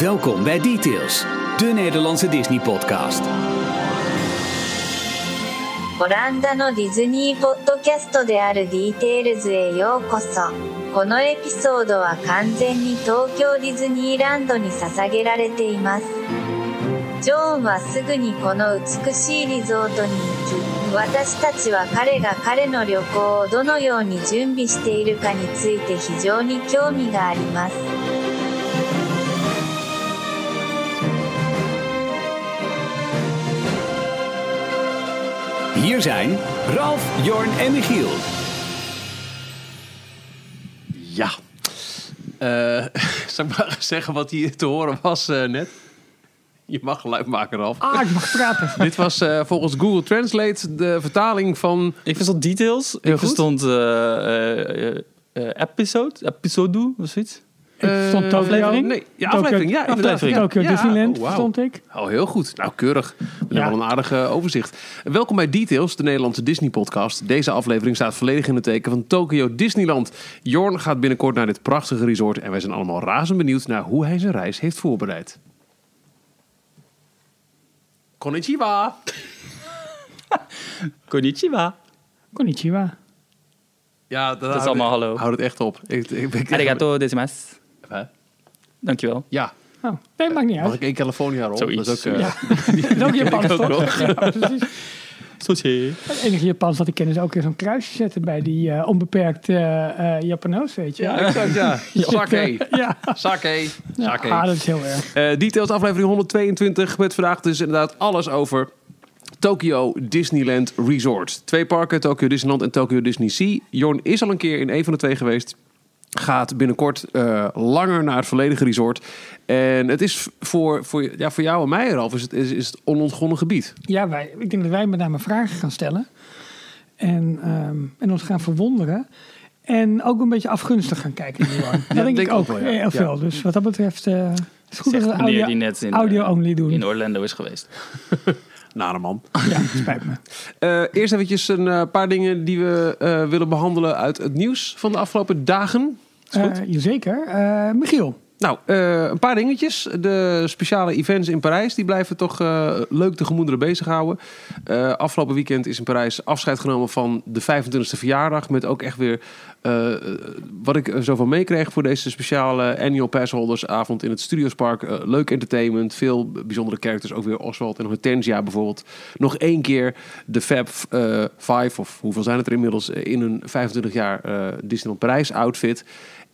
Welkom bij Details, de Nederlandse Disney-podcast. オランダのディズニーポッドキャストであるディテールズへようこそ。このエピソードは完全に東京ディズニーランドに捧げられています。ジョーンはすぐにこの美しいリゾートに行き、私たちは彼が彼の旅行をどのように準備しているかについて非常に興味があります。Hier zijn Ralf, Jorn en Michiel. Ja. Eh zal ik maar zeggen wat hier te horen was eh, net? Je mag geluid maken, Ralf. Ah, ik mag praten. Dit was eh, volgens Google Translate de vertaling van... Ik verstond details. Heel ik goed. verstond eh, eh, eh, episode, episode of zoiets. Ik Eh, aflevering. Nee, ja, Tokyo- aflevering. Ja, aflevering. Ja. Tokyo Ja, Disneyland oh, verstond ik. Oh, heel goed. Nou, keurig. We hebben wel een aardig eh, overzicht. Welkom bij Details, de Nederlandse Disney-podcast. Deze aflevering staat volledig in het teken van Tokyo Disneyland. Jorn gaat binnenkort naar dit prachtige resort... en wij zijn allemaal razend benieuwd naar hoe hij zijn reis heeft voorbereid. Konnichiwa! Konnichiwa. Konnichiwa. Ja, dat, is allemaal hallo. Houd het echt op. Ik, ik, ik, Arigato. Hè? Dankjewel. Ja, Oh, nee, maakt niet mag uit. ik één California rol? Zoiets. Dat is ook... eh, Ja. Dat is ook Japans, ook toch? nog. Ja, precies. Sushi. Het enige Japans dat ik ken is ook weer zo'n kruisje zetten bij die eh, onbeperkt eh eh Japanoos, weet je. Ja, exact, ja. Sake. Ja. Sake. Ja, ah, dat is heel erg. Eh, details aflevering 122 met vandaag dus inderdaad alles over Tokyo Disneyland Resort. Twee parken, Tokyo Disneyland en Tokyo Disney Sea. Jorn is al een keer in een van de twee geweest. Gaat binnenkort eh, langer naar het volledige resort. En het is voor, voor, ja, voor jou en mij, Ralf, is het, is, is het onontgonnen gebied. Ja, wij, ik denk dat wij met name vragen gaan stellen. En, ehm, en ons gaan verwonderen. En ook een beetje afgunstig gaan kijken. Johan. Dat denk, denk ik ook ook wel, ja. heel Ja. veel. Dus wat dat betreft eh, het is goed dat we audio, die net in, audio eh, only doen. in Orlando is geweest. Nare man. Ja, spijt me. Eh, eerst eventjes een eh, paar dingen die we eh, willen behandelen uit het nieuws van de afgelopen dagen. Goed? Eh, jazeker. Eh, Michiel. Nou, eh, een paar dingetjes. De speciale events in Parijs die blijven toch eh, leuk de gemoederen bezighouden. Eh afgelopen weekend is in Parijs afscheid genomen van de 25e verjaardag. Met ook echt weer wat ik zo van meekreeg voor deze speciale annual passholders avond in het Studiospark. Leuk entertainment, veel bijzondere characters. Ook weer Oswald en Hortensia bijvoorbeeld. Nog één keer de Fab Five, of hoeveel zijn het er inmiddels, in een 25 jaar Disneyland Parijs outfit.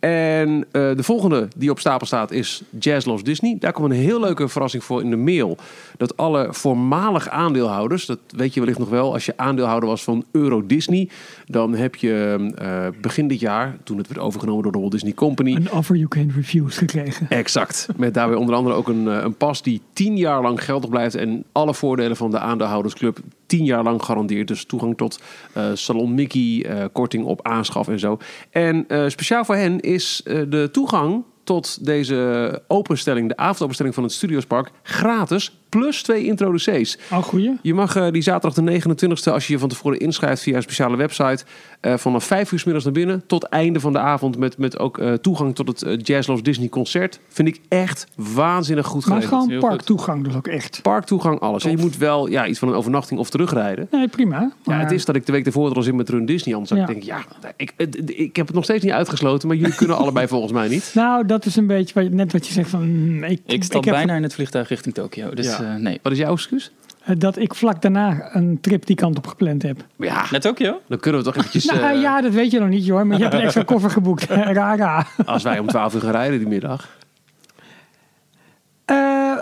En eh, de volgende die op stapel staat is Jazz Loves Disney. Daar komt een heel leuke verrassing voor in de mail. Dat alle voormalig aandeelhouders, dat weet je wellicht nog wel... als je aandeelhouder was van Euro Disney... dan heb je eh, begin dit jaar, toen het werd overgenomen door de Walt Disney Company... Een offer you can refuse gekregen. Exact. Met daarbij onder andere ook een, eh, een pas die tien jaar lang geldig blijft. En alle voordelen van de aandeelhoudersclub tien jaar lang garandeert. Dus toegang tot eh, Salon Mickey, eh, korting op aanschaf en zo. En eh, speciaal voor hen is de toegang tot deze openstelling, de avondopenstelling van het Studiospark, gratis. Plus twee introducees. Oh, goeie. Je mag eh, die zaterdag de 29e, als je je van tevoren inschrijft via een speciale website, eh, vanaf 5 uur 's middags naar binnen tot einde van de avond met, met ook eh, toegang tot het Jazz Loves Disney concert. Vind ik echt waanzinnig goed Maar het is geregeld. gewoon heel parktoegang dus ook echt. Parktoegang, alles. En je moet wel ja, iets van een overnachting of terugrijden. Nee, prima. Ja, Maar- het is dat ik de week ervoor er al zin met Run Disney. Anders Ja. denk ik, ja, ik, ik heb het nog steeds niet uitgesloten, maar jullie kunnen allebei volgens mij niet. Nou, dat is een beetje wat, net wat je zegt van... mm, ik, Ik stap heb- bijna in het vliegtuig richting Tokio. Dus Ja. Eh, nee. Wat is jouw excuus? eh, Dat ik vlak daarna een trip die kant op gepland heb. Ja, Naar Tokio? dan kunnen we toch eventjes... nou eh, ja, dat weet je nog niet, joh. Maar je hebt een extra koffer geboekt. Rara. Als wij om 12 uur gaan rijden die middag. Eh,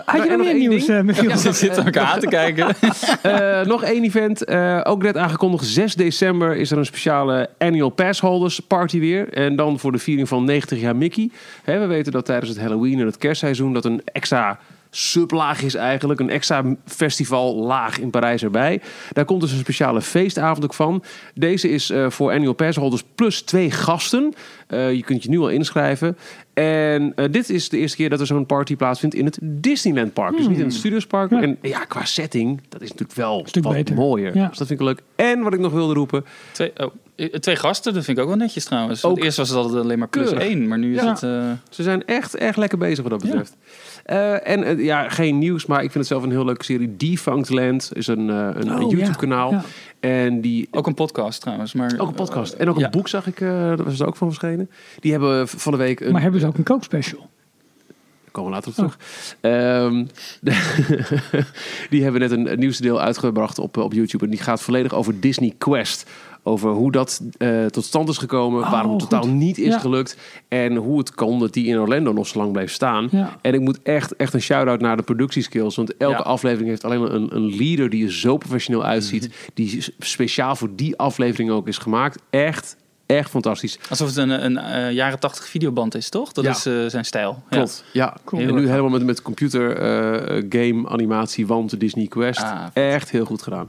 had en je nog meer nieuws, ding? eh, Michiel? Ze zitten elkaar aan te kijken. Eh, nog één event, eh, ook net aangekondigd. 6 december is er een speciale Annual Passholders Party weer. En dan voor de viering van 90 jaar Mickey. Hè, we weten dat tijdens het Halloween en het kerstseizoen... dat een extra sublaag is eigenlijk. Een extra festivallaag in Parijs erbij. Daar komt dus een speciale feestavond ook van. Deze is eh, voor Annual Passholders plus twee gasten. Eh, je kunt je nu al inschrijven. En eh, dit is de eerste keer dat er zo'n party plaatsvindt in het Disneyland Park. Dus niet in het Studiospark. Hmm. Ja. En ja, qua setting, dat is natuurlijk wel Stuk wat beter. mooier. Ja. Dus dat vind ik leuk. En wat ik nog wilde roepen, Twee, oh, twee gasten, dat vind ik ook wel netjes trouwens. Ook Want eerst was het altijd alleen maar plus keurig. één, maar nu is Ja. het... eh, Ze zijn echt, echt lekker bezig wat dat betreft. Eh, en eh, ja, geen nieuws, maar ik vind het zelf een heel leuke serie. Defunct Land is een, eh, een, een Oh, YouTube-kanaal. ja. En die... ook een podcast trouwens. Maar, Ook een podcast. En ook een ja. boek zag ik, eh daar was er ook van verschenen. Die hebben van de week een... Maar hebben ze ook een kookspecial? Daar komen we later op terug. Ehm, die hebben net een, een nieuwste deel uitgebracht op, op YouTube. En die gaat volledig over Disney Quest. Over hoe dat eh, tot stand is gekomen. Oh, waarom het goed. totaal niet is Ja. gelukt. En hoe het kan dat die in Orlando nog zo lang blijft staan. Ja. En ik moet echt, echt een shout-out naar de productieskills. Want elke Ja. aflevering heeft alleen een, een leader die er zo professioneel uitziet. Die s- speciaal voor die aflevering ook is gemaakt. Echt, echt fantastisch. Alsof het een, een, eh, jaren tachtig videoband is, toch? Dat Ja. is eh, zijn stijl. Ja. Klopt. Ja, Cool. en nu helemaal met, met computer eh, eh, game animatie, want de Disney Quest. Ah. Echt heel goed gedaan.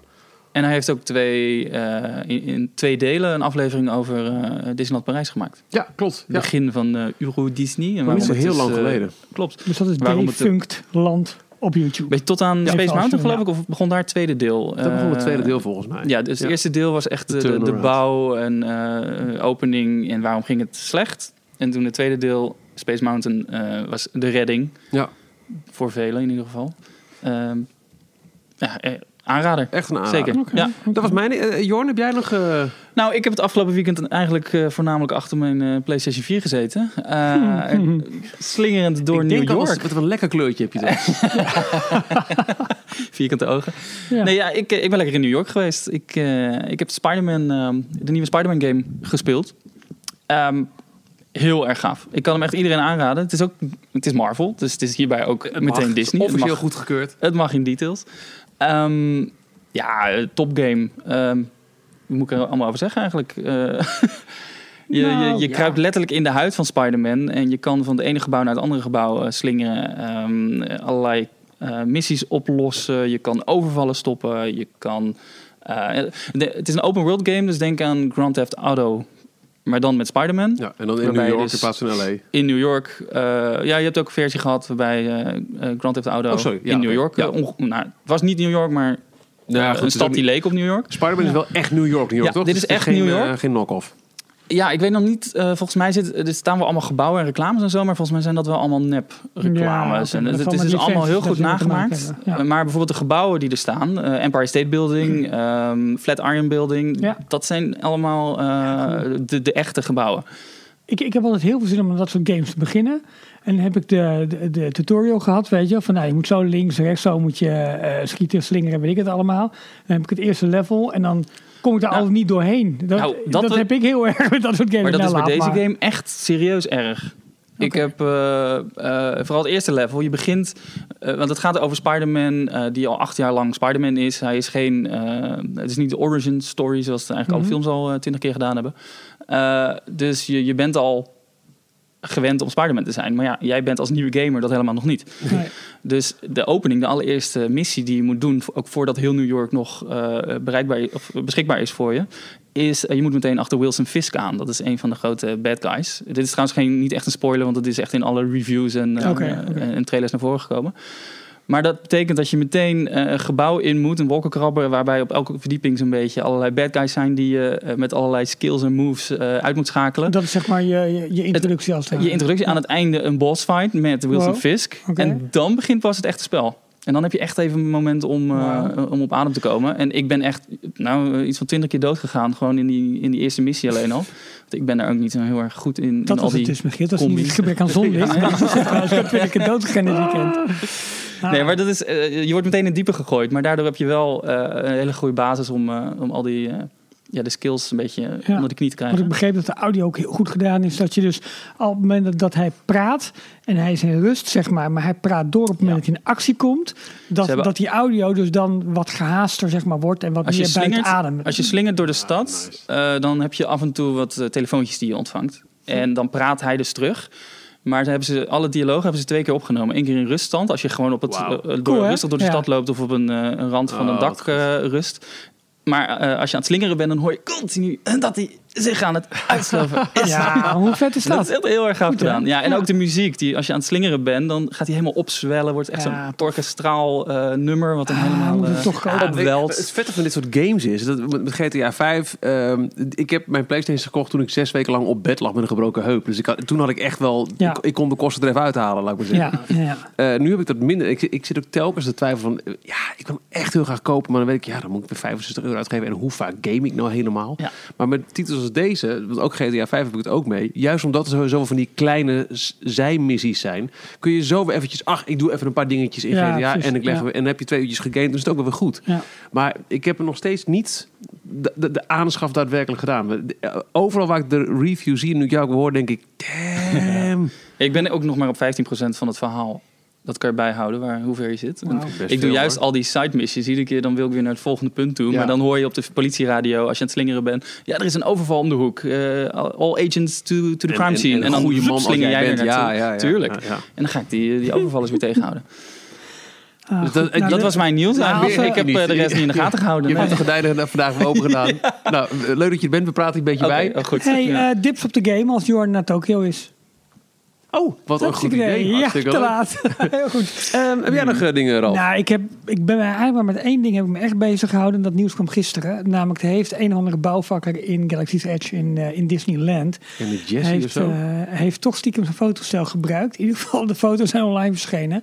En hij heeft ook twee, eh, in, in twee delen een aflevering over eh, Disneyland Parijs gemaakt. Ja, klopt. Het begin van eh Euro Disney. En niet zo het heel lang geleden. Klopt. Dus dat is Waarom het- Land op YouTube. Beetje tot aan Ja. Space Mountain geloof ik, of begon daar het tweede deel? Dat begon het tweede deel volgens mij. Ja, dus het eerste deel was echt de, de, bouw en eh, opening en waarom ging het slecht. En toen het tweede deel, Space Mountain, eh, was de redding. Ja. Voor velen in ieder geval. Ehm, ja, eh, aanrader. Echt een aanrader. Zeker. Ja. Dat was mijn... eh, Jorn, heb jij nog... eh, Nou, ik heb het afgelopen weekend eigenlijk eh, voornamelijk achter mijn eh, PlayStation 4 gezeten. Eh, en Slingerend door ik New York. Wat een lekker kleurtje heb je daar. Vierkante ogen. Ja. Nee, ja, ik, ik ben lekker in New York geweest. Ik, eh, ik heb Spider-Man, ehm, de nieuwe Spider-Man game gespeeld. Ehm, heel erg gaaf. Ik kan hem echt iedereen aanraden. Het is ook, het is Marvel, dus het is hierbij ook meteen Mag. Disney. Het Officieel goedgekeurd. het mag in details. Ehm, ja, topgame. Wat moet ik er allemaal over zeggen eigenlijk? Eh, je Nou, je, je ja. kruipt letterlijk in de huid van Spider-Man. En je kan van het ene gebouw naar het andere gebouw eh, slingeren. Ehm, eh, allerlei eh, missies oplossen. Je kan overvallen stoppen. Je kan... de- het is een open world game, dus denk aan Grand Theft Auto. Maar dan met Spider-Man. Ja, en dan in New York dus- in plaats van L.A. In New York. eh, ja, je hebt ook een versie gehad waarbij eh, Grand Theft Auto Oh, sorry. Ja, in New. York. Ja. nou, het was niet New York, maar Nou ja, goed, een is stad die leek op New York. Spider-Man is wel echt New York, New York, toch? dit Dus is echt geen, New York. geen knock-off. Ja, ik weet nog niet. eh, volgens mij zit, er staan wel allemaal gebouwen en reclames en zo, maar volgens mij zijn dat wel allemaal nep reclames. Ja, en het, is dus allemaal heel goed nagemaakt. ja. Maar bijvoorbeeld de gebouwen die er staan, eh, Empire State Building, ehm Flatiron Building, Ja. dat zijn allemaal eh, de, de echte gebouwen. Ik, ik heb altijd heel veel zin om dat soort games te beginnen. En dan heb ik de, de, de tutorial gehad, weet je. Van nou, je moet zo links, rechts, zo moet je eh, schieten, slingeren, weet ik het allemaal. Dan heb ik het eerste level en dan kom ik daar Nou, altijd niet doorheen. Dat, nou, dat, dat we- heb ik heel erg met dat soort games. Maar dat Nou, is bij deze maar. game echt serieus erg. Ik heb eh, eh, vooral het eerste level. Je begint, eh, want het gaat over Spider-Man, die al acht jaar lang Spider-Man is. Hij is geen, het is niet de origin story zoals eigenlijk alle Mhm. films al twintig keer gedaan hebben. Dus je, je bent al gewend om Spider-Man te zijn. Maar ja, jij bent als nieuwe gamer dat helemaal nog niet. Nee. Dus de opening, de allereerste missie die je moet doen, ook voordat heel New York nog eh, bereikbaar of beschikbaar is voor je, is eh, je moet meteen achter Wilson Fisk aan. Dat is een van de grote bad guys. Dit is trouwens geen, niet echt een spoiler, want het is echt in alle reviews en, eh, en trailers naar voren gekomen. Maar dat betekent dat je meteen eh, een gebouw in moet, een wolkenkrabber, waarbij op elke verdieping zo'n beetje allerlei bad guys zijn die je eh, met allerlei skills en moves eh, uit moet schakelen. Dat is zeg maar je, je, introductie als het Je introductie aan het einde een boss fight met Wilson Wow. Fisk. En dan begint pas het echte spel. En dan heb je echt even een moment om, om op adem te komen. En ik ben echt nou, iets van twintig keer dood gegaan. Gewoon in die, in die eerste missie alleen al. Want ik ben daar ook niet zo heel erg goed in. in Dat al was die... het dus, Michiel. Dat is niet het gebrek aan zonlicht. Ja. Maar dat is trouwens ook ben ik het weekend. Ah. Nee, maar dat is, eh, je wordt meteen in het diepe gegooid. Maar daardoor heb je wel eh, een hele goede basis om, eh, om al die ja, de skills een beetje Ja. onder de knie te Want krijgen. ik begreep dat de audio ook heel goed gedaan is. Dat je dus al op het moment dat- hij praat en hij is in rust, zeg maar, maar hij praat door op het moment Ja. dat hij in actie komt. Dat, hebben- dat die audio dus dan wat gehaaster zeg maar, wordt en wat Als je, meer buiten slingert, adem. als je slingert door de stad, eh, dan heb je af en toe wat telefoontjes die je ontvangt. En dan praat hij dus terug. Maar hebben ze, alle dialogen hebben ze twee keer opgenomen. Eén keer in ruststand, als je gewoon op het, eh, door, Cool, rustig door de Ja. stad loopt of op een, eh, een rand van Oh, een wat dak eh, rust. Maar eh, als je aan het slingeren bent, dan hoor je continu dat hij zich aan het uitsloven is. Ja, hoe vet is Dat dat? is echt heel erg gaaf gedaan. Ja, en Ja. ook de muziek. Die, als je aan het slingeren bent, dan gaat hij helemaal opzwellen. Wordt echt Ja, zo'n tof. orkestraal eh, nummer. Wat dan Ah, helemaal eh, toch opwelt. Het vette van dit soort games is, dat met GTA 5, ehm, ik heb mijn Playstation gekocht toen ik zes weken lang op bed lag met een gebroken heup. Dus ik had, toen had ik echt wel, Ja. ik, ik kon de kosten er even uithalen, laat ik maar zeggen. Ja, ja, ja. Eh, nu heb ik dat minder. Ik, ik zit ook telkens te twijfelen van, ja, ik wil hem echt heel graag kopen, maar dan weet ik, ja, dan moet ik weer 65 euro uitgeven. En hoe vaak game ik nou helemaal? Ja. Maar met titels als deze, want ook GTA 5 heb ik het ook mee, juist omdat er sowieso van die kleine zijmissies zijn, kun je zo weer eventjes, ach, ik doe even een paar dingetjes in Ja, GTA precies, en ik leg ja. weer- en dan heb je twee uurtjes gegamed, dus is het ook wel weer goed. Ja. Maar ik heb er nog steeds niet de, de, de aanschaf daadwerkelijk gedaan. De- Overal waar ik de review zie en nu ik jou ook hoor, denk ik, damn. Ik ben ook nog maar op 15% van het verhaal. Dat kan je bijhouden, waar, hoe ver je zit. Ik doe veel, juist hoor. al die side missies. Iedere keer dan wil ik weer naar het volgende punt toe. Ja. Maar dan hoor je op de politieradio, als je aan het slingeren bent... Ja, er is een overval om de hoek. Eh, all agents to, to the crime scene. En, een dan goede man slinger jij er bent. Ja, ja, ja. Tuurlijk. Ja, ja. En dan ga ik die, die overvallers weer tegenhouden. Ah, Dus dat- Nou, dat de- was mijn nieuws. Nou, ik heb eh, de rest niet in de gaten gehouden. Je nee. hebt de gordijnen vandaag weer open gedaan. nou, leuk dat je er bent. We praten een beetje bij. oh, goed. Hey, Ja. eh, dips op de game als Jordan naar Tokio is. Oh, wat een goed idee. Ja, te laat. Heel goed. Ehm, heb jij nog eh, dingen, Ralf? Nou, ik, heb, ik ben eigenlijk maar met één ding heb ik me echt bezig gehouden. En dat nieuws kwam gisteren. Namelijk, er heeft een of andere bouwvakker in Galaxy's Edge in, eh, in Disneyland. en de Jessie of heeft, zo? eh, heeft toch stiekem zijn fotostel gebruikt. In ieder geval, de foto's zijn online verschenen.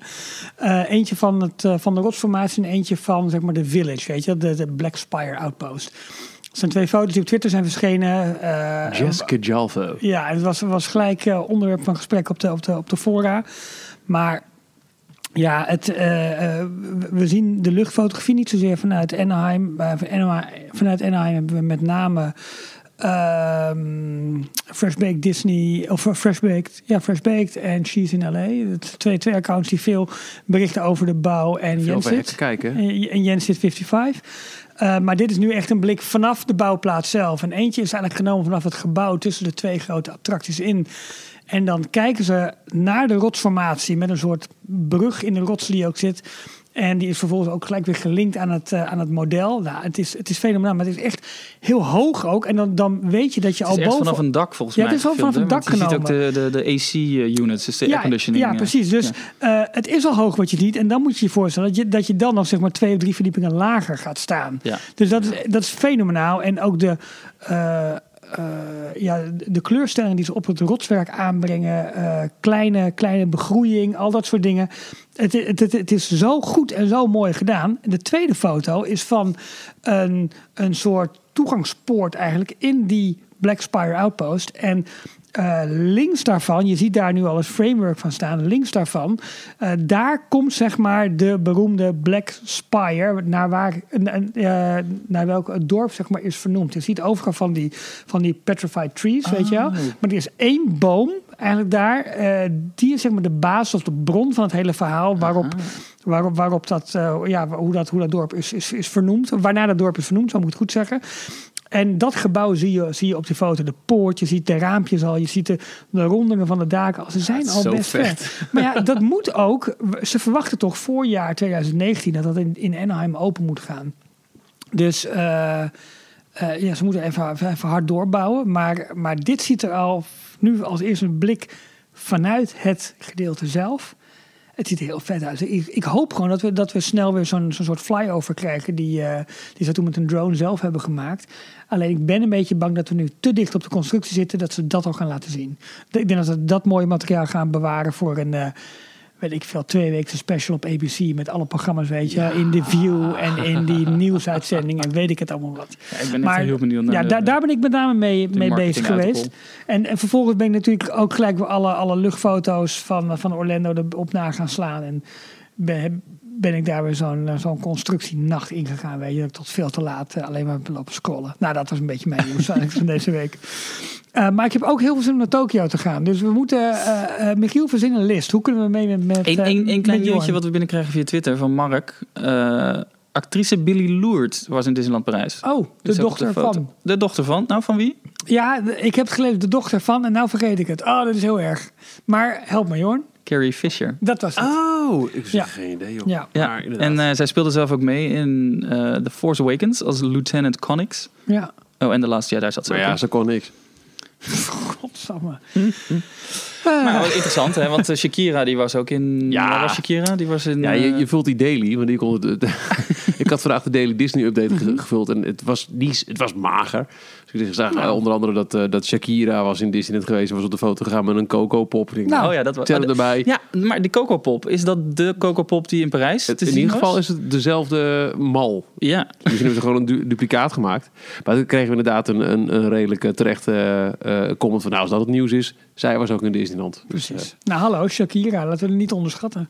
Eentje van, het, van de rotsformatie en eentje van zeg maar, de Village. Weet je, de, de Black Spire Outpost. Dat zijn twee foto's die op Twitter zijn verschenen. Eh, Jessica Jalvo. ja, het was, was gelijk eh, onderwerp van gesprek op de, op de, op de fora. Maar ja, het, eh, we zien de luchtfotografie niet zozeer vanuit Anaheim. Vanuit Anaheim hebben we met name ehm Fresh Baked Disney, of eh, Fresh Baked, ja, Fresh Baked en Cheese in LA. Het twee, twee accounts die veel berichten over de bouw en Veel Jens hekken kijken. en en Jens zit 55. Eh, maar dit is nu echt een blik vanaf de bouwplaats zelf. En eentje is eigenlijk genomen vanaf het gebouw tussen de twee grote attracties in. En dan kijken ze naar de rotsformatie met een soort brug in de rots die ook zit. En die is vervolgens ook gelijk weer gelinkt aan het, eh, aan het model. Nou, het, is, het is fenomenaal, maar het is echt heel hoog ook. En dan, dan weet je dat je Het is al boven... vanaf een dak volgens Ja, mij. het is wel vanaf een dak? Want Je ziet ook genomen. de, de, de AC-units, dus de airconditioning. Ja, eh. precies. Dus eh, het is al hoog wat je ziet. En dan moet je je voorstellen dat je, dat je dan nog zeg maar twee of drie verdiepingen lager gaat staan. Ja. Dus dat is, dat is fenomenaal. En ook de, eh, eh, ja, de kleurstelling die ze op het rotswerk aanbrengen. eh, kleine, kleine begroeiing, al dat soort dingen. Het, het, het, het is zo goed en zo mooi gedaan. De tweede foto is van een, een soort toegangspoort eigenlijk in die Black Spire Outpost. En eh, links daarvan, je ziet daar nu al het framework van staan, links daarvan, eh, daar komt zeg maar de beroemde Black Spire, naar, waar, eh, naar welk het dorp zeg maar is vernoemd. Je ziet overal van die, van die petrified trees, weet je wel. Maar er is één boom eigenlijk daar, die is zeg maar de basis of de bron van het hele verhaal waarop, waarop, waarop dat, ja, hoe, dat, hoe dat dorp is, is, is vernoemd. Waarna dat dorp is vernoemd, zo moet ik het goed zeggen. En dat gebouw zie je, zie je op die foto. De poort, je ziet de raampjes al, je ziet de, de rondingen van de daken. Ze zijn al best vet. ver. Maar ja, dat moet ook. Ze verwachten toch voorjaar 2019 dat dat in, in Anaheim open moet gaan. Dus eh, eh, ja, ze moeten even, even hard doorbouwen. Maar, maar dit ziet er al nu als eerste blik vanuit het gedeelte zelf. Het ziet er heel vet uit. Ik, ik hoop gewoon dat we, dat we snel weer zo'n zo'n soort flyover krijgen. Die, eh, die ze toen met een drone zelf hebben gemaakt. Alleen ik ben een beetje bang dat we nu te dicht op de constructie zitten. Dat ze dat al gaan laten zien. Ik denk dat ze dat mooie materiaal gaan bewaren voor een... eh, weet ik veel, twee weken special op ABC met alle programma's, weet je. In The View en in die nieuwsuitzending en weet ik het allemaal wat. Ja, ik ben echt heel benieuwd naar ja, de- daar, daar ben ik met name mee, de mee bezig geweest. En, en vervolgens ben ik natuurlijk ook gelijk weer alle, alle luchtfoto's van, van Orlando erop na gaan slaan. En ben, ben ik daar weer zo'n eh, zo'n constructienacht ingegaan, weet je. Dat ik tot veel te laat eh, alleen maar lopen scrollen. Nou, dat was een beetje mijn nieuws van deze week. Eh, maar ik heb ook heel veel zin om naar Tokio te gaan. Dus we moeten, Michiel, verzin een list. Hoe kunnen we mee met... met Eén met klein nieuwtje wat we binnenkrijgen via Twitter van Mark. Actrice Billy Lourd was in Disneyland Parijs. Oh, de Dus op dochter van. De dochter van? Nou, van wie? Ja, de- ik heb het gelezen, de dochter van. En nou vergeet ik het. Oh, dat is heel erg. Maar help me, Jorn. Carrie Fisher. Dat was het. Oh, ik zeg Ja. geen idee, joh. Ja. Ja, Maar inderdaad. en eh, zij speelde zelf ook mee in eh The Force Awakens als Lieutenant Connix. Ja. Oh, en de laatste jaar daar zat ze Maar ook ja, in. ze kon niks. Godsamme. Maar wel interessant, hè? Want eh, Shakira, die was ook in... Ja. Waar was Shakira? Die was in... Ja, je, je vult die daily, want die kon het, ik had vandaag de daily Disney update ge- gevuld en het was, niet, het was mager. Dus ik zag eh, onder andere dat, eh, dat Shakira was in Disneyland geweest, was op de foto gegaan met een Coco Pop. Nou, oh ja, dat was... erbij. Ja, maar de Coco Pop, is dat de Coco Pop die in Parijs Het- te in ieder geval is het dezelfde mal. Ja, Misschien hebben ze gewoon een du- duplicaat gemaakt. Maar toen kregen we inderdaad een, een, een redelijk eh, terechte eh, eh, comment van... nou, als dat het nieuws is, zij was ook in Disneyland. Dus, Precies. Nou, hallo, Shakira, laten we het niet onderschatten.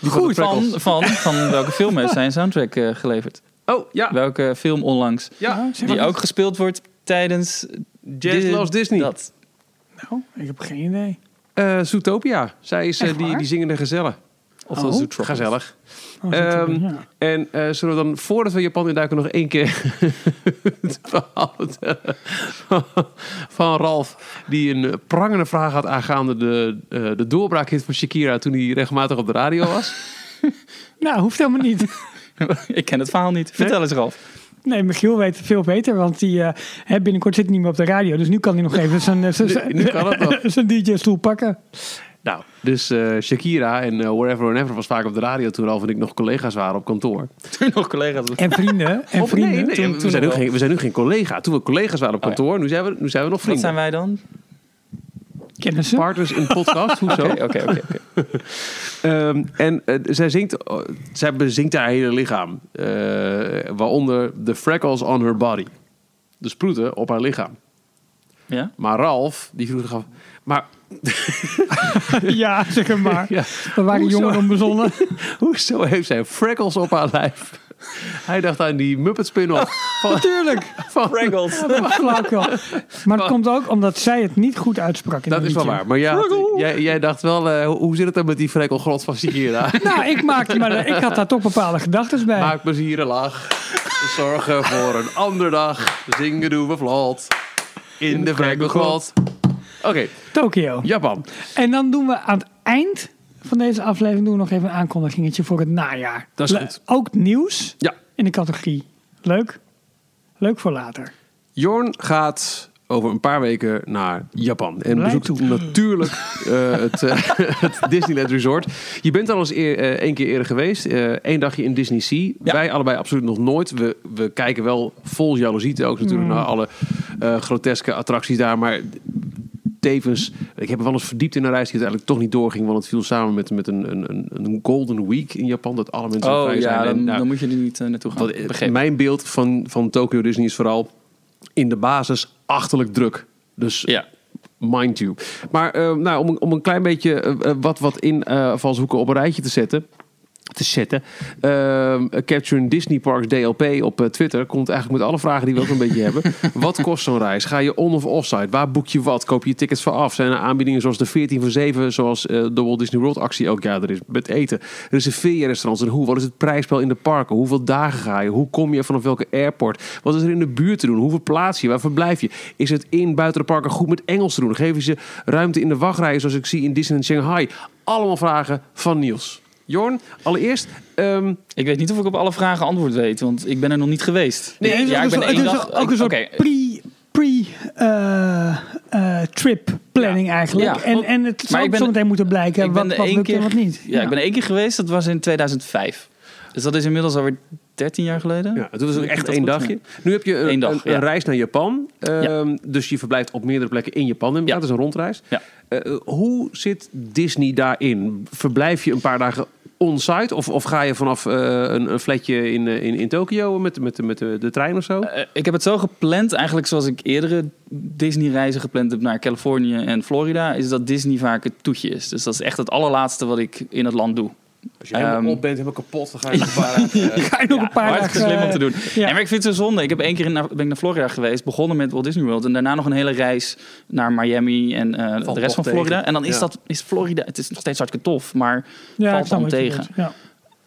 die goed. Van, van, van welke film heeft zijn soundtrack eh, geleverd? Oh, ja. Welke film onlangs? ja. zeg Die ook gespeeld wordt tijdens... Jazz Di- Loves Disney. Dat. Nou, ik heb geen idee. Eh, Zootopia. Zij is eh, die, die zingende gezellen. Of Oh. Gezellig. Oh, Ehm, ja. En eh, zullen we dan, voordat we Japan induiken, nog één keer het verhaal van Ralf, die een prangende vraag had aangaande de, eh de doorbraakhit van Shakira toen hij regelmatig op de radio was. Nou, hoeft helemaal niet. Ik ken het verhaal niet. Vertel eens, Ralf. Nee, Michiel weet het veel beter, want die, eh, binnenkort zit hij niet meer op de radio. Dus nu kan hij nog even zijn, DJ-stoel pakken. Nou, dus eh, Shakira en eh, Wherever and Ever was vaak op de radio toen Ralf en ik nog collega's waren op kantoor. Toen nog collega's. En vrienden. En Of vrienden. nee, nee, Toen- we, toen zijn nu geen, we zijn nu geen collega. Toen we collega's waren op Oh ja. kantoor, nu, zijn we, nu zijn we nog Wat vrienden. zijn wij dan? Kennissen. Partners in podcast, hoezo? Oké, oké, oké. Ehm, en eh, zij zingt, oh, zij bezingt haar hele lichaam. eh, waaronder de freckles on her body. De sproeten op haar lichaam. Ja? Maar Ralf, die vroeg af... Maar Ja, zeg maar. ja, We waren Hoezo? jong en onbezonnen. hoezo heeft zij freckles op haar lijf? Hij dacht aan die Muppet spin-off van... Natuurlijk. van Fraggles. Maar dat komt ook omdat zij het niet goed uitsprak in dat is wel waar. Maar ja, jij, jij dacht wel, eh, hoe- zit het dan met die frekkelgrot van Shakira? Nou, ik maakte maar ik had daar toch bepaalde gedachten bij. Maak plezier en lach. Zorgen voor een ander dag. Zingen doen we vlot. In de frekkelgrot. Oké, Tokio. Japan. En dan doen we aan het eind van deze aflevering doen we nog even een aankondigingetje voor het najaar. Dat is Le- goed. Ook nieuws Ja. in de categorie. Leuk? Leuk voor later. Jorn gaat over een paar weken naar Japan. En bezoekt toe. natuurlijk eh, het, eh, het Disneyland Resort. Je bent al eens eer, eh, één keer eerder geweest. Eén dagje in Disney Sea. Ja. Wij allebei absoluut nog nooit. We, we kijken wel vol jaloezie ook natuurlijk naar alle groteske attracties daar. Maar tevens, ik heb wel eens verdiept in een reis die uiteindelijk toch niet doorging. Want het viel samen met, met een, een, een- golden week in Japan. Dat alle mensen Oh vrij zijn. ja, En, dan, nou, dan moet je er niet eh, naartoe gaan. wat, eh, mijn beeld van, van Tokyo Disney is vooral in de basis achterlijk druk. Dus Ja. mind you. Maar eh, nou, om, om een klein beetje wat, wat in eh valshoeken op een rijtje te zetten. Te zetten. Ehm, Capturing Disney Parks DLP op eh, Twitter komt eigenlijk met alle vragen die we ook een beetje hebben. Wat kost zo'n reis? Ga je on- of offsite? Waar boek je wat? Koop je tickets voor af? Zijn er aanbiedingen zoals de 14 voor 7, zoals eh, de Walt Disney World actie elk jaar er is met eten? Reserveer je restaurants en hoe? Wat is het prijsspel in de parken? Hoeveel dagen ga je? Hoe kom je vanaf welke airport? Wat is er in de buurt te doen? Hoeveel plaats je? Waar verblijf je? Is het in buiten de parken goed met Engels te doen? Geven ze ruimte in de wachtrijen zoals ik zie in Disneyland Shanghai? Allemaal vragen van Niels. Jorn, allereerst, ehm, Ik weet niet of ik op alle vragen antwoord weet, want ik ben er nog niet geweest. Nee, het is ja, ook ik ben een één dag... ook een soort Oké, pre, pre eh, eh, trip planning eigenlijk. Ja, en, want- en het zou ik ook ben- zo meteen moeten blijken ik ben wat, wat één lukt en keer- wat niet. Ja, ik ben één keer geweest, dat was in 2005. Dus dat is inmiddels alweer 13 jaar geleden. Ja, het was ook echt één dagje. Nu heb je een, dag, een, ja. een reis naar Japan. Ehm, Dus je verblijft op meerdere plekken in Japan. Ja. Dat is een rondreis. Ja. Eh, hoe zit Disney daarin? Verblijf je een paar dagen on-site? Of, of ga je vanaf eh, een, een flatje in, eh, in, in Tokio met, met, met de, trein of zo? Eh, ik heb het zo gepland, eigenlijk zoals ik eerdere Disney-reizen gepland heb naar Californië en Florida, is dat Disney vaak het toetje is. Dus dat is echt het allerlaatste wat ik in het land doe. Als je helemaal ehm, op bent, helemaal kapot, dan ga je een paar dagen, eh, Ga je nog een paar Hartstikke slim om te doen. ja. Nee, maar ik vind het zo zonde. Ik heb één keer in, naar- ben ik naar Florida geweest, begonnen met Walt Disney World en daarna nog een hele reis naar Miami en eh, de rest van Florida. tegen. En dan is Ja. dat is Florida. Het is nog steeds hartstikke tof, maar ja, valt dan tegen. Ja.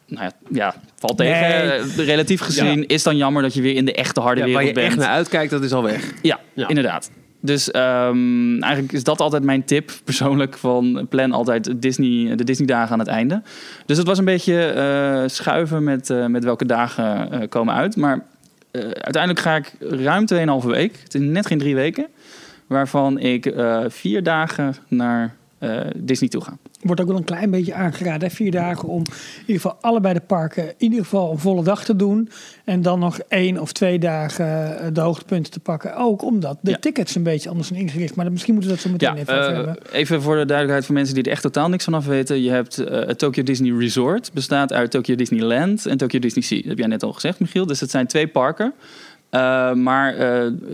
nou ja, ja valt tegen. Nee. Eh, Relatief gezien is dan jammer dat je weer in de echte harde ja, waar wereld je bent. echt naar uitkijkt, dat is al weg. Ja, Ja. inderdaad. Dus ehm, eigenlijk is dat altijd mijn tip persoonlijk van plan altijd Disney, de Disney dagen aan het einde. Dus het was een beetje eh, schuiven met, eh, met welke dagen eh, komen uit. Maar uiteindelijk ga ik ruim 2,5 week. Het is net geen drie weken. Waarvan ik vier dagen naar Disney toe ga. Wordt ook wel een klein beetje aangeraden. Hè? Vier dagen om in ieder geval allebei de parken in ieder geval een volle dag te doen. En dan nog één of twee dagen eh, de hoogtepunten te pakken. Ook omdat de Ja. tickets een beetje anders zijn ingericht. Maar misschien moeten we dat zo meteen Ja, even over eh, hebben. even voor de duidelijkheid voor mensen die er echt totaal niks van af weten. Je hebt eh, het Tokyo Disney Resort, bestaat uit Tokyo Disneyland en Tokyo Disney Sea. Dat heb jij net al gezegd, Michiel. Dus het zijn twee parken. Maar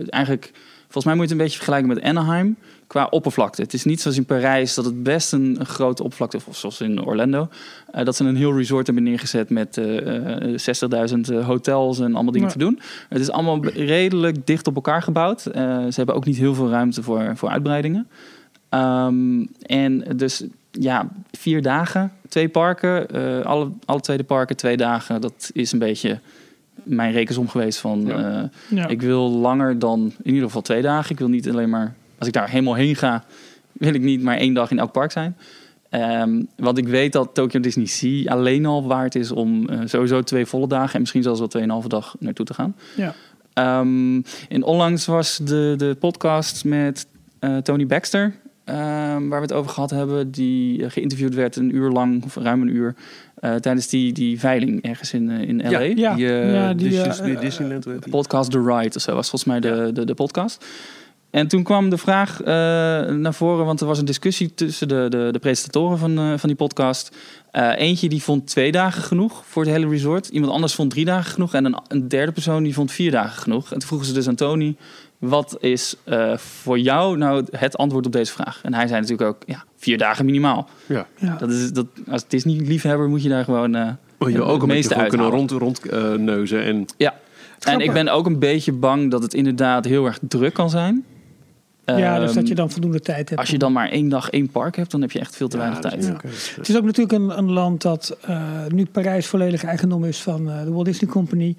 eigenlijk, volgens mij moet je het een beetje vergelijken met Anaheim qua oppervlakte. Het is niet zoals in Parijs dat het best een, een grote oppervlakte, of zoals in Orlando, eh, dat ze een heel resort hebben neergezet met eh, eh, 60.000 hotels en allemaal dingen Ja. te doen. Het is allemaal redelijk dicht op elkaar gebouwd. Ze hebben ook niet heel veel ruimte voor, voor uitbreidingen. Ehm, en dus ja, vier dagen, twee parken, alle, alle tweede parken, twee dagen. Dat is een beetje mijn rekensom geweest van... Ja. Ja. ik wil langer dan in ieder geval twee dagen. Ik wil niet alleen maar, als ik daar helemaal heen ga, wil ik niet maar één dag in elk park zijn. Ehm, want ik weet dat Tokyo Disney Sea alleen al waard is om eh, sowieso twee volle dagen en misschien zelfs wel tweeënhalve dag naartoe te gaan. Ja. Ehm, en onlangs was de, de podcast met eh, Tony Baxter, ehm, waar we het over gehad hebben, die eh, geïnterviewd werd een uur lang, of ruim een uur, eh, tijdens die, die veiling ergens in, in LA. Ja. Die, Ja, die, Disney- eh, Disneyland, die? podcast The Ride of zo was volgens mij de, de, de podcast. En toen kwam de vraag eh, naar voren, want er was een discussie tussen de, de, de presentatoren van, eh, van die podcast. Eh, eentje die vond twee dagen genoeg voor het hele resort. Iemand anders vond drie dagen genoeg. En een, een derde persoon die vond vier dagen genoeg. En toen vroegen ze dus aan Tony, wat is eh, voor jou nou het antwoord op deze vraag? En hij zei natuurlijk ook, ja, vier dagen minimaal. Ja. Ja. Dat is, dat, als Disney-liefhebber moet je daar gewoon... eh, Moet je het ook een meeste beetje kunnen rond, rond neuzen. En Ja, en ik ben ook een beetje bang dat het inderdaad heel erg druk kan zijn. Ja, dus Ehm, dat je dan voldoende tijd hebt. Als je dan maar één dag één park hebt, dan heb je echt veel te weinig Ja, tijd. is Ja. ook, Het is ook natuurlijk een, een land dat eh, nu Parijs volledig eigendom is van eh, de Walt Disney Company.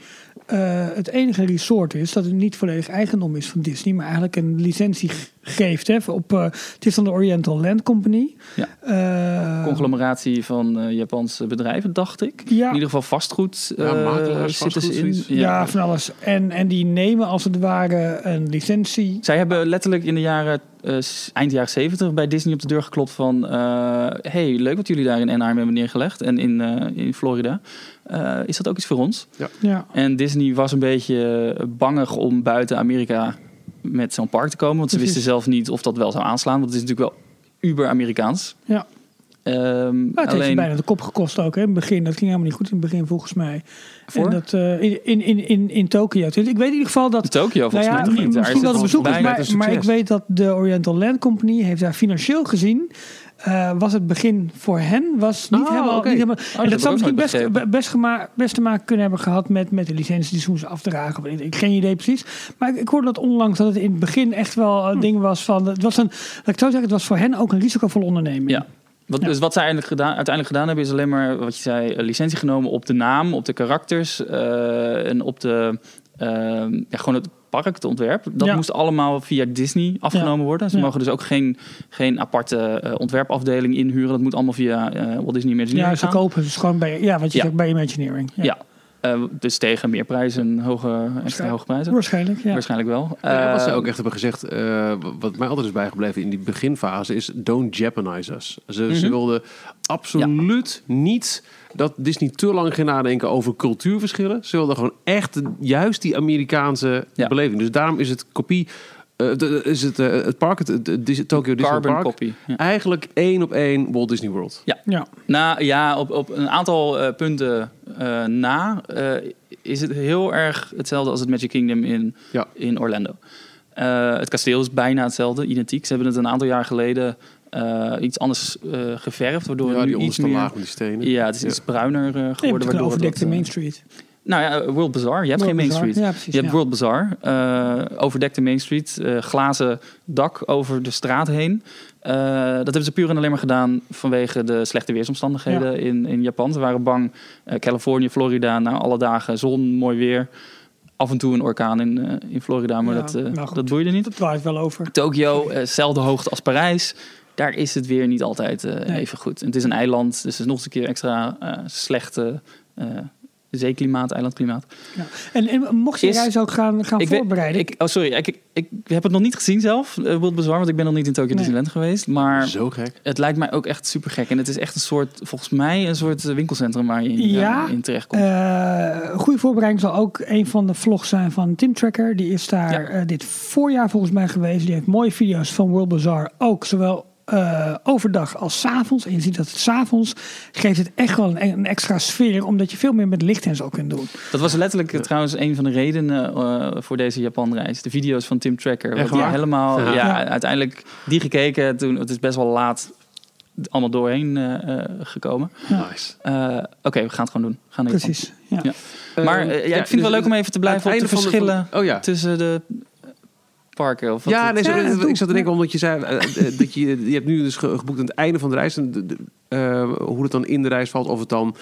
Eh, het enige resort is dat het niet volledig eigendom is van Disney, maar eigenlijk een licentie geeft. Hè, op, eh, het is van de Oriental Land Company. Ja. Eh, Conglomeratie van eh, Japanse bedrijven, dacht ik. Ja. In ieder geval vastgoed Ja, eh, makelaars, zitten ze vastgoed, in. zoiets. ja. van alles. En, en die nemen als het ware een licentie. Zij hebben letterlijk in de jaren, eind jaren 70 bij Disney op de deur geklopt van... eh, hey, leuk wat jullie daar in Anaheim hebben neergelegd en in, eh, in Florida. Eh, is dat ook iets voor ons? Ja. En Disney was een beetje eh, bangig om buiten Amerika met zo'n park te komen. Want ze wisten zelf niet of dat wel zou aanslaan. Want het is natuurlijk wel uber-Amerikaans. Ja. Ehm, het heeft alleen, bijna de kop gekost ook. Hè. In het begin, dat ging helemaal niet goed in het begin volgens mij. Voor? En dat, eh, in, in, in, in, in Tokio. Ik weet in ieder geval dat Tokio volgens nou ja, mij. Daar Misschien het bijna maar, ik weet dat de Oriental Land Company heeft daar financieel gezien. eh, was het begin voor hen was niet Oh, helemaal. Niet helemaal dat en dat zou misschien best, best, gema- best te maken kunnen hebben gehad met, met de licentie die ze afdragen. Ik, ik geen idee precies. Maar ik, ik hoorde dat onlangs dat het in het begin echt wel Hm. een ding was van. Het was een, ik zo zeggen, het was voor hen ook een risicovolle onderneming. Ja. Wat, Ja. Dus wat zij eigenlijk gedaan, uiteindelijk gedaan hebben, is alleen maar wat je zei, een licentie genomen op de naam, op de karakters eh, en op de ehm, ja, gewoon het park, het ontwerp. Dat Ja. moest allemaal via Disney afgenomen worden. Ze mogen dus ook geen, geen aparte eh, ontwerpafdeling inhuren. Dat moet allemaal via eh, Walt Disney Imagineering Ja, ze gaan. kopen dus gewoon bij, ja, wat je zegt bij Imagineering. Ja. Eh, dus tegen meer prijzen en hoge, extra hoge prijzen. Waarschijnlijk, ja. Waarschijnlijk wel. Ja, wat ze Eh, ook echt hebben gezegd, eh, wat mij altijd is bijgebleven in die beginfase, is don't jeopardize us. Ze, ze Mhm. wilden absoluut niet dat Disney te lang ging nadenken over cultuurverschillen. Ze wilden gewoon echt juist die Amerikaanse Ja. beleving. Dus daarom is het kopie, eh, de- is het, eh, het park, het, het, het Dis- Tokyo Disney carbon Park, copy. Ja. eigenlijk één op één Walt Disney World. Ja. Nou ja, op, op een aantal eh, punten eh, na eh, is het heel erg hetzelfde als het Magic Kingdom in, Ja. in Orlando. Eh, het kasteel is bijna hetzelfde, identiek. Ze hebben het een aantal jaar geleden eh, iets anders eh, geverfd, waardoor Ja, het nu die iets onderste meer... laag met die stenen. Ja, het is iets bruiner hebt geworden. een waardoor het overdekte Main Street. Nou ja, World Bazaar. Je hebt geen Main Bazaar. Street. Ja, precies. Je hebt ja. World Bazaar, eh, overdekte Main Street, eh, glazen dak over de straat heen. Eh, dat hebben ze puur en alleen maar gedaan vanwege de slechte weersomstandigheden in, in Japan. Ze waren bang, eh, Californië, Florida, nou alle dagen zon, mooi weer. Af en toe een orkaan in, eh, in Florida, maar dat, eh, nou goed. dat boeide niet. Dat draait wel over. Tokio, eh, zelfde hoogte als Parijs. Daar is het weer niet altijd eh, Nee. even goed. En het is een eiland, dus het is nog eens een keer extra eh, slechte eh, zeeklimaat, eilandklimaat. Ja. En, en mocht je Is- reis ook gaan, gaan Ik weet- voorbereiden? ik, oh, sorry. Ik, ik, ik heb het nog niet gezien zelf, uh, World Bazaar, want ik ben nog niet in Tokyo Nee. Disneyland geweest. Maar Zo gek. het lijkt mij ook echt super gek. En het is echt een soort, volgens mij, een soort eh, winkelcentrum waar je in, Ja. eh, in terecht komt. Eh, een goede voorbereiding zal ook een van de vlogs zijn van Tim Tracker. Die is daar Ja. dit voorjaar volgens mij geweest. Die heeft mooie video's van World Bazaar. Ook zowel eh, overdag als 's avonds. En je ziet dat het 's avonds geeft het echt wel een, een extra sfeer. Omdat je veel meer met licht en zo kunt doen. Dat was letterlijk trouwens een van de redenen eh, voor deze Japanreis. De video's van Tim Tracker. Echt die helemaal, Ja. ja. Ja. uiteindelijk die gekeken. Toen, het is best wel laat allemaal doorheen eh, eh, gekomen. Nice. Eh, Oké, we gaan het gewoon doen. We gaan. Precies. Ja. Ja. Maar ja, ik vind het wel leuk om even te blijven op de verschillen oh ja. tussen de parken. Of wat Ja, het- nee, zo- Ja, ik zat te denken omdat je zei eh, eh, dat je, je hebt nu dus ge- geboekt aan het einde van de reis. En de- de- eh, hoe het dan in de reis valt, of het dan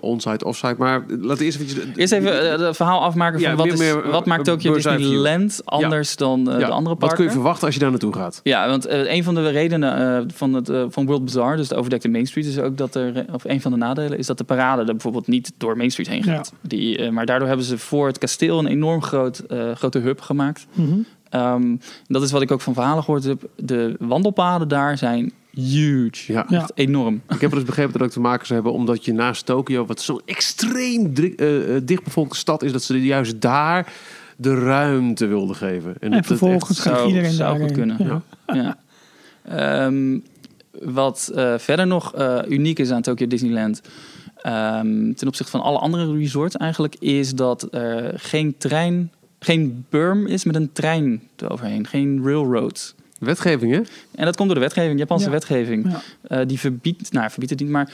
onsite, offsite. Maar laten we eerst even... Eerst even eh, het verhaal afmaken van Ja, wat, meer- is, meer, wat maakt eh, Tokyo. Disneyland anders dan eh, Ja, de andere Wat parken? kun je verwachten als je daar naartoe gaat? Ja, want eh, een van de redenen eh, van, het, eh, van World Bazaar, dus de overdekte Main Street, is ook dat er, of een van de nadelen, is dat de parade er bijvoorbeeld niet door Main Street heen gaat. Die, eh, maar daardoor hebben ze voor het kasteel een enorm groot, eh, grote hub gemaakt. Mhm. Ehm, dat is wat ik ook van verhalen gehoord heb. De wandelpaden daar zijn huge. Ja. Ja. Echt enorm. Ik heb er dus begrepen dat ook te maken zou hebben omdat je naast Tokio, wat zo'n extreem eh, eh, dichtbevolkte stad is, dat ze juist daar de ruimte wilden geven. En dat het vervolgens echt- gaat zou- iedereen zou goed kunnen. Ja. Ja. Ehm, wat eh, verder nog eh, uniek is aan Tokyo Disneyland, ehm, ten opzichte van alle andere resorts eigenlijk, is dat er geen trein, geen berm is met een trein eroverheen, geen railroad. Wetgeving, hè? En dat komt door de wetgeving, Japanse Ja. wetgeving. Ja. Eh, die verbiedt, nou verbiedt het niet, maar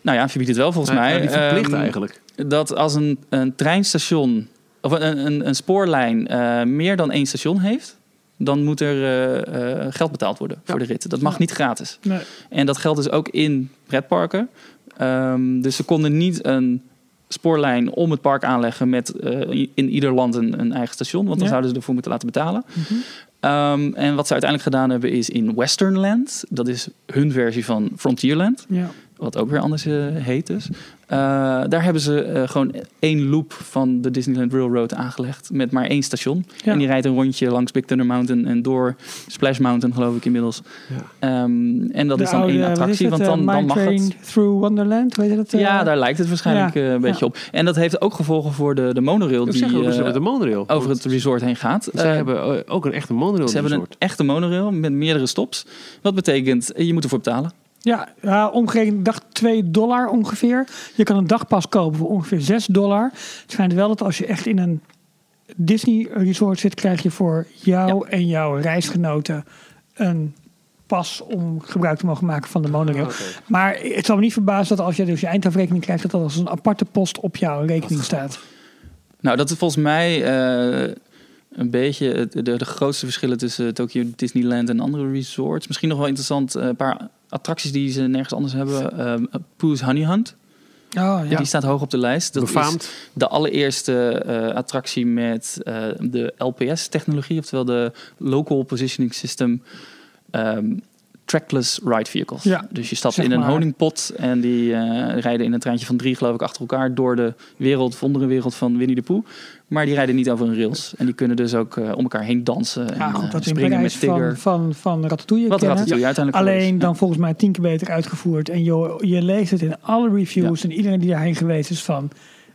nou ja, verbiedt het wel volgens Ja, mij. ja, die verplicht Ehm, eigenlijk. dat als een, een treinstation of een, een, een spoorlijn eh, meer dan één station heeft, dan moet er eh, eh, geld betaald worden voor de rit. Dat mag Ja. niet gratis. Nee. En dat geldt dus ook in pretparken. Ehm, dus ze konden niet een spoorlijn om het park aanleggen met eh, in ieder land een, een eigen station, want dan Ja. zouden ze ervoor moeten laten betalen. Mhm. Ehm, en wat ze uiteindelijk gedaan hebben is in Westernland, dat is hun versie van Frontierland, Ja. Wat ook weer anders eh, heet dus. Eh, daar hebben ze eh, gewoon één loop van de Disneyland Railroad aangelegd met maar één station. Ja. En die rijdt een rondje langs Big Thunder Mountain en door Splash Mountain geloof ik inmiddels. Ja. Ehm, en dat De is dan oude, één attractie, het, want dan, dan mag Train het. Through Wonderland, weet je dat? Ja, daar lijkt het waarschijnlijk Ja, een beetje ja. op. En dat heeft ook gevolgen voor de, de monorail die zeggen we met de monorail. over het resort heen gaat. Eh, hebben ook een echte monorail ze hebben een echte monorail met meerdere stops. Wat betekent, je moet ervoor betalen. Ja, ja omgerekend dag 2 dollar ongeveer. Je kan een dagpas kopen voor ongeveer 6 dollar. Het schijnt wel dat als je echt in een Disney resort zit, krijg je voor jou en jouw reisgenoten een pas om gebruik te mogen maken van de monorail. Oké. Maar het zal me niet verbazen dat als je dus je eindafrekening krijgt, dat dat als een aparte post op jouw rekening staat. Nou, dat is volgens mij eh, een beetje de, de grootste verschillen tussen Tokyo Disneyland en andere resorts. Misschien nog wel interessant, eh, een paar attracties die ze nergens anders hebben. Ehm Pooh's Honey Hunt, Oh, ja. die staat hoog op de lijst. Dat Befaamd. is de allereerste eh, attractie met eh, de LPS-technologie, oftewel de Local Positioning System. ehm, trackless ride vehicles. Ja, dus je stapt in een maar. honingpot en die eh, rijden in een treintje van drie, geloof ik, achter elkaar door de wereld, wondere wereld van Winnie de Pooh. Maar die rijden niet over een rails. En die kunnen dus ook eh, om elkaar heen dansen en goed, eh, dat springen met Tigger. van, van, van Ratatouille Wat kennen. Ratatouille uiteindelijk Alleen dan volgens mij tien keer beter uitgevoerd. En je, je leest het in alle reviews en iedereen die daarheen geweest is van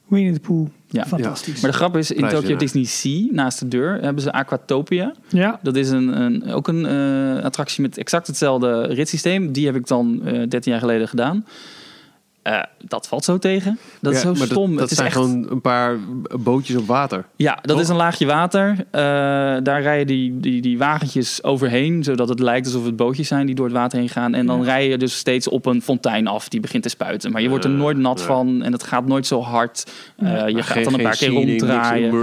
Winnie the Pooh, Ja. fantastisch. Maar de grap is, in Tokyo. Disney Sea, naast de deur, hebben ze Aquatopia. Ja, Dat is een, een, ook een eh, attractie met exact hetzelfde ritssysteem. Die heb ik dan eh 13 jaar geleden gedaan. Eh, dat valt zo tegen. Dat is zo stom. Dat, dat het is zijn echt, gewoon een paar bootjes op water. ja, dat Toch? is een laagje water. Eh, daar rijden die, die, die wagentjes overheen, zodat het lijkt alsof het bootjes zijn die door het water heen gaan. En dan Ja. rij je dus steeds op een fontein af die begint te spuiten. Maar je wordt er Eh, nooit nat ja. van en het gaat nooit zo hard. Je Maar gaat geen- dan een paar keer ronddraaien.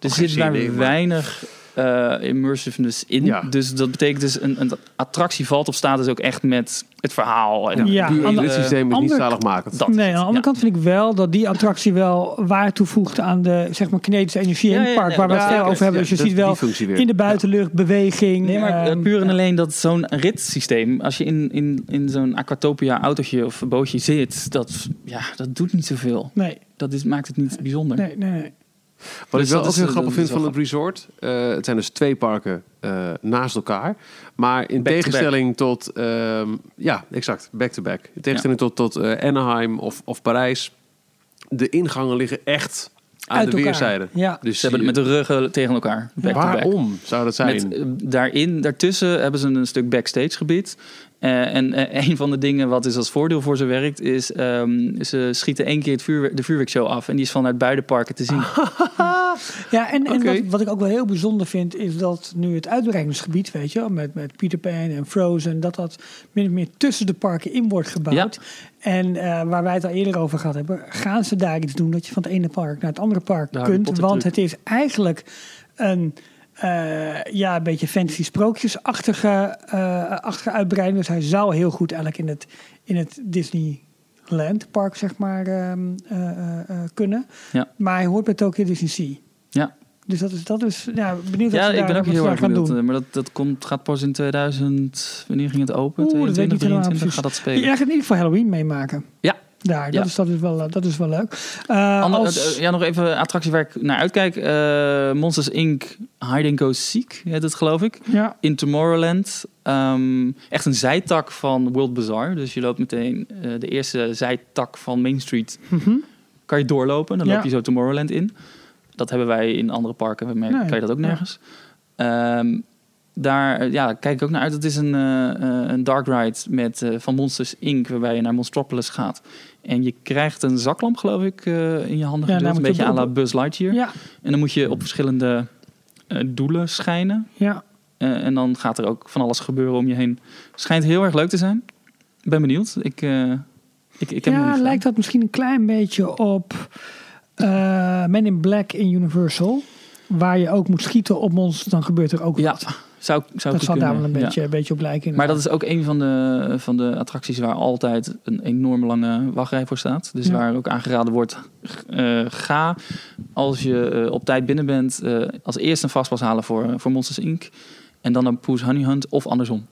Er zit daar weinig eh, immersiveness in. Ja. Dus dat betekent dus een, een attractie valt of staat dus ook echt met het verhaal. En Ja, die het systeem is niet zaligmakend. dat nee, aan de andere ja. kant vind ik wel dat die attractie wel waar toevoegt aan de zeg maar kinetische energie in Ja, het ja, park, ja, waar we het ja, veel over hebben. Dus je ziet wel in de buitenlucht beweging. Nee, maar eh, ehm, puur en ja. alleen dat zo'n ritssysteem, als je in, in, in zo'n Aquatopia autootje of bootje zit, dat, ja, dat doet niet zoveel. Nee, Dat is, maakt het niet bijzonder. nee, nee. nee. Wat Dus ik wel ook heel grappig vind van het resort. eh, het zijn dus twee parken eh, naast elkaar. Maar in Back to tegenstelling tot... ehm, ja, exact. Back-to-back. In tegenstelling tot, tot eh, Anaheim of, of Parijs. De ingangen liggen echt aan Uit de elkaar. weerszijden. Ja. Dus Ze hebben het met de ruggen tegen elkaar. Back to back. waarom zou dat zijn? Met, daarin, daartussen hebben ze een stuk backstage gebied. Eh, en eh, een van de dingen wat dus als voordeel voor ze werkt, is ehm, ze schieten één keer het vuurwerk, de vuurwerkshow af. En die is vanuit beide parken te zien. Ja, en, en wat, wat ik ook wel heel bijzonder vind, is dat nu het uitbreidingsgebied, weet je, met, met Peter Pan en Frozen, dat dat min of meer tussen de parken in wordt gebouwd. En eh, waar wij het al eerder over gehad hebben, gaan ze daar iets doen dat je van het ene park naar het andere park kunt. Want het is eigenlijk een, eh, ja, een beetje fantasy sprookjesachtige eh, achtige uitbreiding. Dus hij zou heel goed eigenlijk in het, in het Disneyland park, zeg maar, ehm, eh, kunnen. Ja. Maar hij hoort bij Tokyo Disney Sea. Ja, Dus dat is, dat is ja, benieuwd wat ja ze ik ben ook heel erg benieuwd. doen. Maar dat, dat komt, gaat pas in 2000... Wanneer ging het open? Oeh, dat weet ik 22, niet helemaal 23 precies. gaat dat Ja, spelen. jij gaat in ieder geval Halloween meemaken. Ja. Daar, dat, Ja. is, dat, is wel, eh, dat is wel leuk. Eh, Ander- als, eh, ja, nog even attractie waar ik naar uitkijk. Monsters Inc. Hide and Go Seek heet het geloof ik. ja, In Tomorrowland. Ehm, echt een zijtak van World Bazaar. Dus je loopt meteen eh, de eerste zijtak van Main Street. mhm. Kan je doorlopen. Dan Ja. loop je zo Tomorrowland in. Dat hebben wij in andere parken. Nee, kan je dat ook nergens. Ehm, daar eh, ja, kijk ik ook naar uit. Het is een, eh, eh, een dark ride met, van Monsters Inc. Waarbij je naar Monstropolis gaat. En je krijgt een zaklamp, geloof ik, in je handen Ja, gedeeld. Een beetje à la Buzz Lightyear. ja, En dan moet je op verschillende doelen schijnen. ja. En dan gaat er ook van alles gebeuren om je heen. Schijnt heel erg leuk te zijn. Ben benieuwd. Ik, ik, ik heb ja lijkt dat misschien een klein beetje op Men in Black in Universal. Waar je ook moet schieten op monsters, dan gebeurt er ook Ja, wat. Zou, zou Dat zal daar wel een ja. beetje, een beetje op lijken. Maar dat is ook een van de, van de attracties waar altijd een enorm lange wachtrij voor staat. Dus Ja. waar ook aangeraden wordt, eh, ga als je eh, op tijd binnen bent, eh, als eerste een vastpas halen voor, voor Monsters Inc. En dan een Poes Honey Hunt of andersom.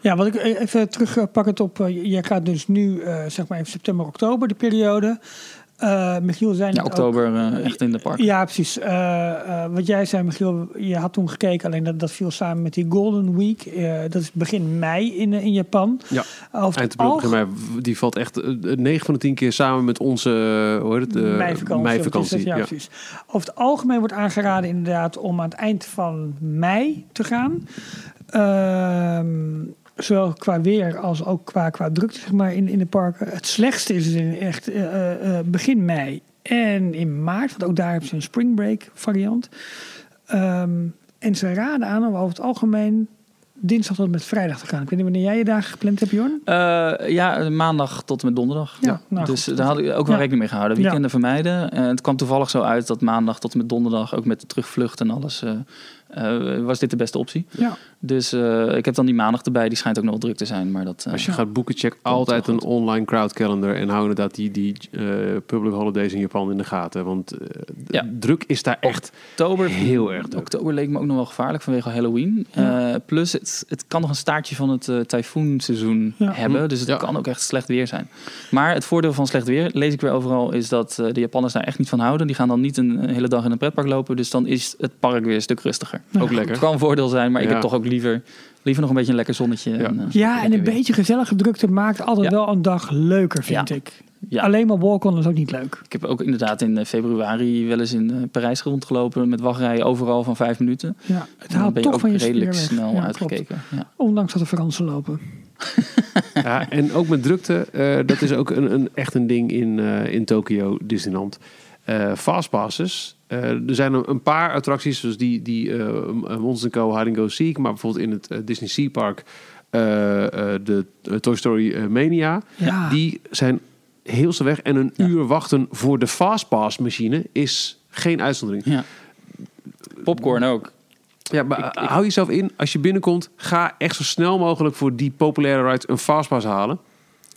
Ja, wat ik even terugpak het op. Jij gaat dus nu, eh, zeg maar even september, oktober, de periode. Eh Michiel zei Ja, ook- oktober eh, echt in de park. Ja, precies. Eh, eh, wat jij zei, Michiel, je had toen gekeken, alleen dat, dat viel samen met die Golden Week. Eh, dat is begin mei in, in Japan. Ja, Over het Eind april, mei, die valt echt eh, 9 van de 10 keer samen met onze het, eh, meivakantie. meivakantie. Ja, ja. precies. Over het algemeen wordt aangeraden inderdaad om aan het eind van mei te gaan. Ehm, zowel qua weer als ook qua, qua drukte zeg maar, in, in de parken. Het slechtste is dus in echt eh, eh, eh, begin mei en in maart. Want ook daar hebben ze een spring break variant. Ehm, en ze raden aan om over het algemeen dinsdag tot en met vrijdag te gaan. Ik weet niet wanneer jij je dagen gepland hebt, Jorn. Ja, maandag tot en met donderdag. Ja, nou dus goed. daar had ik ook wel Ja. rekening mee gehouden. Ja. Weekenden vermijden. En het kwam toevallig zo uit dat maandag tot en met donderdag, ook met de terugvlucht en alles, eh, was dit de beste optie. Ja. Dus eh, ik heb dan die maandag erbij. Die schijnt ook nog wel druk te zijn. Maar dat, eh, Als je gaat boeken, check altijd een online crowd calendar en hou inderdaad die, die eh, public holidays in Japan in de gaten. Want Ja. druk is daar echt oktober, heel erg druk. oktober leek me ook nog wel gevaarlijk vanwege Halloween. Ja. Eh, plus, het, het kan nog een staartje van het eh tyfoonseizoen Ja. hebben. Dus het Ja. kan ook echt slecht weer zijn. Maar het voordeel van slecht weer, lees ik weer overal, is dat de Japanners daar echt niet van houden. Die gaan dan niet een, een hele dag in een pretpark lopen. Dus dan is het park weer een stuk rustiger. Ook lekker. Het kan een voordeel zijn, maar ik heb toch ook liever, liever nog een beetje een lekker zonnetje. Ja. en, eh, Ja, en een weer. beetje gezellige drukte maakt altijd Ja. wel een dag leuker, vind Ja. ik. Ja. Alleen maar walk-on is ook niet leuk. Ik heb ook inderdaad in eh, februari wel eens in eh, Parijs rondgelopen met wachtrijen overal van vijf minuten. Ja, het haalt ben je toch ook van je redelijk snel Ja, uitgekeken. Ondanks dat er Fransen lopen. Ja, en ook met drukte, eh, dat is ook een, een, echt een ding in, eh, in Tokyo Disneyland. Eh fastpasses. Eh, er zijn een, paar attracties, zoals die, die eh Monsters Co. Hide and Go Seek, maar bijvoorbeeld in het eh, Disney Sea Park eh, eh, de Toy Story Mania. Ja. Die zijn heel snel weg en een Ja. uur wachten voor de fastpass machine is geen uitzondering. Ja. Popcorn ook. Ja, maar hou jezelf in. Als je binnenkomt, ga echt zo snel mogelijk voor die populaire rides een fastpass halen.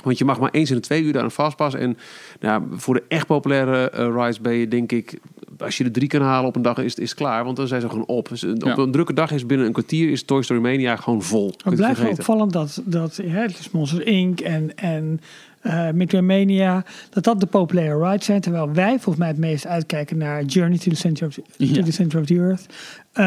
Want je mag maar eens in de twee uur daar een fastpass. En nou, voor de echt populaire rides ben je, denk ik, als je er drie kan halen op een dag, is, is het klaar. Want dan zijn ze gewoon op. Dus, eh, Ja. Op een drukke dag is binnen een kwartier is Toy Story Mania gewoon vol. Het het blijft wel opvallend dat, dat hè, het is Monsters Inc. en, en eh Midway Mania, dat dat de populaire rides zijn. Terwijl wij volgens mij het meest uitkijken naar Journey to the Center of, Ja. the, center of the Earth. eh,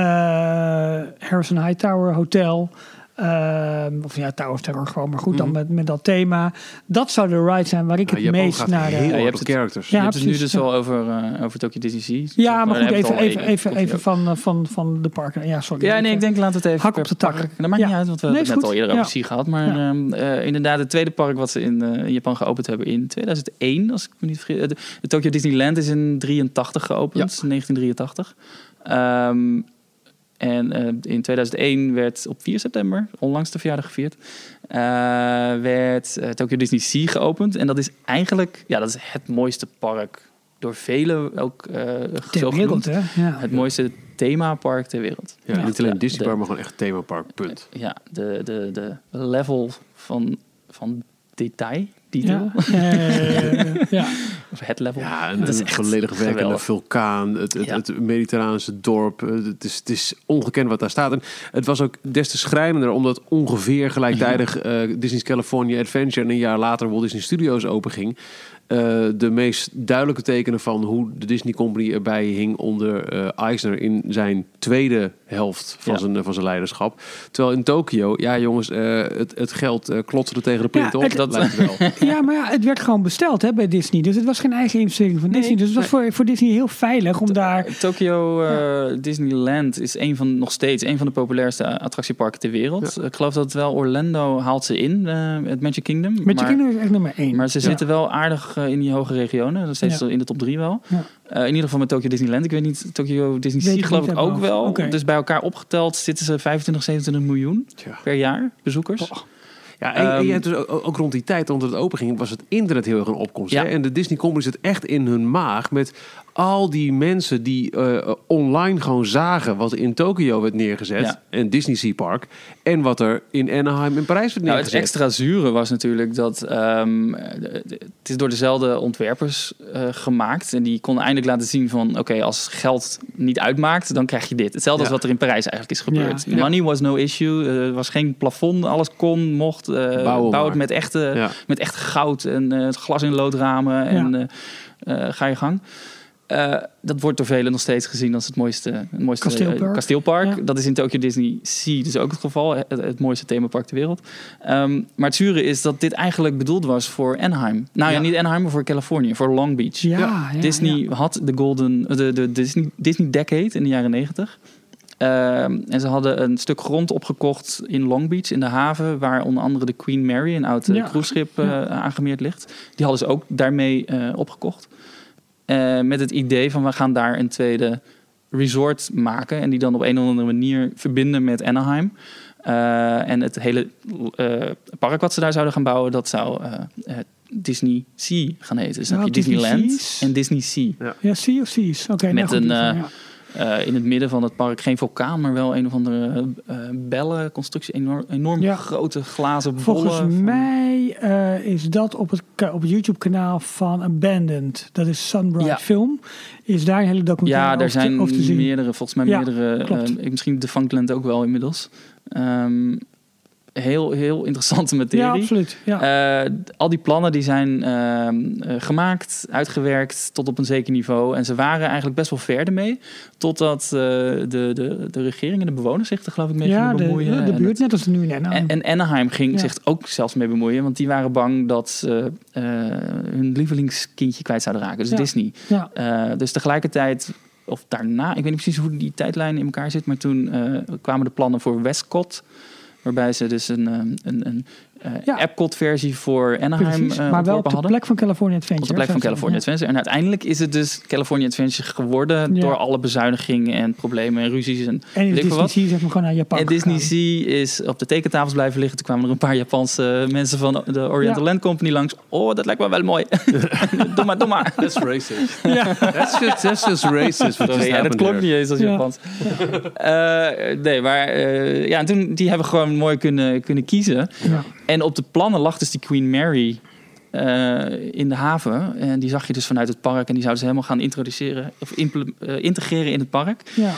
Harrison Hightower Hotel. Ehm, of ja, Tower of Terror gewoon, maar goed, dan met, met dat thema. Dat zou de ride zijn waar ik Mhm. Ja, het je hebt ook meest naar... heel eh, Ja, je hebt het- characters. je Ja, hebt het nu dus ja. wel over, eh, over Tokyo Disney Sea. ja, maar Daar goed, even, al even, even, even van, eh, van, van de parken. Ja, sorry. Ja, nee, ik denk laten we het even Hak op de tak. Dat maakt Ja. niet uit, want we Nee, hebben het net al eerder over. Sea gehad. Maar ehm, eh, inderdaad, het tweede park wat ze in, eh, in Japan geopend hebben in 2001, als ik me niet vergis. Tokyo Disneyland is in 83 geopend, 1983. Ehm, en eh, in 2001 werd op 4 september, onlangs de verjaardag gevierd, eh, werd eh, Tokyo Disney Sea geopend. En dat is eigenlijk, ja, dat is het mooiste park door velen ook eh Ter zo wereld, hè? Ja. Het mooiste themapark ter wereld. Ja, Ja. niet alleen Ja, Disney Park, maar gewoon echt themapark. Punt. Ja, de, de, de level van, van detail, detail, Ja. Eh, ja. of het level. Ja, een, Dat is een echt volledig werkende geweldig. vulkaan. Het, het, Ja. het mediterraanse dorp. Het is, het is ongekend wat daar staat. En het was ook des te schrijnender, omdat ongeveer gelijktijdig eh, Disney's California Adventure en een jaar later Walt Disney Studios openging. Eh, de meest duidelijke tekenen van hoe de Disney Company erbij hing onder eh, Eisner in zijn tweede helft van, Ja. zijn, van zijn leiderschap. Terwijl in Tokio, ja jongens, eh, het, het geld eh klotste tegen de plint Ja, op. het- dat lijkt wel. Ja, maar ja, het werd gewoon besteld hè, bij Disney. Dus het was geen eigen investering van Nee, Disney. Dus het was voor, voor Disney heel veilig om daar... Tokyo eh, Disneyland is een van, nog steeds een van de populairste attractieparken ter wereld. Ik geloof dat het wel Orlando haalt ze in, eh, het Magic Kingdom. Maar, kinderen is echt nummer één. maar ze Ja. zitten wel aardig eh, in die hoge regionen. Dat steeds Ja. in de top drie wel. Ja. Eh, in ieder geval met Tokyo Disneyland. Ik weet niet, Tokyo Disney Sea ik geloof ik ook wel. Oké. Dus bij elkaar opgeteld zitten ze 25, 27 miljoen per jaar bezoekers. Ja, en, en Ehm, je hebt dus ook, ook rond die tijd, omdat het open ging, was het internet heel erg een opkomst. Ja. Hè? En de Disney Company zit echt in hun maag met al die mensen die eh, online gewoon zagen wat in Tokio werd neergezet. Ja. En Disney Sea Park. En wat er in Anaheim en Parijs werd Nou, het neergezet. extra zure was natuurlijk dat ehm, het is door dezelfde ontwerpers eh, gemaakt. En die konden eindelijk laten zien van oké, als geld niet uitmaakt, dan krijg je dit. Hetzelfde Ja. als wat er in Parijs eigenlijk is gebeurd. Ja. Money was no issue. Eh, Er was geen plafond. Alles kon, mocht. eh Bouwen bouw het met echte, Ja. met echt goud en eh, glas in loodramen. En eh, eh, ga je gang. Eh, dat wordt door velen nog steeds gezien als het mooiste, het mooiste eh, Kasteelpark. kasteelpark. Ja. Dat is in Tokyo Disney Sea dus ook het geval. Het, het mooiste themapark ter wereld. Ehm, maar het zure is dat dit eigenlijk bedoeld was voor Anaheim. Nou ja, Ja. niet Anaheim, maar voor Californië, voor Long Beach. Ja, Disney ja. had de Golden, de, de Disney, Disney Decade in de jaren 90. Ehm, en ze hadden een stuk grond opgekocht in Long Beach, in de haven, waar onder andere de Queen Mary, een oud eh, Ja. cruiseschip, eh, Ja. aangemeerd ligt. Die hadden ze ook daarmee eh, opgekocht. Eh, met het idee van we gaan daar een tweede resort maken. En die dan op een of andere manier verbinden met Anaheim. Eh, en het hele eh, park wat ze daar zouden gaan bouwen, dat zou Disney Sea gaan heten. Dus dan Ja, heb je Disney Disneyland en Disney Sea. Ja, Sea of Seas. Oké, nou Met goed, een, ja. Eh, in het midden van het park geen vulkaan, maar wel een of andere eh bellenconstructie. Enorm, enorm Ja. grote glazen Volgens bollen. van- mij eh, is dat op het, op het YouTube-kanaal van Abandoned. Dat is Sunbright Ja. Film. Is daar een hele documentaire Ja, er over, te, zijn te zien. meerdere, volgens mij Ja, meerdere. misschien Defunctland ook wel inmiddels. Ehm, heel, heel interessante materie. Ja, absoluut. Ja. Eh, al die plannen die zijn ehm, eh, gemaakt, uitgewerkt tot op een zeker niveau. En ze waren eigenlijk best wel ver ermee. Totdat eh, de, de, de regering en de bewoners zich er geloof ik mee ja, gingen de, bemoeien. de En buurt, net als nu in Anaheim. en, en Anaheim ging Ja. zich ook zelfs mee bemoeien. Want die waren bang dat ze hun lievelingskindje kwijt zouden raken. Dus Ja. Disney. ja. Dus tegelijkertijd, of daarna, ik weet niet precies hoe die tijdlijn in elkaar zit, maar toen kwamen de plannen voor Westcott. Waarbij ze dus een, eh, een, een Ja. Epcot-versie voor Anaheim Precies, eh, maar wel op de hadden. plek van California Adventure. Op de plek van California zeggen. Adventure. En uiteindelijk is het dus California Adventure geworden Ja. door alle bezuinigingen en problemen en ruzies. En, En in weet ik veel Disney wat. Sea maar gewoon naar Japan En Disney. Sea is op de tekentafels blijven liggen. Toen kwamen er een paar Japanse mensen van de Oriental Ja. Land Company langs. Oh, dat lijkt me wel mooi. doe maar, doe maar. That's racist. That's just, that's just racist. ja, dat klopt niet eens als Ja. Japans. Eh, nee, maar eh, ja, en toen, die hebben gewoon mooi kunnen, kunnen kiezen. Ja. En op de plannen lag dus die Queen Mary eh, in de haven. En die zag je dus vanuit het park. En die zouden ze helemaal gaan introduceren, of eh, integreren in het park. Ja.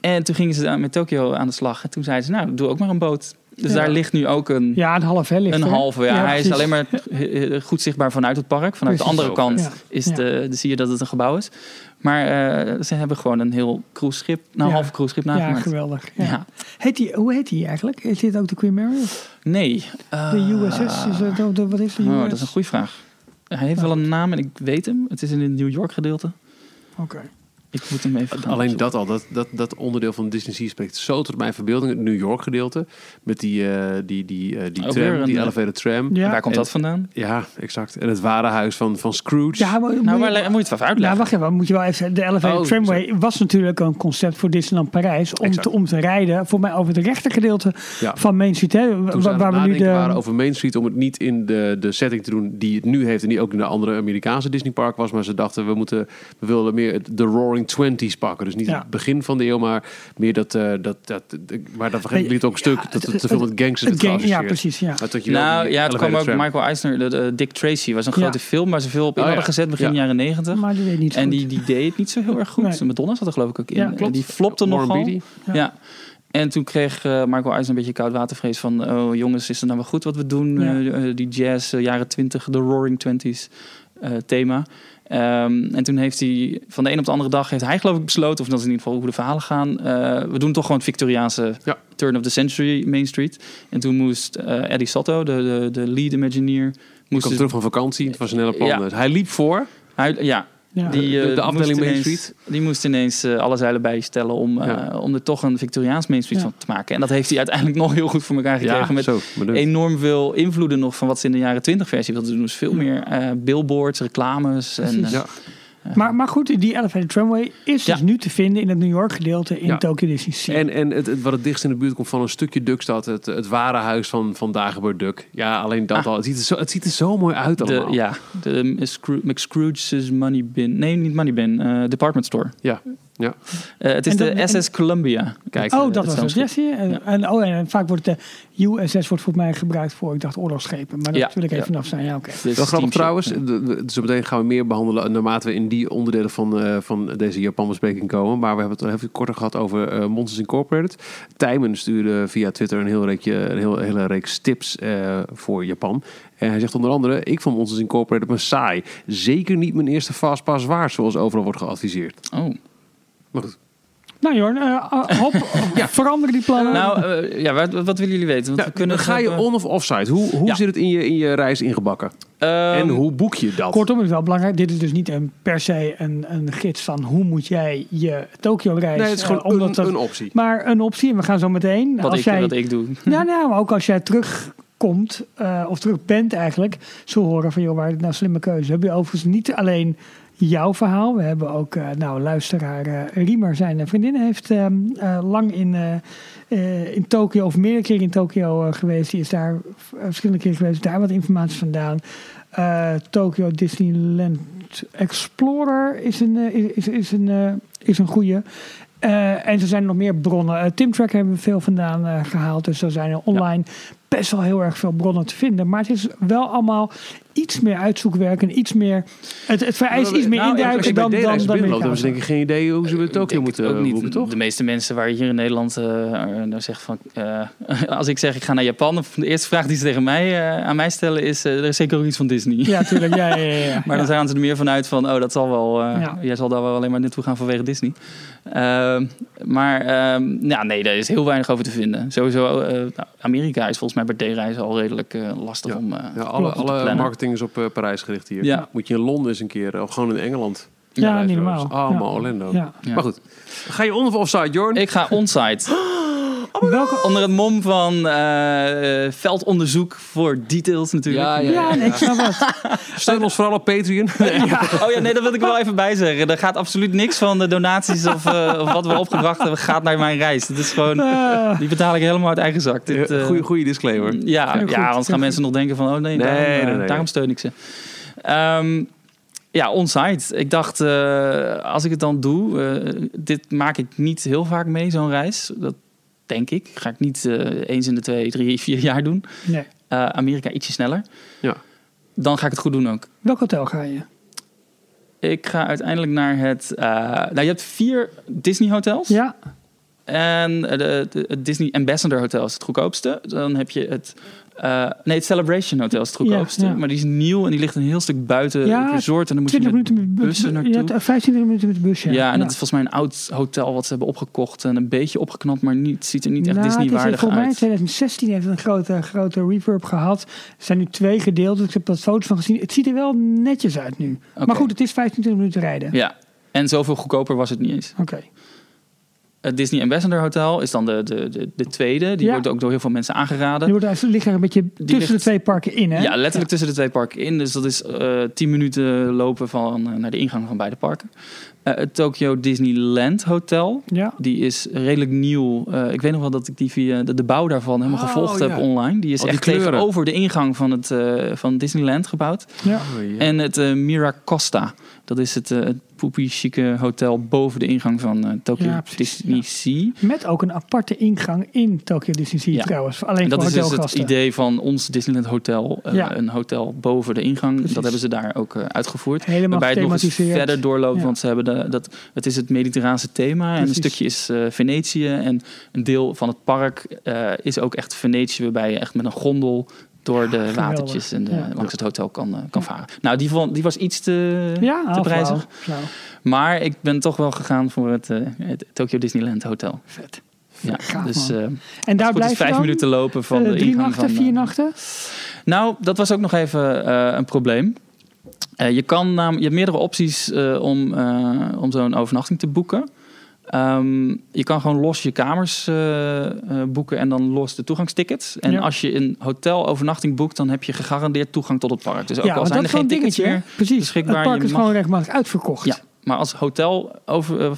En toen gingen ze met Tokio aan de slag. En toen zeiden ze, nou, doe ook maar een boot. Dus Ja. daar ligt nu ook een, ja, een half hè, ligt een halve. Ja, hij is alleen maar goed zichtbaar vanuit het park. Vanuit Precies. de andere kant Ja. is Ja. de, zie je dat het een gebouw is. Maar eh, ze hebben gewoon een heel cruiseschip, nou, een Ja. half cruiseschip Ja, nagemaakt. geweldig. Ja. Ja. Heet die, hoe heet die eigenlijk? Is dit ook de Queen Mary? Nee. De eh, USS? Is ook de- wat is de USS? Oh, dat is een goede vraag. Hij heeft wel een naam en ik weet hem. Het is in het New York gedeelte. Oké. Ik moet hem even Alleen opzoeken. dat al, dat, dat, dat onderdeel van Disney Sea spreekt zo tot mijn verbeelding. Het New York gedeelte. Met die, eh, die, die, eh, die Ook tram, een, die eh, elevated tram. Ja. Waar komt En- dat vandaan? Ja, exact. En het ware huis van, van Scrooge. Ja, maar, Nou, je, moet je het even uitleggen? nou, wacht even. Moet je wel even. De Elevated Oh, Tramway was natuurlijk een concept voor Disneyland Parijs. Om, Exact. te, om te rijden. Voor mij over het rechtergedeelte Ja. van Main Street. Hè, Toen waar, we nu de. waren over Main Street om het niet in de, de setting te doen die het nu heeft en die ook in de andere Amerikaanse Disney park was, maar ze dachten we moeten we wilden meer de Roaring Twenties pakken, dus niet Ja. het begin van de eeuw, maar meer dat eh, dat dat de- maar dat Nee, liet ook een stuk ja, dat het te veel met gangsters het werd gang- ja, precies. Ja. Maar tot je Nou ja, het kwam ook tram- Michael Eisner, de, de Dick Tracy, was een Ja. grote film waar ze veel op in Oh, hadden ja. gezet begin Ja. jaren negentig. Maar die deed niet En goed. die, die deed het niet zo heel erg goed. Nee. Madonna zat er geloof ik ook in. Ja, En klopt. die flopte nogal. Ja. Ja. En toen kreeg eh Michael Eisner een beetje koud watervrees van... oh jongens, is het nou wel goed wat we doen? Ja. Eh, die jazz, jaren twintig, de Roaring Twenties eh, thema. Ehm, en toen heeft hij van de een op de andere dag... heeft hij geloof ik besloten, of dat is in ieder geval hoe de verhalen gaan... eh, we doen toch gewoon het Victoriaanse Ja. turn of the century Main Street. En toen moest eh, Eddie Sotto, de, de, de lead Imagineer... Ik Moest kwam dus- terug van vakantie, het was een hele plan. Ja. Hij liep voor. hij, ja, ja. die, De- eh, de afdeling moest Main ineens- Street. Die moest ineens eh, alle zeilen bijstellen om, eh, Ja. om er toch een Victoriaans Main Street Ja. van te maken. En dat heeft hij uiteindelijk nog heel goed voor elkaar gekregen. Ja, met zo. bedoeld. enorm veel invloeden nog van wat ze in de jaren 20 versie wilden doen. Dus veel meer eh, billboards, reclames. En, eh. Maar, maar goed, die Elevated Tramway is Ja. dus nu te vinden in het New York gedeelte in Ja. Tokyo Disney Sea. En, en het, het, wat het dichtst in de buurt komt van een stukje Duckstad, het, het ware huis van, van Dagobert Duck. Ja, alleen dat Ah. al. Het ziet, er zo, het ziet er zo mooi uit de, allemaal. ja, de Scroo- McScrooge's Money Bin. Nee, niet Money Bin. eh, department Store. Ja, ja. Eh, het is de dat- en- SS Columbia. Kijk, Oh, eh, dat was het. je? En, Ja. en, oh, en vaak wordt de USS wordt volgens mij gebruikt voor, ik dacht, oorlogsschepen. Maar daar Ja, wil ik even ja. vanaf zijn. Ja, oké. Dus Wel grappig trouwens. Zo meteen gaan we meer behandelen naarmate we in die onderdelen van, eh, van deze Japan-bespreking komen. Maar we hebben het al even korter gehad over eh, Monsters Incorporated. Tijmen stuurde via Twitter een, heel reekje, een heel, hele reeks tips eh, voor Japan. En hij zegt onder andere, ik vond Monsters Incorporated maar saai. Zeker niet mijn eerste Fastpass waard, zoals overal wordt geadviseerd. Oh. Maar goed. Nou Jorn, eh, uh, hop, veranderen die plannen. Nou, eh, ja, wat, wat willen jullie weten? Want Ja, we kunnen ga je hebben- on- of offsite? Hoe, hoe Ja. zit het in je, in je reis ingebakken? Ehm, en hoe boek je dat? Kortom, het is wel belangrijk. Dit is dus niet een, per se een, een gids van hoe moet jij je Tokio-reis... nee, het is eh, gewoon omdat een, dat- een optie. Maar een optie, en we gaan zo meteen... wat, als ik, jij, wat ik doe. Ja, nou, maar ook als jij terugkomt, eh, of terug bent eigenlijk, zo horen van, joh, waar het nou slimme keuze. Heb je overigens niet alleen jouw verhaal. We hebben ook, eh, nou, luisteraar eh Riemer, zijn vriendin, heeft ehm, eh, lang in, eh, eh, in Tokio, of meerdere keren in Tokio eh, geweest. Die is daar verschillende keren geweest, daar wat informatie vandaan. Eh Tokyo Disneyland Explorer is een, eh, is, is, een, eh, is een goede. Eh, en er zijn nog meer bronnen. Eh, Timtrack hebben we veel vandaan eh, gehaald. Dus er zijn online best wel heel erg veel bronnen te vinden. Maar het is wel allemaal iets meer uitzoekwerk en iets meer. Het, het vereist iets meer Nou, induiken je bij dan, dan, dan, hebben ze denk ik geen idee hoe ze Tokio Ik denk moeten het ook niet. boeken, toch? De meeste mensen waar je hier in Nederland eh nou zegt van... eh, als ik zeg ik ga naar Japan, de eerste vraag die ze tegen mij, eh, aan mij stellen is... eh, er is zeker ook iets van Disney. Ja, tuurlijk. Ja, ja, ja, ja. Maar dan Ja. gaan ze er meer vanuit van, oh, dat zal wel. eh, Ja. Jij zal daar wel alleen maar naartoe gaan vanwege Disney. Ehm, maar ehm, ja, nee, daar is heel weinig over te vinden. Sowieso, eh, nou, Amerika is volgens mij bij D-reizen al redelijk eh, lastig Ja. om. eh, Ja, alle, alle plannen. Marketing is op eh, Parijs gericht hier. Ja. Moet je in Londen eens een keer, of gewoon in Engeland. Ja, niet normaal. Allemaal Ja. Orlando. Ja. Ja. Maar goed, ga je on of offside, Jorn? Ik ga onsite. Welke... Onder het mom van eh, eh, veldonderzoek voor details natuurlijk. Ja, ja, Ja, nee, ik snap het. Steun ons vooral op Patreon. Oh ja, nee, dat wil ik wel even bij zeggen. Er gaat absoluut niks van de donaties of, eh, of wat we opgebracht hebben gaat naar mijn reis. Het is gewoon, Ah. die betaal ik helemaal uit eigen zak. Dit, eh, Goeie, goeie disclaimer. Ja, goed, ja anders gaan mensen nog denken van, oh nee, Nee, daarom, nee, nee. daarom steun ik ze. Ehm, ja, onsite. Ik dacht, eh, als ik het dan doe, eh, dit maak ik niet heel vaak mee, zo'n reis. Dat denk ik. Ga ik niet eh, eens in de twee, drie, vier jaar doen. Nee. Eh, Amerika ietsje sneller. Ja. Dan ga ik het goed doen ook. Welk hotel ga je? Ik ga uiteindelijk naar het... eh, nou, je hebt vier Disney hotels. Ja, En de, de- het Disney Ambassador Hotel is het goedkoopste. Dan heb je het... eh, nee, het Celebration Hotel is het goedkoopste. Ja, ja. Maar die is nieuw en die ligt een heel stuk buiten Ja, het resort. En dan moet je 20 met minuten met de bussen bus. naartoe. Ja, 15 minuten met de bus, ja. Ja, en dat is volgens mij een oud hotel wat ze hebben opgekocht. En een beetje opgeknapt, maar niet, ziet er niet echt Nou, het is Disney-waardig Volgens mij in uit. 2016 heeft het een grote, grote reverb gehad. Er zijn nu twee gedeelten. Ik heb wat foto's van gezien. Het ziet er wel netjes uit nu. Maar goed, het is 25 minuten rijden. Ja, en zoveel goedkoper was het niet eens. Oké. Het Disney Ambassador Hotel is dan de, de, de, de tweede. Die Ja. wordt ook door heel veel mensen aangeraden. Die wordt, ligt er een beetje tussen ligt- de twee parken in, hè? Ja, letterlijk tussen de twee parken in. Dus dat is eh 10 minuten lopen van, eh, naar de ingang van beide parken. Eh, het Tokyo Disneyland Hotel. Ja. Die is redelijk nieuw. Eh, ik weet nog wel dat ik die via de, de bouw daarvan helemaal Oh, gevolgd heb online. Die is die echt kleuren. tegenover de ingang van het eh, van Disneyland gebouwd. ja. En het eh, Miracosta. Dat is het, eh het poepie chique hotel boven de ingang van eh, Tokyo Ja, precies, Disney ja. Sea. Met ook een aparte ingang in Tokyo Disney Sea Ja. trouwens. Alleen En dat voor is dus het idee van ons Disneyland Hotel. eh. Een hotel boven de ingang. Precies. Dat hebben ze daar ook uitgevoerd. Helemaal Waarbij het nog eens verder doorloopt. Want ze hebben de, dat, het is het Mediterraanse thema. En een stukje is Venetië. En een deel van het park is ook echt Venetië. Waarbij je echt met een gondel door de geweldig. watertjes en de, langs het hotel kan, eh, kan varen. Nou, die, vond, die was iets te, Ja, te prijzig. flauw. Maar ik ben toch wel gegaan voor het, eh, het Tokyo Disneyland Hotel. Vet. Ja, Gaaf, dus eh En daar blijf je vijf dan? minuten lopen van de drie ingang nachten, van, vier eh, nachten? Nou, dat was ook nog even een probleem. Je, kan je hebt meerdere opties om, om zo'n overnachting te boeken. Ehm, je kan gewoon los je kamers eh, eh, boeken en dan los de toegangstickets. En Ja. als je een hotel overnachting boekt, dan heb je gegarandeerd toegang tot het park. Dus ook ja, al zijn er geen een tickets dingetje. meer? Precies. beschikbaar. Het park je is mag- gewoon regelmatig uitverkocht. Ja, maar als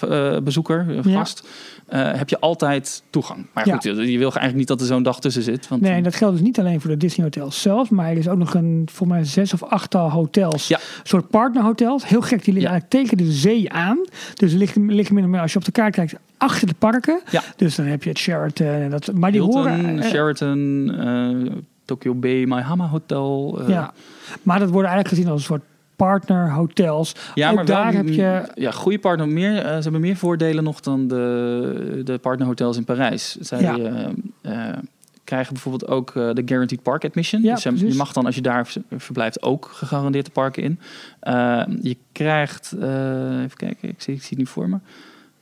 hotelbezoeker, Ja. gast, eh, heb je altijd toegang. Maar Ja. goed, je, je wil eigenlijk niet dat er zo'n dag tussen zit. Want Nee, en dat geldt dus niet alleen voor de Disney hotels zelf, maar er is ook nog een, voor mij zes of achttal hotels. Ja. Een soort partnerhotels. Heel gek, die liggen eigenlijk tegen de zee aan. Dus liggen, liggen meer, als je op de kaart kijkt, achter de parken. Ja. Dus dan heb je het Sheraton. En dat, maar die Hilton, horen... eh, Sheraton, eh, Tokyo Bay, Maihama Hotel. eh, ja. Maar dat worden eigenlijk gezien als een soort partnerhotels. Ja, Ook maar wel, daar heb je... Ja, goede partner. Meer, eh, ze hebben meer voordelen nog dan de, de partnerhotels in Parijs. Zij Ja. eh, eh, krijgen bijvoorbeeld ook de Guaranteed Park Admission. Ja, dus je, precies. mag dan, als je daar verblijft, ook gegarandeerd de parken in. Eh, je krijgt... even kijken, ik zie, ik zie het nu voor me.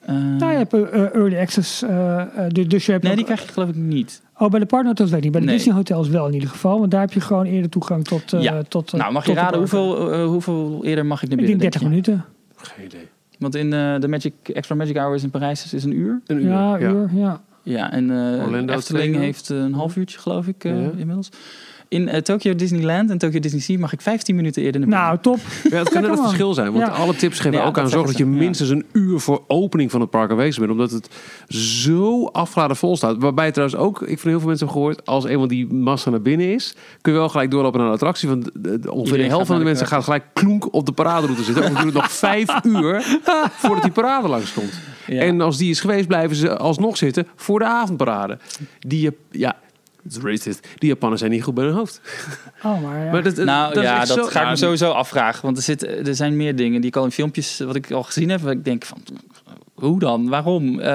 Eh, Nou, je hebt early access. eh, dus- dus je hebt nee, ook- die krijg je geloof ik niet. Oh, bij de partnerhotels weet ik niet. Bij de Nee. Disney hotels wel in ieder geval. Want daar heb je gewoon eerder toegang tot... eh, Ja. tot eh, nou, mag je tot raden hoeveel, eh, hoeveel eerder mag ik naar Ik binnen? denk 30 denk je? minuten. Geen idee. Want in eh, de Magic, Extra Magic Hours in Parijs is, een uur. Een uur. Ja, uur, ja. Ja, en eh Orlando Efteling heeft een half uurtje, geloof ik, eh, Ja. inmiddels. In eh, Tokyo Disneyland en Tokyo Disney Sea mag ik 15 minuten eerder naar binnen. Nou, top. Ja, het kan net het verschil zijn. Want Ja. alle tips geven Ja, ook aan zorg dat je ja. minstens een uur voor opening van het park aanwezig bent. Omdat het zo afgeladen vol staat. Waarbij trouwens ook, ik van heel veel mensen heb gehoord, als eenmaal die massa naar binnen is, kun je wel gelijk doorlopen naar een attractie. Want de- de- ongeveer de helft van de mensen gaat gelijk klonk op de paraderoute zitten. Dan duurt het nog vijf uur voordat die parade langskomt. Ja. En als die is geweest, blijven ze alsnog zitten voor de avondparade. Die, ja, het is racist. Die Japanners zijn niet goed bij hun hoofd. Oh, maar ja. Maar dat, nou dat ja, dat zo- ga ik me sowieso afvragen. Want er, zit, er zijn meer dingen die ik al in filmpjes, wat ik al gezien heb, waar ik denk van, hoe dan? Waarom? Eh,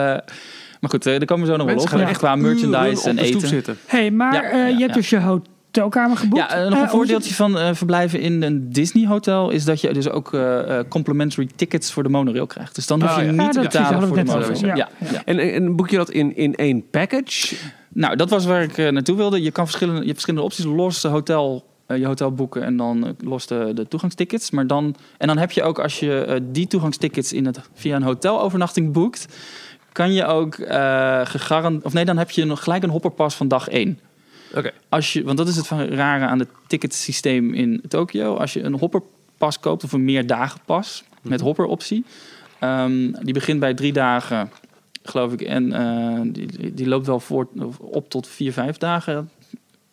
maar goed, eh, daar komen we zo nog wel Mensen op. gaan Echt qua merchandise en eten. zitten. hey, maar Ja, eh, ja, je hebt dus je hotelkamer geboekt. Ja, nog een zit- voordeeltje van verblijven in een Disney hotel is dat je dus ook eh, eh, complimentary tickets voor de monorail krijgt. Dus dan hoef je Oh, ja. niet Ja, te betalen voor de monorail. ja. En, en boek je dat in, in één package? Nou, dat was waar ik eh, naartoe wilde. Je kan verschillende, je hebt verschillende opties. Los de hotel, eh, je hotel boeken en dan eh, los de, de toegangstickets. Maar dan, en dan heb je ook als je die toegangstickets in het, via een hotelovernachting boekt, kan je ook gegarandeerd... Of nee, dan heb je nog gelijk een hopperpas van dag 1. Oké. Als je, want dat is het van rare aan het ticketsysteem in Tokio. Als je een hopperpas koopt of een meerdagenpas met hopperoptie... ehm, die begint bij drie dagen, geloof ik. En eh, die, die loopt wel op tot vier, vijf dagen.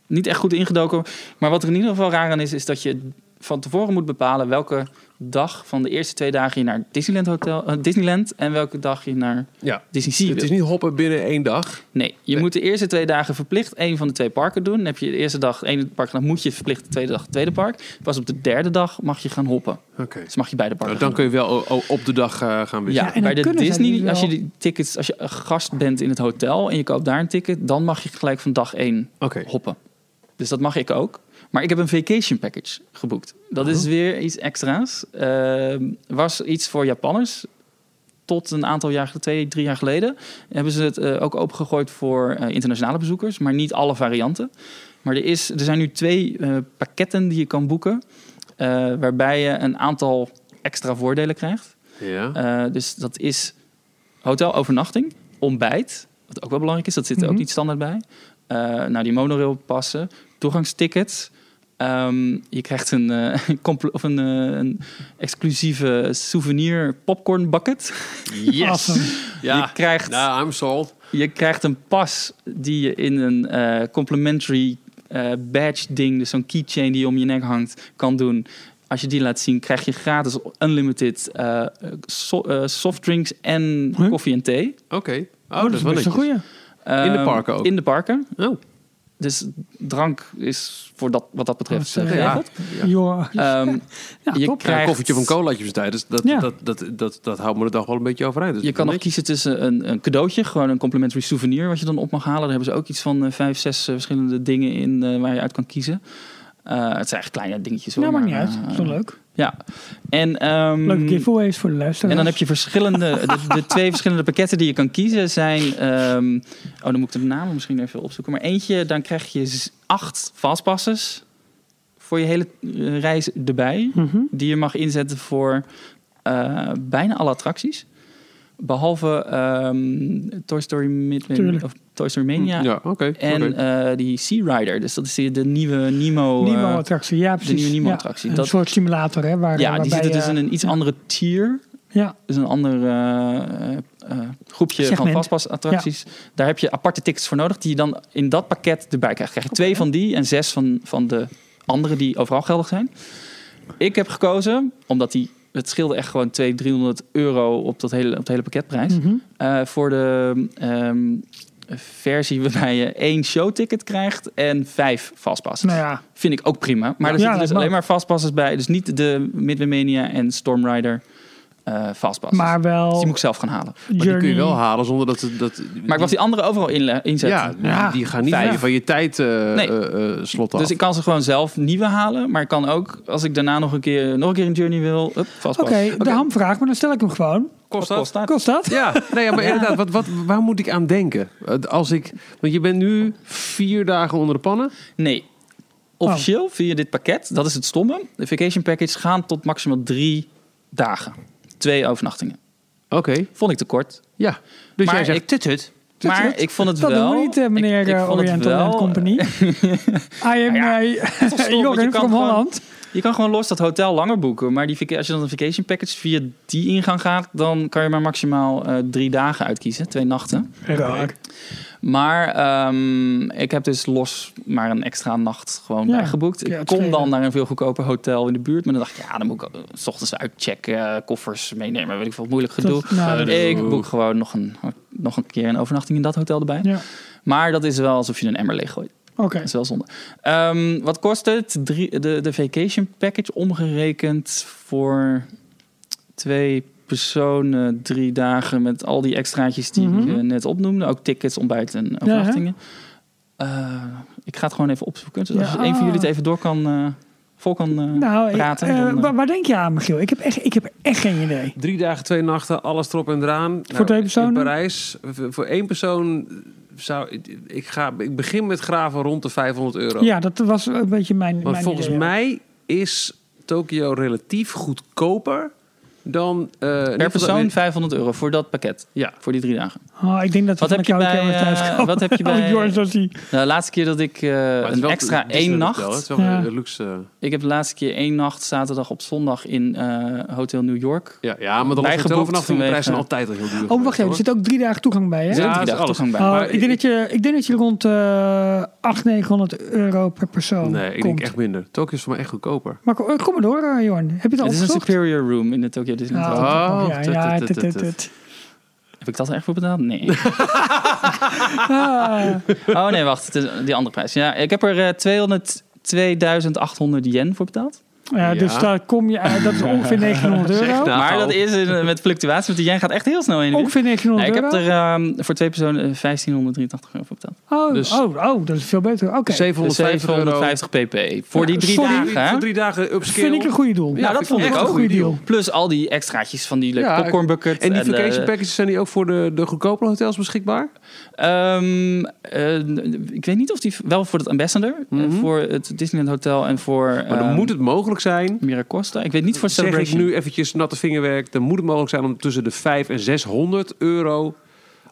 Niet echt goed ingedoken. Maar wat er in ieder geval raar aan is, is dat je van tevoren moet bepalen welke dag van de eerste twee dagen je naar Disneyland, Hotel, eh, Disneyland en welke dag je naar Ja. Disney Sea Het is niet hoppen binnen één dag. Nee, je Nee. moet de eerste twee dagen verplicht één van de twee parken doen. Dan heb je de eerste dag het ene park, dan moet je verplicht de tweede dag het tweede park. Pas op de derde dag mag je gaan hoppen. Oké. Dus mag je beide parken Nou, dan gaan kun je wel op de dag eh, gaan wisselen. Ja, en dan bij de Disney, wel- als je die tickets, als je gast bent in het hotel en je koopt daar een ticket, dan mag je gelijk van dag één Oké. hoppen. Dus dat mag ik ook. Maar ik heb een vacation package geboekt. Dat is weer iets extra's. Ehm, was iets voor Japanners. Tot een aantal jaar, twee, drie jaar geleden, hebben ze het eh, ook opengegooid voor eh, internationale bezoekers, maar niet alle varianten. Maar er, is, er zijn nu twee eh, pakketten die je kan boeken, waarbij je een aantal extra voordelen krijgt. Ja. Dus dat is hotelovernachting, ontbijt, wat ook wel belangrijk is, dat zit er Mhm. ook niet standaard bij. Nou, die monorail passen, toegangstickets. Ehm, je krijgt een, eh, of een, eh, een exclusieve souvenir popcorn bucket. Yes. Awesome. Je, krijgt, Nou, I'm sold. je krijgt een pas die je in een eh, complimentary eh, badge ding, dus zo'n keychain die om je nek hangt, kan doen. Als je die laat zien, krijg je gratis unlimited eh, so- eh, softdrinks en Huh? koffie en thee. Oké. Oh, Oh, dat is wel een goeie. In de Ehm, parken ook? In de parken. Oh, Dus drank is voor dat, wat dat betreft Oh, eh, zo, ja. geregeld. Joh, Ehm, ja, je top. ja, krijgt, een koffietje van colaatje op tijd. Dus dat, Ja. dat, dat, dat, dat, houdt me de dag wel een beetje overeind. Dus Je kan nog kiezen tussen een, een cadeautje, gewoon een complimentary souvenir wat je dan op mag halen. Daar hebben ze ook iets van eh, vijf, zes eh, verschillende dingen in eh, waar je uit kan kiezen. Eh, het zijn eigenlijk kleine dingetjes. hoor, Nou, maakt niet uit. Dat is wel leuk. Ja. En, Leuke giveaways voor de luisteraars. en dan heb je verschillende, de, de twee verschillende pakketten die je kan kiezen zijn. ehm, oh, dan moet ik de namen misschien even opzoeken. Maar eentje, dan krijg je acht fastpasses voor je hele eh, reis erbij. Mhm. Die je mag inzetten voor eh, bijna alle attracties. Behalve ehm, Toy Story Midway of Toy Story Mania. Ja, oké. En oké. eh, die Sea Rider. Dus dat is die, de nieuwe Nemo. eh, Nemo-attractie, ja precies. nieuwe Ja, Nemo-attractie. Een Dat- soort simulator, hè? Waar, ja, die waarbij zitten dus in een iets ja. andere tier. Ja, Dus een ander eh, eh, eh, groepje van vastpasattracties. Daar heb je aparte tickets voor nodig die je dan in dat pakket erbij krijgt. Krijg je twee van die en zes van, van de andere die overal geldig zijn. Ik heb gekozen, omdat die, het scheelde echt gewoon 200, 300 euro op, dat hele, op het hele pakketprijs. Mhm. Eh, voor de ehm, versie waarbij je één showticket krijgt en vijf fastpassen. nou ja, Vind ik ook prima. Maar er Ja, zitten dus alleen maar fastpasses bij. Dus niet de Midway Mania en Storm Eh fastpasses. maar Dus wel die moet ik zelf gaan halen. maar die kun je wel halen zonder dat... dat Maar ik was die andere overal inle- inzetten. ja, die- Ja. die gaan niet Vijf. van je tijd eh Nee. eh, eh, slot af. Dus ik kan ze gewoon zelf nieuwe halen. Maar ik kan ook, als ik daarna nog een keer, nog een keer een journey wil, up, vastpas. Oké, de hamvraag, maar dan stel ik hem gewoon. kost dat? Kost dat? Ja, nee, ja, maar inderdaad, wat, wat, waar moet ik aan denken? Eh, Als ik, want je bent nu vier dagen onder de pannen. Nee. Officieel via dit pakket, dat is het stomme. De vacation package gaan tot maximaal drie dagen. Twee overnachtingen. Oké, Vond ik te kort. ja. Dus Maar jij zegt, ik- tut, tut. Maar ik vond het Dat wel... we niet, eh, meneer ik, ik eh, vond het Oriental wel, Land Company. I am ja, eh, stom, want je Jorgen from gewoon- Holland. Je kan gewoon los dat hotel langer boeken. Maar die, als je dan een vacation package via die ingang gaat... dan kan je maar maximaal eh, drie dagen uitkiezen. Twee nachten. Raar. Maar ehm, ik heb dus los maar een extra nacht gewoon Ja, bijgeboekt. Ik schelen. dan naar een veel goedkoper hotel in de buurt. Maar dan dacht ik, ja, dan moet ik eh, s ochtends uitchecken, koffers meenemen. Weet ik veel, moeilijk gedoe. Dat- nou, ik boek gewoon nog een, nog een keer een overnachting in dat hotel erbij. Ja, Maar dat is wel alsof je een emmer leeggooit. Oké. Dat is wel zonde. Ehm, wat kost het? Drie, de, de vacation package omgerekend voor twee personen, drie dagen met al die extraatjes die Mhm. ik eh, net opnoemde. Ook tickets, ontbijt en overnachtingen. Eh, ik ga het gewoon even opzoeken. Dus als Ja. een van jullie het even door kan, eh, vol kan eh, Nou, ik- praten. dan, waar, waar denk je aan, Michiel? Ik heb echt, ik heb echt geen idee. Drie dagen, twee nachten, alles erop en eraan. Nou, Voor twee personen? In Parijs, voor voor één persoon zou ik, ga, ik begin met graven rond de 500 euro. Ja, dat was een beetje mijn. Mijn volgens idee. mij is Tokio relatief goedkoper dan... eh, Per persoon 500 euro voor dat pakket. Ja. Voor die drie dagen. Oh, ik denk dat we Wat heb je bij, eh, komen. wat heb je ik bij-. Nou, de laatste keer dat ik eh, een wel extra één hotel, nacht... Het is wel Ja. een luxe... eh, Ik heb de laatste keer één nacht, zaterdag op zondag in eh, Hotel New York. Ja, ja maar dan het vanaf de prijzen zijn altijd al heel duur. Oh, wacht even. Er zit ook drie dagen toegang bij, hè? Er zit Ja, drie dagen toegang bij. Oh, Maar ik, denk dat je, ik denk dat je rond uh, 800, 900 euro per persoon. Nee, ik komt. denk echt minder. Tokio is voor mij echt goedkoper. Maar kom, eh, maar door, eh, Jorn. Heb je het al Het is een superior room in de Tokyo Oh. Oh, ja, tut, ja, tut, tut, tut, tut, tut. Heb ik dat er echt voor betaald? Nee. Ah, oh nee, wacht. Het is die andere prijs. Ja, ik heb er eh 200 2800 yen voor betaald. Ja, dus daar kom je uit. Dat is ongeveer 900 euro. Nou. Maar dat is eh, met fluctuatie, want die yen gaat echt heel snel weer. Ongeveer 900 Nee, ik heb euro. er ehm, voor twee personen eh, 1583 euro voor betaald. Oh, Dus- oh, oh, dat is veel beter. Oké, 750 euro. 750 pp. Voor Ja, die drie sorry, dagen. hè? Voor drie dagen upscale. vind ik een goede doel. Ja, dat vond ik ook. een goede deal. Plus al die extraatjes van die leuke Ja, popcorn bucket. En die vacation packages zijn die ook voor de, de goedkopere hotels beschikbaar? Ehm, eh, ik weet niet of die wel voor het Ambassador, eh, Mhm. voor het Disneyland Hotel en voor Maar dan ehm, moet het mogelijk zijn. Miracosta. Ik weet niet voor Zeg ik nu eventjes natte vingerwerk. Dan moet het mogelijk zijn om tussen de 5 en 600 euro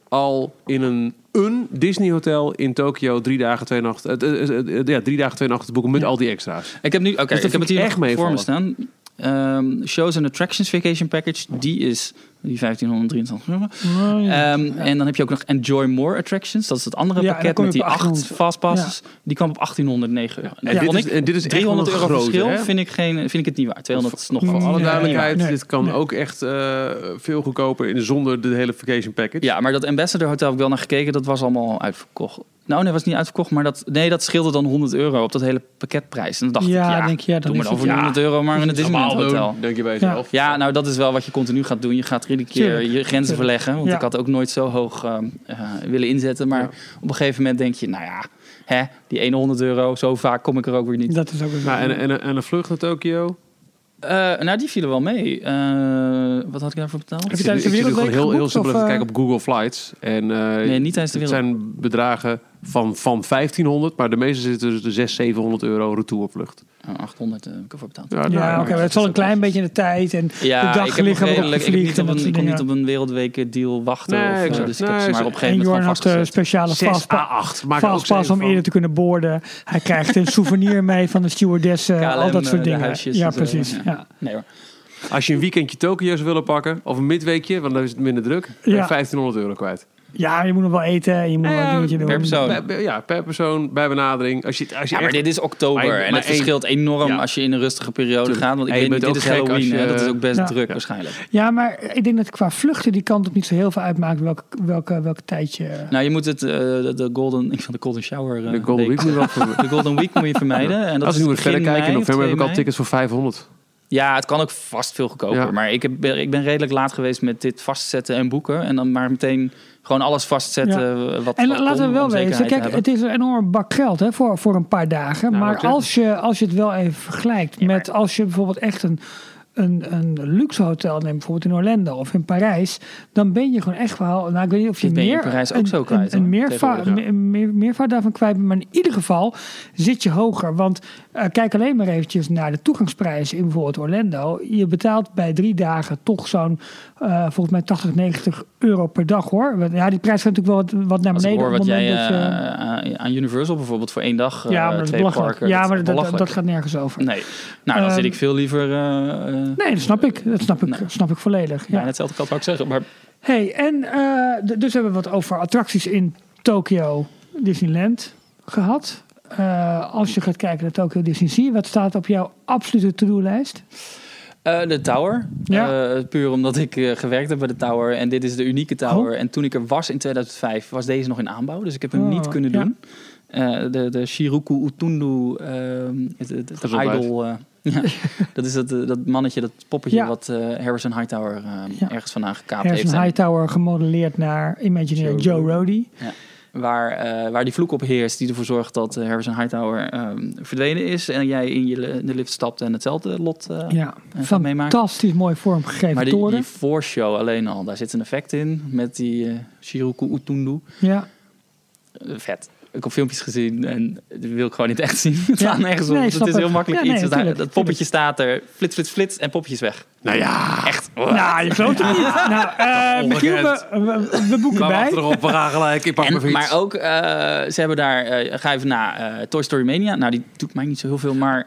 al in een, een Disney hotel in Tokio drie dagen, twee nachten. eh, ja, drie dagen, twee nachten te boeken met Ja. al die extra's. Ik heb nu, oké, Dus dat ik heb het hier echt mee voor me staan. Ehm, shows and Attractions Vacation Package, die is die 1523 euro. Oh, ja. Ehm, En dan heb je ook nog Enjoy More Attractions. Dat is het andere Ja, pakket met die acht 800. fastpasses. Die kwam op 1809 euro. En dit is, en dit is echt 300 wel euro verschil hè? vind ik, geen, vind ik het niet waard. 200 is nog Voor alle duidelijkheid, nee. dit kan Nee. ook echt eh, veel goedkoper in, zonder de hele vacation package. Ja, maar dat Ambassador Hotel heb ik wel naar gekeken. Dat was allemaal uitverkocht. Nou, nee, was niet uitverkocht. Maar dat, nee, dat scheelde dan 100 euro op dat hele pakketprijs. En dan dacht ja, ik, ja, denk je, ja, dan doe maar dan voor ja. 100 euro maar in het Disneyland Hotel. doen, denk je bij jezelf. Ja, nou dat is wel wat je continu gaat doen. Je gaat iedere keer Tuurlijk. je grenzen verleggen. Want Ja. ik had ook nooit zo hoog ehm, eh, willen inzetten. Maar Ja. op een gegeven moment denk je, nou ja, hè, die ene 100 euro, zo vaak kom ik er ook weer niet. Dat is ook een Nou, en, en, en een vlucht naar Tokio. Eh, nou, die vielen wel mee. Eh, wat had ik daarvoor betaald? Heb je Ik tijdens de zit nu Wereldweek gewoon heel, heel simpel even kijken op Google Flights. En, eh, Nee, niet tijdens de Het wereld. zijn bedragen van, van 1500, maar de meeste zitten dus de 600, 700 euro retourvlucht. Oh, 800 heb ik ervoor betaald. Ja, Ja, nou, oké, maar het zal een klein beetje in de tijd en Ja, de dag ik liggen waarop je ik, vliegt niet en op dat een, soort ik kon niet op een wereldweek deal wachten. Nee, of, eh, exact. dus ik heb Nee, ze maar op een En gegeven moment had een vastgezet. speciale 6 vastpa- à 8. Maak ook vastpas om van. eerder te kunnen boorden. Hij krijgt een souvenir mee van de stewardess, eh, al dat soort eh, de dingen. huisjes Ja, precies. ja. Ja. Nee hoor. Als je een weekendje Tokio zou willen pakken, of een midweekje, want dan is het minder druk, ben je Ja. 1500 euro kwijt. Ja, je moet nog wel eten en je moet nog een dingetje doen. per persoon. Bij- ja, per persoon, bij benadering. Als je, als je Ja, maar echt- dit is oktober Maar- en maar het verschilt enorm Ja. als je in een rustige periode Tuurlijk. gaat. Want ik En je weet niet, dit is Halloween, als je- hè? dat is ook best Ja. druk Ja. waarschijnlijk. Ja, maar ik denk dat qua vluchten die kant op niet zo heel veel uitmaakt welke, welke, welke tijd je... Nou, je moet het, eh, de, de golden, ik vind de golden shower. eh, de Golden Week moet je wel voor- De golden week moet je vermijden. En dat Als is we nu weer verder kijken, in november heb 2 ik al tickets voor 500. Ja, het kan ook vast veel goedkoper. Ja. Maar ik, heb, ik ben redelijk laat geweest met dit vastzetten en boeken. En dan maar meteen gewoon alles vastzetten. eh, Wat, En wat laten we wel te kijk, het is een enorme bak geld hè, voor, voor een paar dagen. Nou, maar als je, als je het wel even vergelijkt Ja, maar- met als je bijvoorbeeld echt een, een, een luxe hotel neemt, bijvoorbeeld in Orlando of in Parijs, dan ben je gewoon echt wel, nou ik weet niet of je je in meer, Parijs ook een, zo kwijt, een, een hoor, meerva, tegenwoordig. me- meer, meervoud daarvan kwijt maar in ieder geval zit je hoger. Want eh, kijk alleen maar eventjes naar de toegangsprijs in bijvoorbeeld Orlando. Je betaalt bij drie dagen toch zo'n, eh, volgens mij 80, 90 euro per dag hoor. Ja, die prijs gaat natuurlijk wel wat, wat naar Als ik beneden. hoor op wat jij dat je- eh, aan- Universal bijvoorbeeld voor één dag, ja, maar dat twee parken. ja, maar dat, dat, gaat nergens over. Nee, nou dan Ehm, zit ik veel liever... eh, Nee, dat snap ik. Dat snap ik, Nee. snap ik volledig. Ja, Ja. hetzelfde kan ik ook zeggen. Maar Hey, en eh, dus hebben we wat over attracties in Tokyo Disneyland gehad. Eh, als je gaat kijken naar Tokyo Disney Sea, wat staat op jouw absolute to-do-lijst? Eh, de Tower. Ja. Eh, puur omdat ik eh, gewerkt heb bij de Tower. En dit is de unieke Tower. Oh. En toen ik er was in 2005, was deze nog in aanbouw. Dus ik heb hem Oh, niet kunnen ja. doen. Eh, de, de Shiruku Utundu, ehm, het, het Gezondheid. idol. Ja, dat is dat, eh, dat mannetje, dat poppetje Ja. wat eh, Harrison Hightower eh, Ja. ergens vandaan gekaapt is heeft. En Hightower gemodelleerd naar Imagineer Joe Joe Rody. waar, eh, waar die vloek op heerst, die ervoor zorgt dat Harrison Hightower ehm, verdwenen is. En jij in je de lift stapt en hetzelfde lot eh, Ja, gaat meemaken. fantastisch mooi vormgegeven Maar die, toren. die voorshow alleen al, daar zit een effect in met die Shiruku Utundu. Ja, vet. Ik heb filmpjes gezien en dat wil ik gewoon niet echt zien. Het Ja. slaat nergens op. Nee, het is heel makkelijk Ja, nee, iets. Dus tuurlijk, dat poppetje staat er, flits, flits, flits en poppetjes weg. Nou ja, Echt. Nou, je gelooft het niet. Nou, eh Michiel, we, we, we boeken bij. erop, we gaan gelijk. Ik pak mijn En, fiets. maar ook, eh, ze hebben daar, eh, ga even naar eh, Toy Story Mania. Nou, die doet mij niet zo heel veel, maar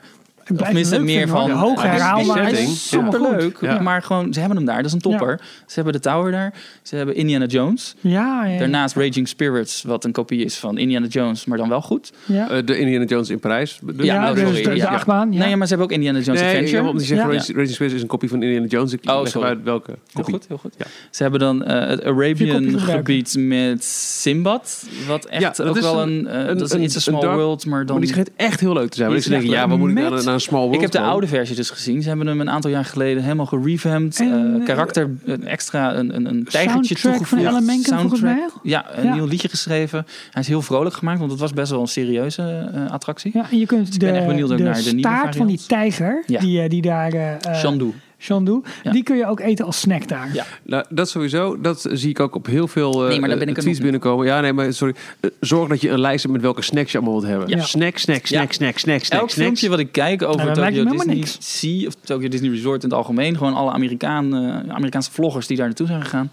Ik het leuk meer van- herhaalbaar. is allemaal goed. superleuk. Ja. Maar gewoon, ze hebben hem daar, dat is een topper. Ze hebben de Tower daar, ze hebben Indiana Jones. Ja, ja. Daarnaast Raging Spirits, wat een kopie is van Indiana Jones, maar dan wel goed. Ja. Eh, de Indiana Jones in Parijs. Dus- Ja, oh, dus sorry. de- de Ja. achtbaan, ja. Nee, maar ze hebben ook Indiana Jones Nee, Adventure. ja, want die zeggen Ja. Raging Space is een kopie van Indiana Jones. Ik Oh, leg sorry. uit welke Heel kopie. goed, heel goed. Ja. Ze hebben dan eh, het Arabian gebied met Simbad. Wat echt ook wel een- eh, een- dat is een It's a Small World, maar dan... Maar die schijnt echt heel leuk te zijn. Want ik denk, ja, waar moet ik naar een small world ik heb de oude versie dus gezien. Ze hebben hem een aantal jaar geleden helemaal gerevamped. En, eh, eh, karakter, een extra, een, een, een tijgertje Soundtrack van toegevoegd. Alan Menken, volgens mij. Ja, een Ja. nieuw liedje geschreven. Hij is heel vrolijk gemaakt, want het was best wel een serieuze eh, attractie. Ja, en je kunt ik ben echt de, benieuwd de naar de nieuwe staart van die tijger, Ja. die, eh, die daar... Shandu. Shandu, Ja. die kun je ook eten als snack daar. Ja. Nou, dat sowieso. Dat zie ik ook op heel veel eh Nee, maar daar ben ik er tweets binnenkomen. Ja, nee, maar sorry. Eh, zorg dat je een lijst hebt met welke snacks je allemaal wilt hebben. Ja. Snack, snack, snack, Ja. snack, snack, snack, Elk snack. filmpje wat ik kijk over Nou, Tokyo Disney niks. Sea of Tokyo Disney Resort in het algemeen, gewoon alle Amerikaan, eh, Amerikaanse vloggers die daar naartoe zijn gegaan,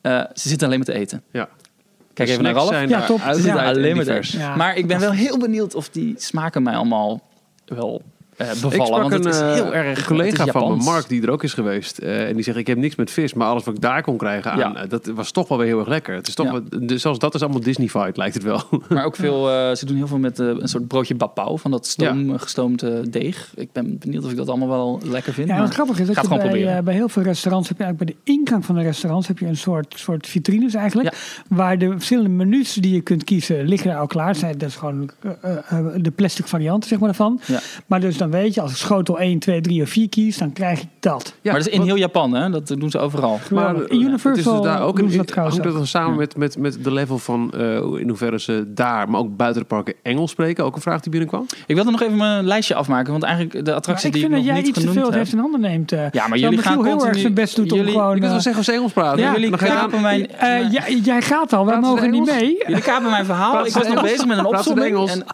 eh, ze zitten alleen maar te eten. Ja. Kijk even naar Ralf. zijn Ja, top. En alleen maar. Ja. Maar ik ben wel heel benieuwd of die smaken mij allemaal wel eh, Ik bevallen. sprak Want het een is eh, heel erg collega het is van me. Mark, die er ook is geweest. eh, en die zegt, ik heb niks met vis, maar alles wat ik daar kon krijgen aan, Ja. dat was toch wel weer heel erg lekker. Het is toch Ja. dus zelfs dat is allemaal Disney-fied, lijkt het wel. Maar ook veel, eh, ze doen heel veel met een soort broodje bapau van dat stoom, gestoomde deeg. Ik ben benieuwd of ik dat allemaal wel lekker vind. Ja, wat grappig is, dat je bij, bij heel veel restaurants heb je eigenlijk bij de ingang van de restaurants heb je een soort, soort vitrines eigenlijk. Waar de verschillende menus die je kunt kiezen liggen er al klaar. Zijn, dat is gewoon de plastic varianten zeg maar daarvan. Ja. Maar dus dan weet je, als ik schotel 1, 2, 3 of 4 kies, dan krijg ik dat. Ja, maar dat is in heel Japan, hè? Dat doen ze overal. Maar, in Het is Universal dus daar ook een, ze dat trouwens hangt dat dan samen met, met, met de level van eh, in hoeverre ze daar, maar ook buiten de parken Engels spreken. Ook een vraag die binnenkwam. Ik wilde nog even mijn lijstje afmaken, want eigenlijk de attractie ik die vind ik dat nog jij niet iets te genoemd veel heeft in handen neemt. eh. Ja, maar jullie gaan heel erg zijn best doet om gewoon... Kunt eh, wel zeggen als ze Engels praten. Ja, jullie kapen mijn... eh, jij, gaat al, wij mogen niet mee. Jullie kapen mijn verhaal. Ik was nog bezig met een opzomming.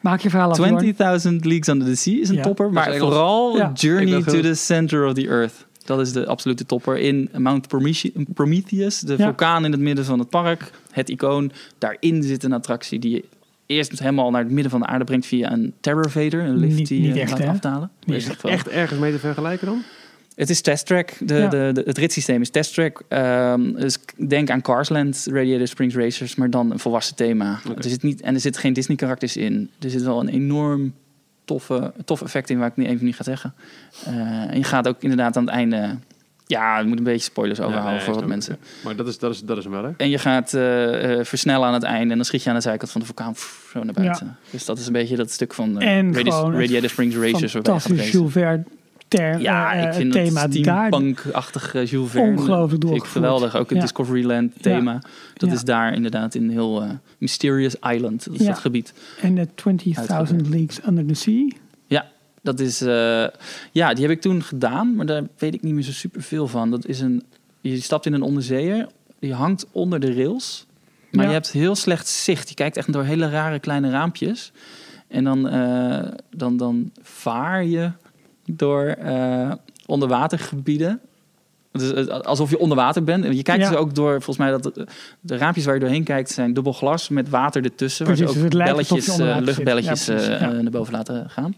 Maak je verhaal af, Jorn. 20.000 Leagues Under the Sea is een Ja, topper. Maar vooral Ja. Journey to the Center of the Earth. Dat is de absolute topper. In Mount Promethe- Prometheus, de Ja. vulkaan in het midden van het park. Het icoon. Daarin zit een attractie die je eerst helemaal naar het midden van de aarde brengt via een Terrorvader. Een lift Niet- die je niet echt, laat hè? afdalen. Niet Is echt. Echt ergens mee te vergelijken dan? Het is Test Track. De, Ja. de, de- het ritssysteem is Test Track. Ehm, dus denk aan Carsland, Radiator Springs Racers, maar dan een volwassen thema. Er zit niet, en er zitten geen Disney karakters in. Er zit wel een enorm toffe, tof effect in, waar ik niet even niet ga zeggen. Eh, en je gaat ook inderdaad aan het einde... Ja, je moet een beetje spoilers overhouden nee, voor wat mensen. Maar dat is, dat is, dat is hem wel, hè? En je gaat eh, eh, versnellen aan het einde en dan schiet je aan de zijkant van de vulkaan pff, zo naar buiten. Dus dat is een beetje dat stuk van En het Radiator Springs Racers. Fantastisch. Jules Verne ter, Ja, eh, ik vind thema steampunk-achtig eh, Jules Verne. Ongelooflijk geweldig. Ook het Ja. Discoveryland thema. Dat is daar inderdaad in heel eh, Mysterious Island. Dat is Ja. dat gebied. En de 20.000 Leagues Under the Sea. Ja, dat is... eh, ja, die heb ik toen gedaan. Maar daar weet ik niet meer zo super veel van. Dat is een... Je stapt in een onderzeeër. Die hangt onder de rails. Maar Ja. je hebt heel slecht zicht. Je kijkt echt door hele rare kleine raampjes. En dan, eh, dan, dan vaar je door eh, onderwatergebieden. Dus, eh, alsof je onder water bent. En Je kijkt Ja. dus ook door, volgens mij, dat de, de raampjes waar je doorheen kijkt zijn dubbel glas met water ertussen. Precies, waar dus ze ook alsof je belletjes, eh, luchtbelletjes Ja, precies, eh, ja. eh, naar boven laten gaan.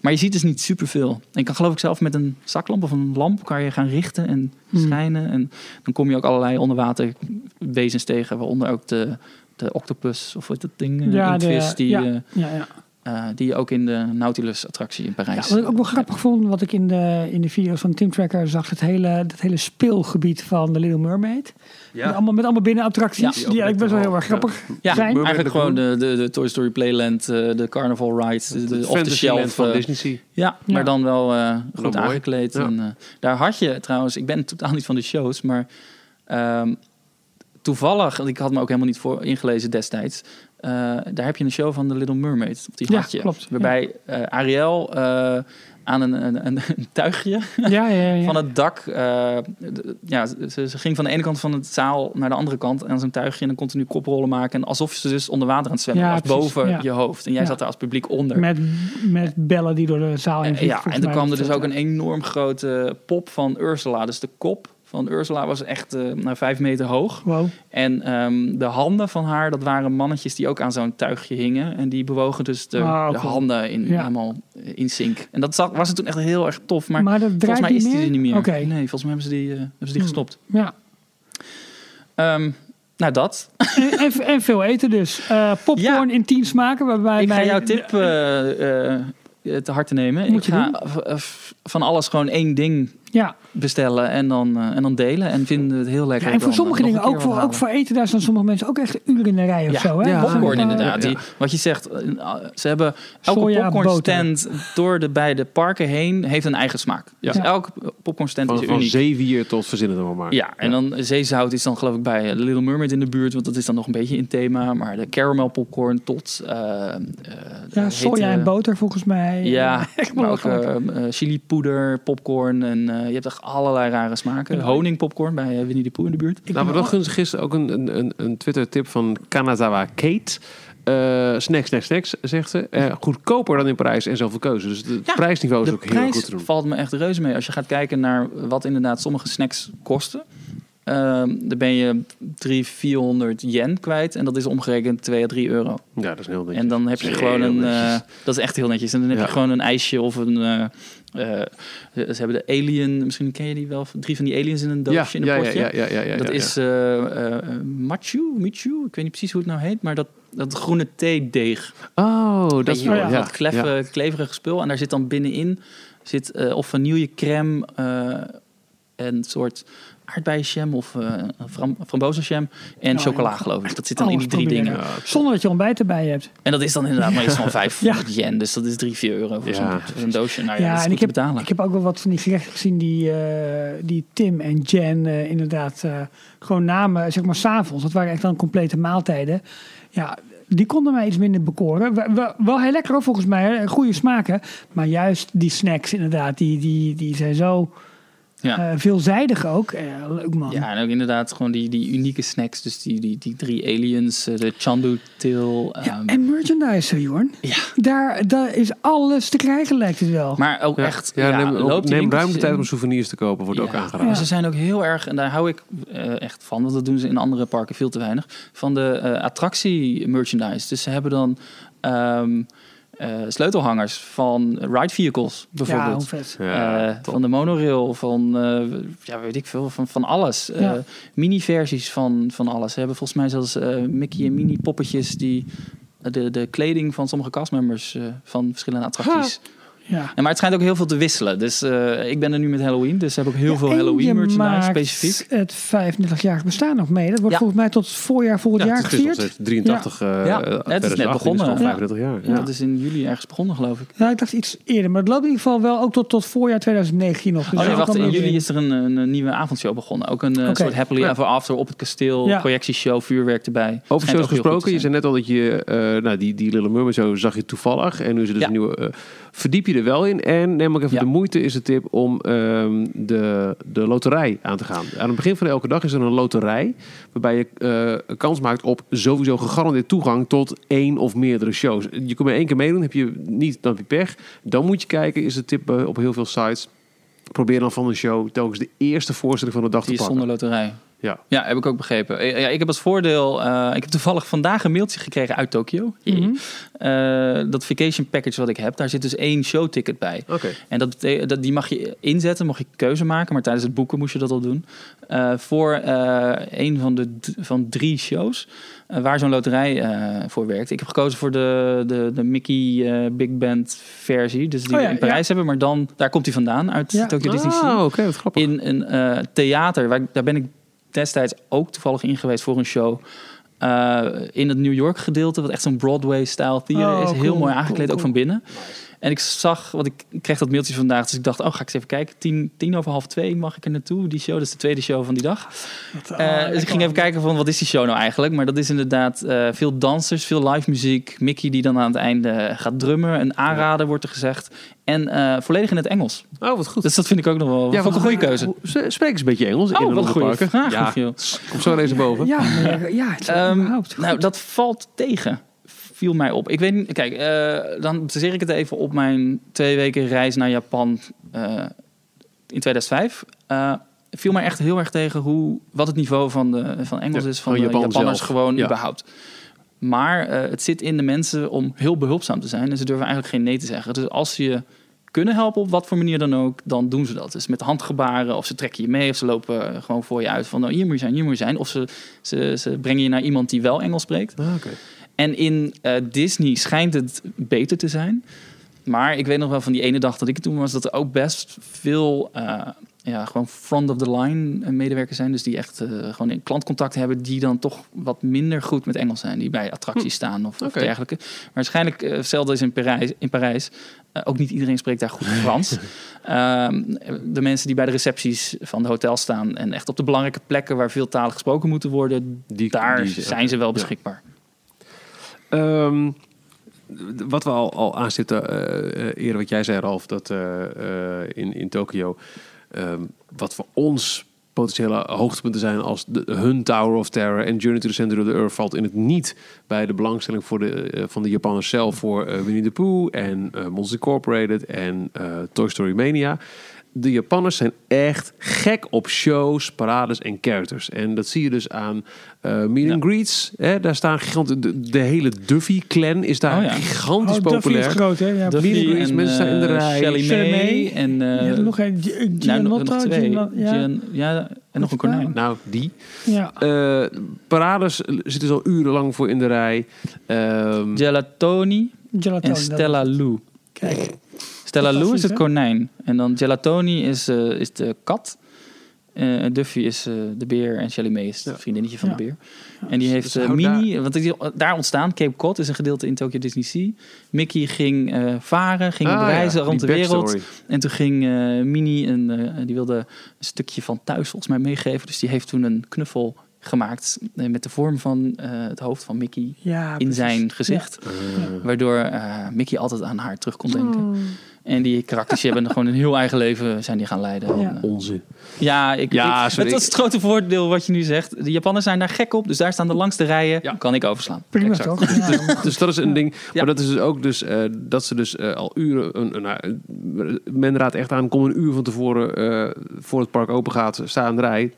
Maar je ziet dus niet superveel. En je kan geloof ik zelf met een zaklamp of een lamp kan je gaan richten en Hmm. schijnen. En dan kom je ook allerlei onderwaterwezens tegen, waaronder ook de, de octopus of wat het ding, eh, Ja, de- die, ja. eh, Ja, ja. eh, die je ook in de Nautilus-attractie in Ja, Parijs. wat ik ook wel grappig vond, wat ik in de, in de video's van Tim Tracker zag, het hele, dat hele speelgebied van The Little Mermaid. Met, allemaal, met allemaal binnenattracties, Ja. die eigenlijk best wel heel erg grappig Ja, zijn. Eigenlijk gewoon de, de, de Toy Story Playland, eh, de Carnival Rides, de, de off-the-shelf. van eh, Disney Sea. Ja, Ja. maar dan wel eh, Wel goed aangekleed. Ja. En, eh, daar had je trouwens, ik ben totaal niet van de shows, maar ehm, toevallig, want ik had me ook helemaal niet voor ingelezen destijds. eh, daar heb je een show van The Little Mermaid. Of die Ja, klopt, Waarbij eh, Ariel eh, aan een, een, een, een tuigje Ja, ja, ja. van het dak. ja, ze, ze ging van de ene kant van het zaal naar de andere kant. En zo'n tuigje en dan continu koprollen maken. En alsof ze dus onder water aan het zwemmen Ja, was. precies, Boven ja. je hoofd. En jij Ja. zat daar als publiek onder. Met, met bellen die door de zaal heen vliegen, ja, en er kwam er dus ook een enorm grote pop van Ursula. Dus de kop van Ursula was echt nou, vijf meter hoog. Wow. En ehm, de handen van haar, dat waren mannetjes die ook aan zo'n tuigje hingen. En die bewogen dus de, Ah, de cool. handen in, Ja. helemaal in sync. En dat was het toen echt heel erg tof. Maar, volgens mij is die er niet meer. Oké. Nee, volgens mij hebben ze die, eh, hebben ze die Hmm. gestopt. Ja. Ehm, nou, dat. En, en, en veel eten dus. Eh, popcorn in tien smaken. Waarbij ik ga jouw tip eh, eh, te nemen. Moet ik ga van alles gewoon één ding Ja, bestellen en dan, eh, en dan delen. En vinden het heel lekker. ja en voor dan, sommige eh, nog dingen, ook voor, ook voor eten, daar staan sommige mensen ook echt uren in de rij of Ja, zo. Hè? ja, popcorn inderdaad. Die, wat je zegt, eh, ze hebben elke Soja, popcornstand door de beide parken heen heeft een eigen smaak. Ja. Dus elke popcornstand Van, is van uniek. zeewier tot verzinnen het maar. Ja, en dan zeezout is dan geloof ik bij Little Mermaid in de buurt, want dat is dan nog een beetje in thema. Maar de caramel popcorn tot... eh, Ja, heet, soja en boter volgens mij. Ja, echt maar ook belachelijk. eh, chilipoeder, popcorn en je hebt echt allerlei rare smaken. Honingpopcorn bij eh, Winnie de Pooh in de buurt. Ik Nou, we hadden gisteren ook een, een, een, een Twitter-tip van Kanazawa Kate. Eh snacks, snacks, snacks, zegt ze. Eh, goedkoper dan in Parijs en zoveel keuze. Dus het Ja, prijsniveau is ook heel goed prijs te doen. valt me echt reuze mee. Als je gaat kijken naar wat inderdaad sommige snacks kosten. Ehm, dan ben je 300, 400 yen kwijt. En dat is omgerekend 2 à 3 euro. Ja, dat is heel netjes. En dan heb je gewoon een... eh, dat is echt heel netjes. En dan heb Ja. je gewoon een ijsje of een... eh, eh, ze hebben de alien... Misschien ken je die wel. Drie van die aliens in een doosje, in een ja, potje. Ja, ja, ja, ja, ja, dat ja. is Machu, Michu. Ik weet niet precies hoe het nou heet. Maar dat, dat groene theedeeg. Oh, dat is wel, ja. ja. dat kleffe, ja. kleverige spul. En daar zit dan binnenin zit, of vanillecrème eh en een soort aardbeienjam of eh fram frambozenjam en Oh, chocola, ja. geloof ik. Dat zit dan in Alles die drie proberen. dingen. Ja, Zonder dat je ontbijt erbij hebt. En dat is dan inderdaad maar iets van 500 yen. Dus dat is 3, 4 euro voor Ja. zo'n doosje. Nou ja, Ja, dat is en goed ik te heb, betalen. ik heb ook wel wat van die gerechten gezien die, eh, die Tim en Jen eh, inderdaad eh, gewoon namen, zeg maar s'avonds. Dat waren echt dan complete maaltijden. Ja, die konden mij iets minder bekoren. Wel, heel lekker hoor, volgens mij. Goede smaken. Maar juist die snacks inderdaad, die, die, die zijn zo Ja. eh, veelzijdig ook. Eh, leuk man. Ja, en ook inderdaad gewoon die, die unieke snacks. Dus die, die, die drie aliens, eh, de Chandu Til. Ja, ehm, en merchandise, Jorn. Ja. Daar, daar is alles te krijgen, lijkt het wel. maar ook Ja. echt, Ja, ja, neem, die neem ruim de tijd om souvenirs te kopen, wordt ook Ja. aangeraden. Ze zijn ook heel erg, en daar hou ik eh, echt van, want dat doen ze in andere parken veel te weinig, van de eh, attractie merchandise. Dus ze hebben dan ehm, eh, sleutelhangers van ride vehicles ja, bijvoorbeeld. hoe vet. Ja, Eh, van de monorail, van eh, ja, weet ik veel, van, van alles. Eh, Ja. Mini-versies van, van alles. Ze hebben volgens mij zelfs eh, Mickey en Minnie poppetjes die de, de kleding van sommige castmembers eh, van verschillende attracties. Ja. En maar het schijnt ook heel veel te wisselen. Dus eh, ik ben er nu met Halloween, dus ze hebben ook heel Ja, veel en Halloween je merchandise maakt specifiek. het 35-jarig bestaan nog mee. Dat wordt Ja. volgens mij tot voorjaar volgend Ja, jaar het is nog gevierd. steeds 83 eh, Ja, eh, het is net 2018, begonnen. dus Ja. 35 jaar. Ja. Ja. Dat is in juli ergens begonnen, geloof ik. Ja, ik dacht iets eerder, maar het loopt in ieder geval wel ook tot, tot voorjaar 2019 nog. Dus Oh nee, wacht, in juli is er een, een, een nieuwe avondshow begonnen. Ook een soort happily Ja. ever after op het kasteel, Ja. projectieshow, vuurwerk erbij. Over shows gesproken, je zijn. zei net al dat je, eh, nou, die, die Little Mermaid show zag je toevallig. En nu is er dus Ja. een nieuwe, eh, verdiep je er wel in. En neem ook even Ja. de moeite, is de tip om ehm, de, de loterij aan te gaan. Aan het begin van elke dag is er een loterij, waarbij je een kans maakt op sowieso gegarandeerd toegang tot één of meerdere shows. Je kunt maar één keer meedoen, heb je niet, dan heb je pech. Dan moet je kijken, is de tip eh, op heel veel sites. Probeer dan van een show telkens de eerste voorstelling van de dag Die te is pakken. zonder loterij. Ja. Ja, heb ik ook begrepen. Eh, Ja, ik heb als voordeel, eh, ik heb toevallig vandaag een mailtje gekregen uit Tokio. Mhm. Eh, dat vacation package wat ik heb, daar zit dus één showticket bij. Oké. En dat, die mag je inzetten, mag je keuze maken, maar tijdens het boeken moest je dat al doen. Voor een van de van drie shows waar zo'n loterij voor werkt. Ik heb gekozen voor de, de, de Mickey Big Band versie, dus die Oh ja, we in Parijs hebben, maar dan daar komt hij vandaan uit. Tokyo Disney Sea Ah, oké, wat grappig. in een theater. Waar, daar ben ik destijds ook toevallig in geweest voor een show. Eh, in het New York gedeelte, wat echt zo'n Broadway-style theater Oh, is. Heel cool, mooi cool, aangekleed, ook van binnen. En ik zag, want ik kreeg dat mailtje vandaag, dus ik dacht, oh, ga ik eens even kijken. Tien, tien over half twee mag ik er naartoe, die show. Dat is de tweede show van die dag. Dat, Eh, oh, dus ik ging even kijken van, wat is die show nou eigenlijk? Maar dat is inderdaad eh, veel dansers, veel live muziek. Mickey die dan aan het einde gaat drummen. Een aanrader wordt er gezegd. En eh, volledig in het Engels. Oh, wat goed. Dus dat vind ik ook nog wel Ja, een goede keuze. Spreek eens een beetje Engels in Oh, een wat een goede vraag. Ja, joh. kom zo ineens naar boven. Ja, ja, het is Ehm, nou, dat valt tegen. Viel mij op. Ik weet niet, kijk, eh, dan baseer ik het even op mijn twee weken reis naar Japan eh, in 2005. Eh viel mij echt heel erg tegen hoe, wat het niveau van, de, van Engels Ja, is van van de Japan Japanners zelf. gewoon Ja. überhaupt. Maar het zit in de mensen om heel behulpzaam te zijn. En ze durven eigenlijk geen nee te zeggen. Dus als ze je kunnen helpen op wat voor manier dan ook, dan doen ze dat. Dus met handgebaren, of ze trekken je mee, of ze lopen gewoon voor je uit van nou, hier moet je zijn, hier moet je zijn. Of ze, ze, ze brengen je naar iemand die wel Engels spreekt. Ah. En in eh, Disney schijnt het beter te zijn. Maar ik weet nog wel van die ene dag dat ik er toen was, dat er ook best veel eh, ja, gewoon front of the line eh, medewerkers zijn. Dus die echt gewoon in klantcontact hebben, die dan toch wat minder goed met Engels zijn. Die bij attracties staan of, dergelijke. Maar waarschijnlijk, eh, hetzelfde is in Parijs. In Parijs ook niet iedereen spreekt daar goed Frans. Ehm, de mensen die bij de recepties van de hotel staan en echt op de belangrijke plekken waar veel talen gesproken moeten worden, Die- daar die- zijn ze wel ja. Ehm, wat we al, al aanstipten eh, eh, eerder, wat jij zei, Ralf, dat eh, eh, in, in Tokio, ehm, wat voor ons potentiële hoogtepunten zijn als de, hun Tower of Terror en Journey to the Center of the Earth valt in het niet bij de belangstelling voor de, eh, van de Japanners zelf voor eh, Winnie the Pooh en eh Monster Incorporated en eh, Toy Story Mania. De Japanners zijn echt gek op shows, parades en characters. En dat zie je dus aan eh meet and greets. Hè? Daar staan gigantisch... De, de hele Duffy-clan is daar Oh ja. gigantisch Oh, Duffy populair. is groot, hè? Ja, Duffy Meet and greets, en, mensen staan in de eh, rij. Shelly Shelly May May. en... eh, je hebt nog een, Gi- nou. Gian- ja, Gian- ja, en nog een konijn. Nou, die. ja. Eh, parades zitten ze al urenlang voor in de rij. Ehm, Gelatoni Gelato, en Stella Lou. Kijk, Stella Lou is het konijn. En dan Gelatoni is, eh, is de kat. Eh, Duffy is eh, de beer en Shelly May is het Ja. vriendinnetje van Ja. de beer. En die dus heeft houden Minnie, want die, daar ontstaan, Cape Cod is een gedeelte in Tokyo Disney Sea. Mickey ging varen, ging ah, reizen rond de wereld. En toen ging Minnie, een, die wilde een stukje van thuis volgens mij meegeven. Dus die heeft toen een knuffel gemaakt eh, met de vorm van eh, het hoofd van Mickey ja, in precies. zijn gezicht. Waardoor eh, Mickey altijd aan haar terug kon denken. Oh. En die karakters die hebben gewoon een heel eigen leven zijn die gaan leiden. Ja. Onzin. ja, ik, Ja, ik- dat is het grote voordeel wat je nu zegt. De Japanners zijn daar gek op, dus daar staan de langste rijen. Ja. Kan ik overslaan. Prima Exact. toch? Ja. Dus dat is een ding. Ja. Maar dat is dus ook dus, eh, dat ze dus al uren... Een, een, nou, men raadt echt aan, kom een uur van tevoren eh, voor het park open gaat, sta in de rij.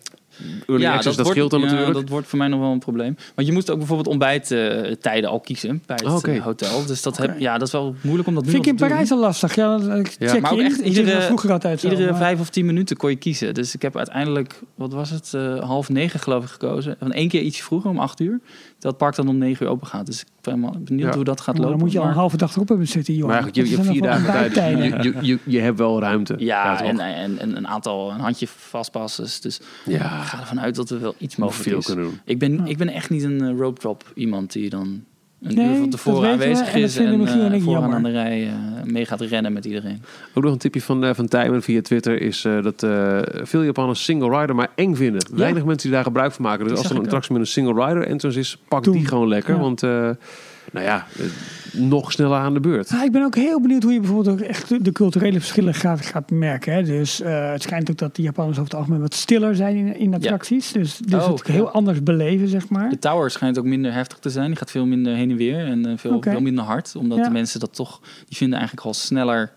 Early access, dat, wordt, scheelt dan ja, natuurlijk. dat wordt voor mij nog wel een probleem. Want je moest ook bijvoorbeeld ontbijttijden al kiezen bij het Oh, eh, hotel. Dus dat, heb, ja, dat is wel moeilijk om dat nu Vind ik in. Parijs al lastig. Ja, dan check Ja. je Maar ook in. echt Ik iedere- dat vroeger altijd zo. Iedere maar- vijf of tien minuten kon je kiezen. Dus ik heb uiteindelijk, wat was het, eh, half negen geloof ik gekozen. Van één keer ietsje vroeger, om acht uur. Dat park dan om negen uur open gaat. Dus ik ben helemaal benieuwd Ja. hoe dat gaat Maar lopen. dan moet je al een halve dag erop hebben zitten, joh. Maar eigenlijk, je, hebt vier dagen tijd. dus. Je, je, je, je hebt wel ruimte. Ja, en, en, en een aantal, een handje vastpassen. Dus ja, ik ga ervan uit dat er wel iets mogelijk veel is. kunnen doen. Ik ben, Ja. ik ben echt niet een eh, rope drop iemand die dan een Nee, uur van tevoren we aanwezig en is en en ik vooraan aan de rij eh, mee gaat rennen met iedereen. Ook nog een tipje van, eh van Tijmen via Twitter is eh, dat eh, veel Japanners single rider maar eng vinden. Weinig mensen die daar gebruik van maken. Dus Die als er een attractie met een single rider entrance is, pak Doen. die gewoon lekker. Ja. Want eh, nou ja, eh, nog sneller aan de beurt. Ah, ik ben ook heel benieuwd hoe je bijvoorbeeld ook echt de- culturele verschillen gaat, gaat merken. Hè. Dus eh, het schijnt ook dat de Japanners over het algemeen wat stiller zijn in, in attracties. Dus, dus Oh, het heel ja. anders beleven, zeg maar. De tower schijnt ook minder heftig te zijn. Die gaat veel minder heen en weer en eh, veel, veel minder hard. Omdat Ja. de mensen dat toch, die vinden eigenlijk al sneller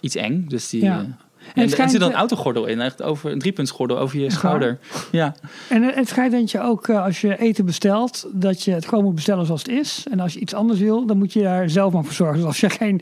iets eng. Dus die... Ja. En, en er zit dan een autogordel in, echt over een driepuntsgordel over je waar? schouder. Ja, En het schijnt dat je ook eh, als je eten bestelt, dat je het gewoon moet bestellen zoals het is. En als je iets anders wil, dan moet je daar zelf maar voor zorgen. Dus als je geen,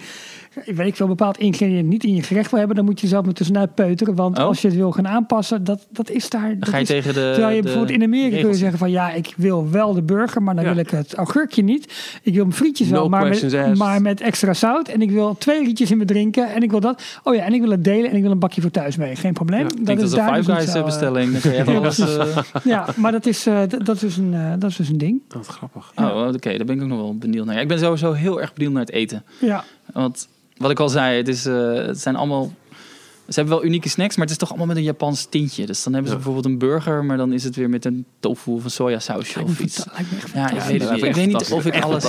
weet ik veel, bepaald ingrediënt niet in je gerecht wil hebben, dan moet je zelf maar tussenuit peuteren. Want Oh. als je het wil gaan aanpassen, dat, dat is daar. dan dat ga je is- tegen de Terwijl je de bijvoorbeeld in Amerika kun je zeggen van ja, ik wil wel de burger, maar dan Ja. wil ik het augurkje niet. Ik wil mijn frietjes No wel, maar met, maar met extra zout. En ik wil twee rietjes in mijn drinken. En ik wil dat. Oh ja, en ik wil het delen en ik wil een bakje voor thuis mee. Geen probleem. Ja, dat is een daar Five Guys eh, eh, bestelling. Ja, alles... eh, Ja, maar dat is, eh, d- dat is, dus een, eh, dat is dus een ding. Wat grappig. Oh, oké, daar ben ik ook nog wel benieuwd naar. Ja, ik ben sowieso heel erg benieuwd naar het eten. Ja, Want wat ik al zei, het, is, eh, het zijn allemaal... Ze hebben wel unieke snacks, maar het is toch allemaal met een Japans tintje. Dus dan hebben ze Ja. bijvoorbeeld een burger, maar dan is het weer met een tofu of een sojasausje Lijkt me of iets. Ja, ik weet het niet. is Ik weet niet fantastisch. of ik alles...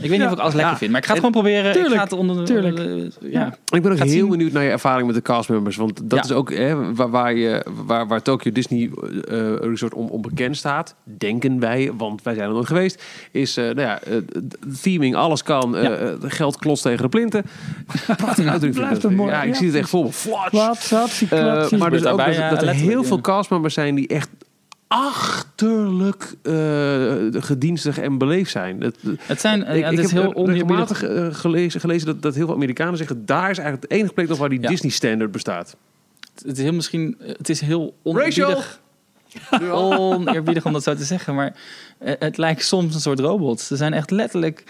Ik weet niet of ik alles lekker Ja. vind, maar ik ga het gewoon proberen. Tuurlijk. Ik ga het onder... Tuurlijk. eh, ja. Ik ben ook heel zien. benieuwd naar je ervaring met de castmembers. Want dat Ja. is ook hè, waar, waar, je, waar, waar Tokyo Disney eh, Resort om, om bekend staat. Denken wij, want wij zijn er nooit geweest. Is eh, nou ja, eh, theming, alles kan. eh, Ja. eh, geld klost tegen de plinten. Blijft een mooi- Ja, ik zie het echt voor Eh, klot, zie. maar dus ook daarbij, dat, ja, dat er heel veel castmembers zijn die echt achterlijk eh, gedienstig en beleefd zijn. Dat, Het, zijn, eh, ik, ja, ik het is heb heel oneerbiedig. regelmatig eh, gelezen, gelezen dat, dat heel veel Amerikanen zeggen... daar is eigenlijk de enige plek nog waar die Ja. Disney standard bestaat. Het is heel misschien... Het is heel oneerbiedig. Oneerbiedig om dat zo te zeggen, maar het lijkt soms een soort robots. Ze zijn echt letterlijk...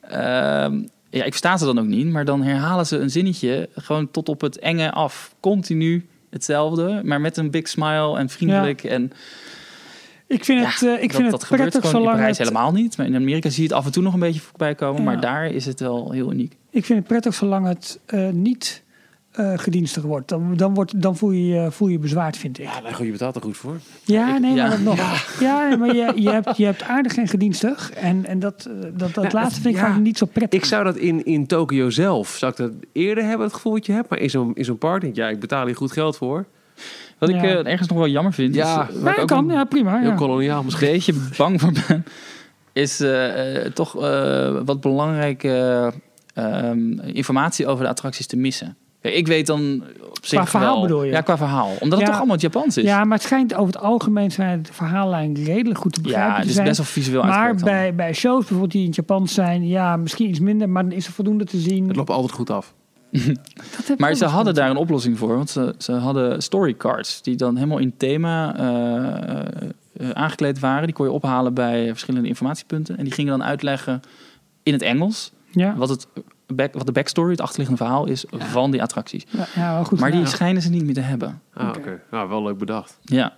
ehm, ja, ik versta ze dan ook niet, maar dan herhalen ze een zinnetje gewoon tot op het enge af. Continu hetzelfde, maar met een big smile en vriendelijk. En Ik vind ja, het, eh, ik dat, vind dat het gebeurt prettig gewoon in Parijs het, helemaal niet. Maar in Amerika zie je het af en toe nog een beetje voorbij komen, Ja. maar daar is het wel heel uniek. ik vind het prettig zolang het eh, niet eh, gedienstig wordt. Dan, dan, wordt, dan voel, je, je- voel je bezwaard, vind ik. Ja, nou, goed, je betaalt er goed voor. Ja, ik- nee, ja. maar dat nog. Ja, maar je, je, hebt, je hebt aardig en gedienstig. En, en dat, eh, dat, dat Ja, laatste vind ik ja. niet zo prettig. Ik zou dat in, in Tokio zelf, zou ik dat eerder hebben, het gevoel dat je hebt. Maar in zo'n in zo'n park denk ja, ik betaal hier goed geld voor. Wat ik eh, ergens nog wel jammer vind, Ja. is, eh, ik kan, een ja, prima. Heel Ja. koloniaal misschien. beetje bang voor ben, is eh, eh, toch eh, wat belangrijke ehm, informatie over de attracties te missen. Kijk, ik weet dan op zich Qua verhaal wel- bedoel je? Ja, qua verhaal. Omdat het toch allemaal in het Japans is. Ja, maar het schijnt over het algemeen zijn de verhaallijn redelijk goed te begrijpen ja het is zijn. best wel visueel maar bij, bij shows bijvoorbeeld die in het Japans zijn, ja, misschien iets minder, maar dan is er voldoende te zien. Het loopt altijd goed af. Maar ze hadden daar een oplossing voor. Want ze, ze hadden storycards die dan helemaal in thema eh, eh, aangekleed waren. Die kon je ophalen bij verschillende informatiepunten. En die gingen dan uitleggen in het Engels Ja, wat, het back, wat de backstory, het achterliggende verhaal is van die attracties. ja, ja, wel goed Maar die schijnen ze niet meer te hebben. Ah, oké. Nou, wel leuk bedacht. Ja.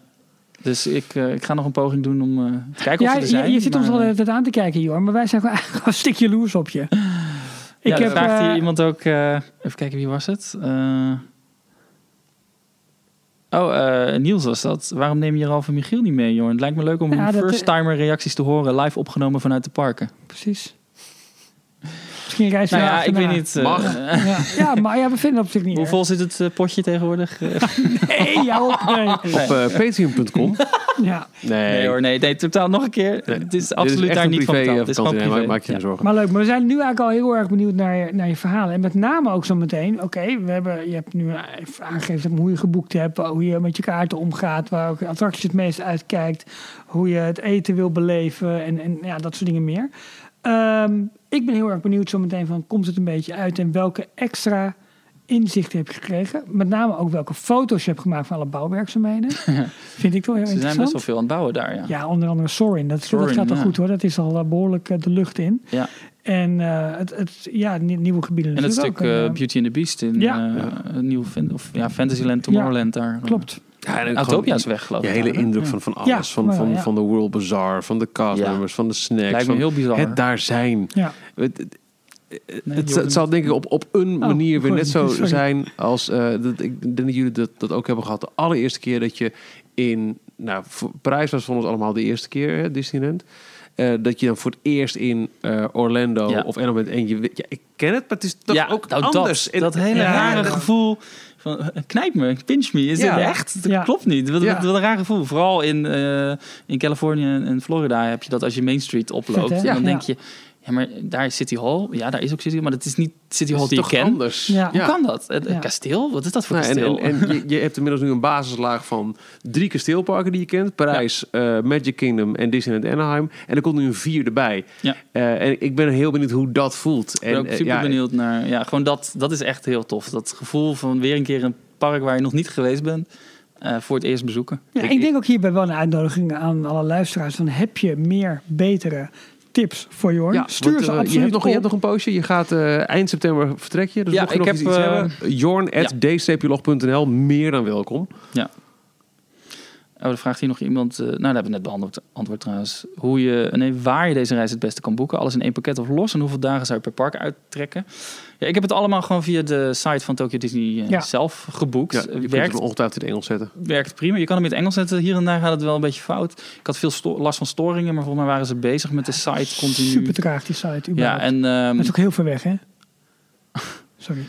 Dus ik, eh, ik ga nog een poging doen om eh, te kijken of ze er je, zijn. je zit ons al eh, aan te kijken, Johan, maar wij zijn gewoon eigenlijk een stuk jaloers op je. Ik ja, heb, vraagt hier iemand ook... eh, even kijken, wie was het? Eh, oh, eh, Niels was dat. Waarom neem je Ralf en Michiel niet mee, Jorn? Het lijkt me leuk om Ja, first-timer reacties te horen. Live opgenomen vanuit de parken. Precies. Misschien Nou ja, ik weet niet... eh, Mag. Ja, ja, maar ja, we vinden het op zich niet hoe vol zit het eh, potje tegenwoordig? Eh, Nee, jou. Nee. Op patreon.com. Ja. Nee, nee hoor, nee, nee, totaal nog een keer. Nee, Het is absoluut daar niet van privé, Het is gewoon privé. maak je geen zorgen. Maar leuk, maar we zijn nu eigenlijk al heel erg benieuwd naar je, naar je verhalen. En met name ook zo meteen, oké, we hebben, je hebt nu even aangegeven hoe je geboekt hebt, hoe je met je kaarten omgaat, waar ook attracties het meest uitkijkt, hoe je het eten wil beleven en, en ja, dat soort dingen meer. Ehm, ik ben heel erg benieuwd zo meteen van, komt het een beetje uit en welke extra inzichten heb je gekregen? Met name ook welke foto's je hebt gemaakt van alle bouwwerkzaamheden. Vind ik wel heel Ze zijn interessant. best wel veel aan het bouwen daar, ja. Ja, onder andere Sorin. Dat, dat Soarin, gaat al ja. goed hoor. Dat is al eh, behoorlijk eh, de lucht in. Ja. En eh, het, het, ja, nie- nieuwe gebieden En het stuk ook. Beauty and the Beast in Ja. nieuw of, ja, Fantasyland Tomorrowland daar. Klopt. Ja, en ook Autopia is weg, geloof Je ik. hele daar, hè? indruk Ja. van, van Ja, alles. van, van, ja. van de World Bazaar, van de castnummers, van de snacks. Lijkt me van heel bizar. Het daar zijn. Ja. Het, het, Nee, het, Jordan. het zal denk ik op, op een manier weer net zo sorry. zijn als... eh, dat, ik denk dat jullie dat, dat ook hebben gehad. De allereerste keer dat je in... Nou, Parijs was voor ons allemaal de eerste keer, hè, Disneyland. Eh, dat je dan voor het eerst in eh, Orlando Ja. of bent. En je, weet- ja, ik ken het, maar het is toch ja, ook nou, anders. Dat, En- dat hele Ja, rare gevoel van eh, knijp me, pinch me. Is Ja. dit echt? Dat Ja. klopt niet. Wat, Ja. een raar gevoel. Vooral in, eh, in Californië en Florida heb je dat als je Main Street oploopt. Vet, en dan denk je, ja, maar daar is City Hall. Ja, daar is ook City Hall, maar dat is niet City Hall die je toch kent. anders. Ja. Hoe kan dat? Het, het Ja. kasteel? Wat is dat voor Nou, kasteel? en, en je, je hebt inmiddels nu een basislaag van drie kasteelparken die je kent. Parijs, eh, Magic Kingdom en Disneyland Anaheim. En er komt nu een vierde bij. Ja. Eh, en ik ben heel benieuwd hoe dat voelt. Ik ben en, ook eh, super ja, benieuwd naar. Ja, gewoon dat, dat is echt heel tof. Dat gevoel van weer een keer een park waar je nog niet geweest bent. eh, voor het eerst bezoeken. Ja, ik, denk ook hierbij wel een uitnodiging aan alle luisteraars. Dan heb je meer, betere tips voor Jorn. Ja, Stuur want, ze eh, absoluut je, hebt nog, je hebt nog een poosje. Je gaat eh, eind september vertrek je. Dus Ja, je ik nog heb, eh, hebben. Jorn at d-log.nl. Meer dan welkom. Oh, dan vraagt hier nog iemand. eh, nou, daar hebben we net beantwoord antwoord trouwens. Hoe je, nee, waar je deze reis het beste kan boeken. Alles in één pakket of los. En hoeveel dagen zou je per park uittrekken? Ja, ik heb het allemaal gewoon via de site van Tokyo Disney eh, Ja. zelf geboekt. Ja, je kunt werkt, hem ongetwijfeld in het Engels zetten. werkt prima. Je kan hem in het Engels zetten. Hier en daar gaat het wel een beetje fout. Ik had veel last van storingen. Maar volgens mij waren ze bezig met de site continu. Super traag die site. ja, überhaupt. en... ehm, Dat is ook heel ver weg, hè? Sorry.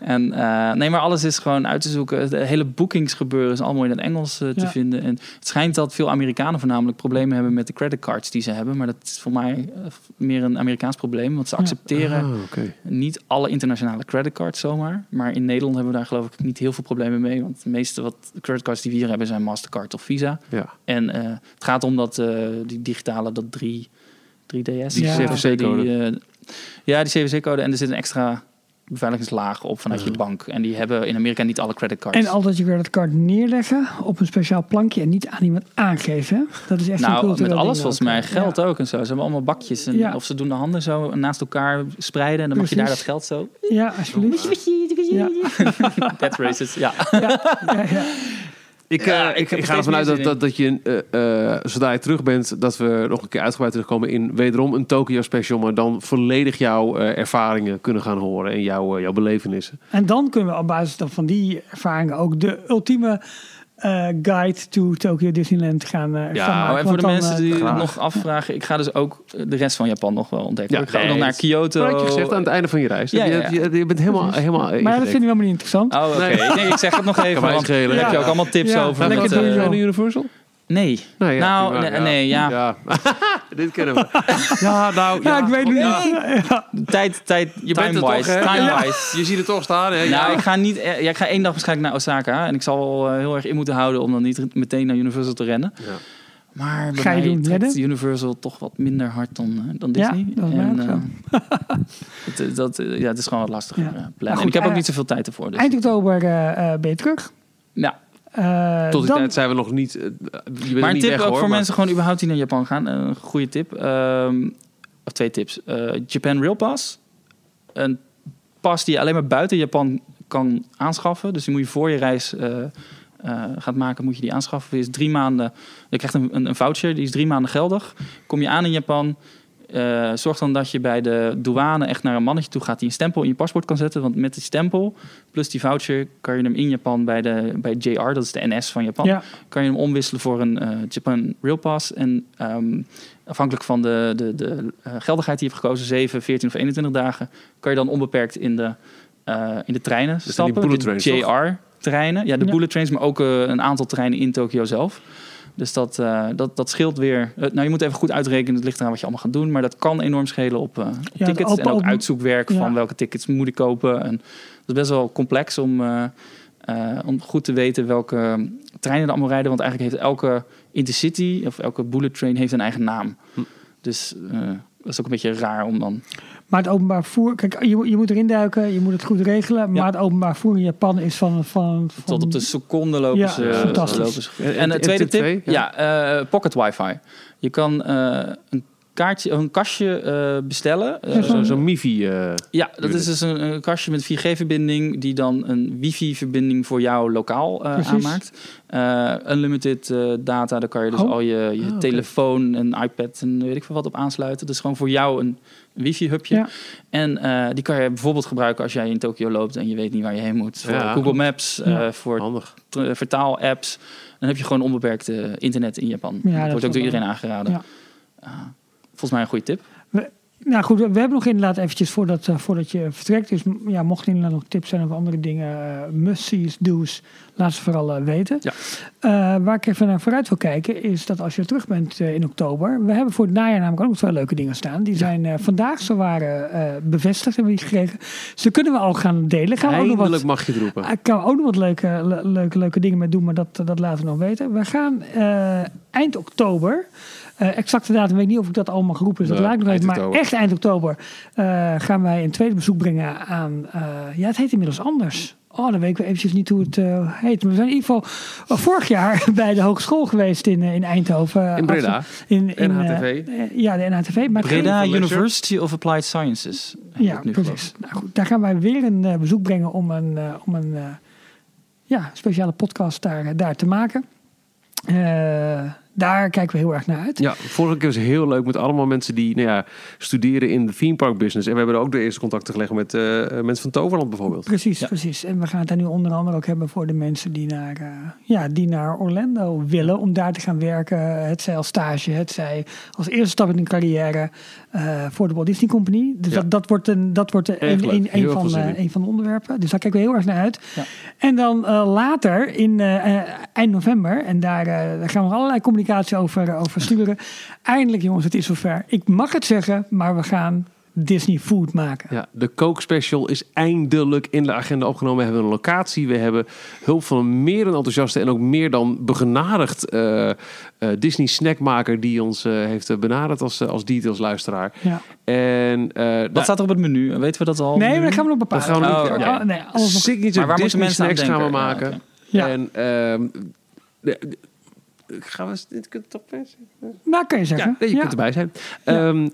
En eh, nee, maar alles is gewoon uit te zoeken. De hele boekingsgebeuren is allemaal in het Engels eh, te Ja. vinden. En het schijnt dat veel Amerikanen voornamelijk problemen hebben met de creditcards die ze hebben. Maar dat is voor mij eh, meer een Amerikaans probleem. Want ze Ja. accepteren Ah, niet alle internationale creditcards zomaar. Maar in Nederland hebben we daar geloof ik niet heel veel problemen mee. Want de meeste wat creditcards die we hier hebben zijn Mastercard of Visa. Ja. En eh, het gaat om dat eh, die digitale, dat 3, 3DS. Die CVC-code. Die, ja, die CVC-code. En er zit een extra beveiligingslaag op vanuit je bank. En die hebben in Amerika niet alle creditcards. En altijd je creditcard neerleggen op een speciaal plankje en niet aan iemand aangeven. Dat is echt een nou, met alles volgens mij. Geld Ja. ook en zo. Ze hebben allemaal bakjes. En, Ja. Of ze doen de handen zo naast elkaar spreiden. En dan mag je daar dat geld zo. Ja, alsjeblieft. Ja. That racist. Ja, ja. Ik, Ja, eh, ik ik, er ga ervan uit dat, dat, dat je, eh, eh, zodra je terug bent, dat we nog een keer uitgebreid terugkomen in wederom een Tokyo special, maar dan volledig jouw eh, ervaringen kunnen gaan horen en jouw, jouw belevenissen. En dan kunnen we op basis van die ervaringen ook de ultieme eh, guide to Tokyo Disneyland gaan, eh, Ja, gaan maken. en voor de dan, mensen eh, die het nog afvragen, ik ga dus ook de rest van Japan nog wel ontdekken. Ja, ik ga nee, nog naar dat- Kyoto. Wat had je gezegd aan het einde van je reis? Ja, je, ja, ja. je, je bent helemaal, helemaal maar dat vinden we helemaal niet interessant. Oh, oké. Nee. Ik, ik zeg het nog even. Want. Dan heb je ook allemaal tips Ja, over. lekker joh. naar Universal? Nee. Nee, ja, nou, prima, nee, nee, ja. ja. Dit kennen we. Ja, nou, ja, ik weet Nee. niet. Ja. Tijd, tijd, Je bent er time-wise. toch, hè? time-wise. Je ziet het toch staan, hè? Nou, Ja. ik ga niet. eh, Ja, ik ga één dag waarschijnlijk naar Osaka. En ik zal wel eh, heel erg in moeten houden om dan niet meteen naar Universal te rennen. Ja. Maar bij Ga je mij doen, trekt? Universal toch wat minder hard dan, eh, dan Ja, Disney. dat is mij ook en, het, dat, ja, het is gewoon wat lastiger Ja. goed, en ik heb ook niet zoveel tijd ervoor. Dus. Eind oktober ben je terug. Ja. Eh, Tot die dan, tijd zijn we nog niet. eh, je bent Maar een niet tip weg, ook hoor, voor maar- mensen gewoon überhaupt die naar Japan gaan. Een goede tip. Ehm, of twee tips. Eh, Japan Rail Pass. Een pas die je alleen maar buiten Japan kan aanschaffen. Dus die moet je voor je reis eh, eh, gaat maken, moet je die aanschaffen. Die is drie maanden. Je krijgt een, een, een voucher, die is drie maanden geldig. Kom je aan in Japan. Eh, zorg dan dat je bij de douane echt naar een mannetje toe gaat die een stempel in je paspoort kan zetten. Want met die stempel plus die voucher kan je hem in Japan bij, de, bij JR, dat is de NS van Japan ja, kan je hem omwisselen voor een eh, Japan Rail Pass. En ehm, afhankelijk van de, de, de eh, geldigheid die je hebt gekozen, 7, 14 of 21 dagen, kan je dan onbeperkt in de, in de treinen stappen. de? JR-treinen. Ja, de Ja. bullet trains, maar ook een aantal treinen in Tokio zelf. Dus dat, eh, dat, dat scheelt weer. eh, nou, je moet even goed uitrekenen. Het ligt eraan wat je allemaal gaat doen. Maar dat kan enorm schelen op, eh, op Ja, de tickets. open- en ook open- uitzoekwerk Ja. van welke tickets moet ik kopen. En dat is best wel complex om, eh, eh, om goed te weten welke treinen er allemaal rijden. Want eigenlijk heeft elke intercity of elke bullet train heeft een eigen naam. Hm. Dus eh, dat is ook een beetje raar om dan... maar het openbaar vervoer, kijk, je, moet- je moet erin duiken, je moet het goed regelen. Maar het openbaar vervoer in Japan is van, van, van Tot op de seconde lopen Ja, ze. fantastisch. Lopen ze. En- de tweede tip twee, ja, eh, pocket wifi. Je kan eh, een kaartje, een kastje eh, bestellen. Eh, Zo'n zo MIFI. eh, ja, dat Unit. is dus een, een kastje met 4G-verbinding die dan een wifi-verbinding voor jou lokaal eh, aanmaakt. Eh, unlimited eh, data, daar kan je dus Oh. al je, je Ah, telefoon, en iPad en weet ik veel wat op aansluiten. Dat is gewoon voor jou een, wifi-hubje. Ja. En eh, die kan je bijvoorbeeld gebruiken als jij in Tokio loopt en je weet niet waar je heen moet. Voor Ja. Google Maps, Ja. eh, voor vertaal-apps. Dan heb je gewoon onbeperkt eh, internet in Japan. Ja, dat dat wordt ook door wel- iedereen aangeraden. Ja. Volgens mij een goede tip. Nou goed, we we hebben nog inderdaad eventjes voordat, eh, voordat je vertrekt. Dus ja, mocht er inderdaad nog tips zijn of andere dingen, eh must-sees, do's, laat ze vooral eh, weten. Ja. Eh, waar ik even naar vooruit wil kijken, is dat als je terug bent in oktober. We hebben voor het najaar namelijk ook nog twee leuke dingen staan. Die zijn vandaag zo waren eh, bevestigd, hebben we die gekregen. Die kunnen we al gaan delen. Gaan we ook nog wat, mag je het roepen. ik kan ook nog wat leuke, le- leuke, leuke dingen mee doen, maar dat, dat laten we nog weten. We gaan eh, eind oktober, eh exacte datum weet ik niet of ik dat allemaal geroepen is, dat Ja, ik nog even. Maar oktober. echt eind oktober eh, gaan wij een tweede bezoek brengen aan, eh, ja het heet inmiddels anders. Oh, dan weet ik eventjes niet hoe het eh, heet. Maar we zijn in ieder geval vorig jaar bij de hogeschool geweest in, in Eindhoven. In Breda. In, in, NHTV. ja, de NHTV. Maar Breda. University of Applied Sciences. ja, precies. Nou, goed, daar gaan wij weer een bezoek brengen om een, om een ja, speciale podcast daar, daar te maken. Daar kijken we heel erg naar uit. Ja, vorige keer was het heel leuk met allemaal mensen die nou ja, studeren in de theme park business. En we hebben er ook de eerste contacten gelegd met eh, mensen van Toverland bijvoorbeeld. Precies, Ja. precies. En we gaan het daar nu onder andere ook hebben voor de mensen die naar, eh, ja, die naar Orlando willen om daar te gaan werken. Het zij als stage, het zij als eerste stap in hun carrière voor de Walt Disney Company. Dus Ja. dat, dat wordt, een, dat wordt een, van, eh, een van de onderwerpen. Dus daar kijken we heel erg naar uit. Ja. En dan eh, later, in eh, eh, eind november, en daar, eh, daar gaan we allerlei communicatie over, over sturen. Eindelijk jongens, het is zover. Ik mag het zeggen, maar we gaan Disney Food maken. Ja, de Coke Special is eindelijk in de agenda opgenomen. We hebben een locatie. We hebben hulp van een meer dan enthousiaste en ook meer dan begenadigd eh, eh, Disney snackmaker die ons eh, heeft benaderd als, als details luisteraar. Ja. En nou, Wat staat er op het menu? Weten we dat al? Nee, maar dat gaan we nog bepalen. Dat gaan we nog- Oh, ja. nee, alles nog signature Maar waar moeten Disney snacks gaan we maken. Ja, Ja. En ehm, de- de- gaan we dit kunt toch mensen? Nou, kan je zeggen. Ja, nee, je Ja. kunt erbij zijn. Ehm, eh,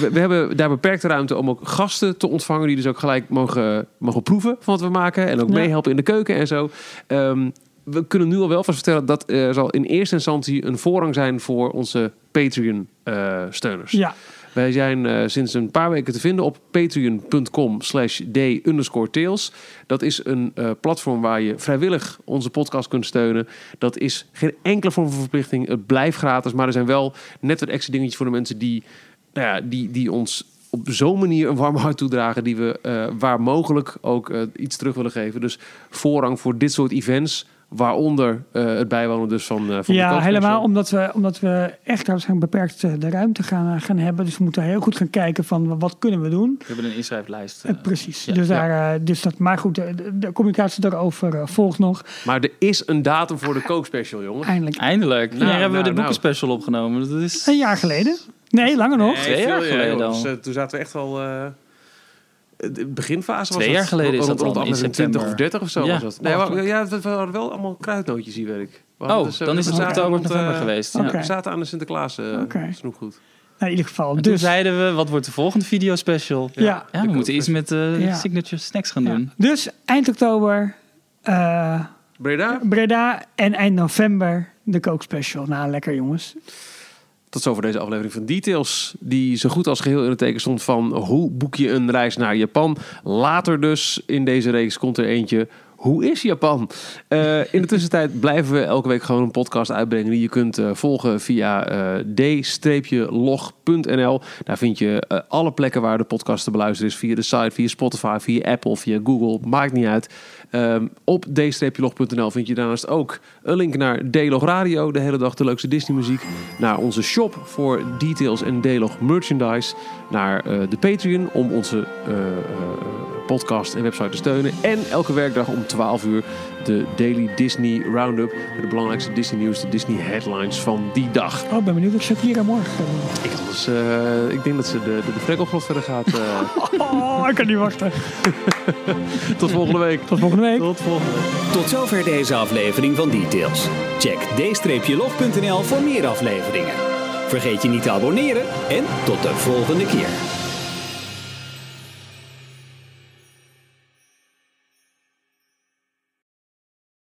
we, we hebben daar beperkte ruimte om ook gasten te ontvangen... die dus ook gelijk mogen, mogen proeven van wat we maken... en ook meehelpen in de keuken en zo. Ehm, we kunnen nu al wel vast vertellen... dat er zal in eerste instantie een voorrang zijn... voor onze Patreon-steuners. Ja, Wij zijn eh, sinds een paar weken te vinden op patreon.com slash d underscore tails. Dat is een eh, platform waar je vrijwillig onze podcast kunt steunen. Dat is geen enkele vorm van verplichting. Het blijft gratis, maar er zijn wel net wat extra dingetjes voor de mensen die, nou ja, die, die ons op zo'n manier een warm hart toedragen... die we eh, waar mogelijk ook iets terug willen geven. Dus voorrang voor dit soort events... Waaronder eh, het bijwonen dus van, eh van de ja helemaal omdat we, omdat we echt waarschijnlijk beperkt eh, de ruimte gaan, gaan hebben. Dus we moeten heel goed gaan kijken van wat kunnen we doen. We hebben een inschrijflijst. Precies. ja. dus, daar, dus dat, maar goed, de, communicatie daarover volgt nog. Maar er is een datum voor de Coke Special, jongen. Eindelijk. Eindelijk. Nou, Wanneer hebben we nou, de nou. boekenspecial opgenomen? Dat is... Een jaar geleden. Nee, langer nog. Twee jaar veel, geleden al. Dus, toen zaten we echt al... eh, de beginfase was Twee dat. jaar geleden is Rond- dat rond al, in aflevering 20 of september. 30 of zo Ja, was dat. Nee, maar, ja, we we hadden wel allemaal kruidnootjes hier, weet ik. We hadden Oh, dus, eh, dan we is het oktober, rond, november eh, geweest. Ja. We zaten aan de Sinterklaas uh, Oké. snoepgoed. Nou, in ieder geval. En toen Dus, zeiden we, wat wordt de volgende video special? ja. Ja, de we moeten iets met eh, Ja. signature snacks gaan Ja. doen. dus eind oktober eh, Breda? Breda en eind november de Coke Special. Nou, lekker jongens. Tot zover deze aflevering van Details. Die zo goed als geheel in het teken stond van hoe boek je een reis naar Japan. Later dus in deze reeks komt er eentje. Hoe is Japan? Eh, in de tussentijd blijven we elke week gewoon een podcast uitbrengen die je kunt eh, volgen via eh, d-log.nl. Daar vind je alle plekken waar de podcast te beluisteren is. Via de site, via Spotify, via Apple, via Google. Maakt niet uit. Ehm, op d-log.nl vind je daarnaast ook een link naar D-log Radio. De hele dag de leukste Disney muziek. Naar onze shop voor details en D-log merchandise. Naar eh, de Patreon om onze eh, eh, podcast en website te steunen. En elke werkdag om 12 uur de Daily Disney Roundup. Met de belangrijkste Disney nieuws, de Disney headlines van die dag. Oh, ik ben benieuwd wat Shakira morgen gaat doen. Ik, anders, eh, ik denk dat ze de, de, de verder gaat. eh. Oh, ik kan niet wachten. tot volgende week. Tot volgende week. Tot volgende week. Tot zover deze aflevering van Details. Check d-log.nl voor meer afleveringen. Vergeet je niet te abonneren en tot de volgende keer.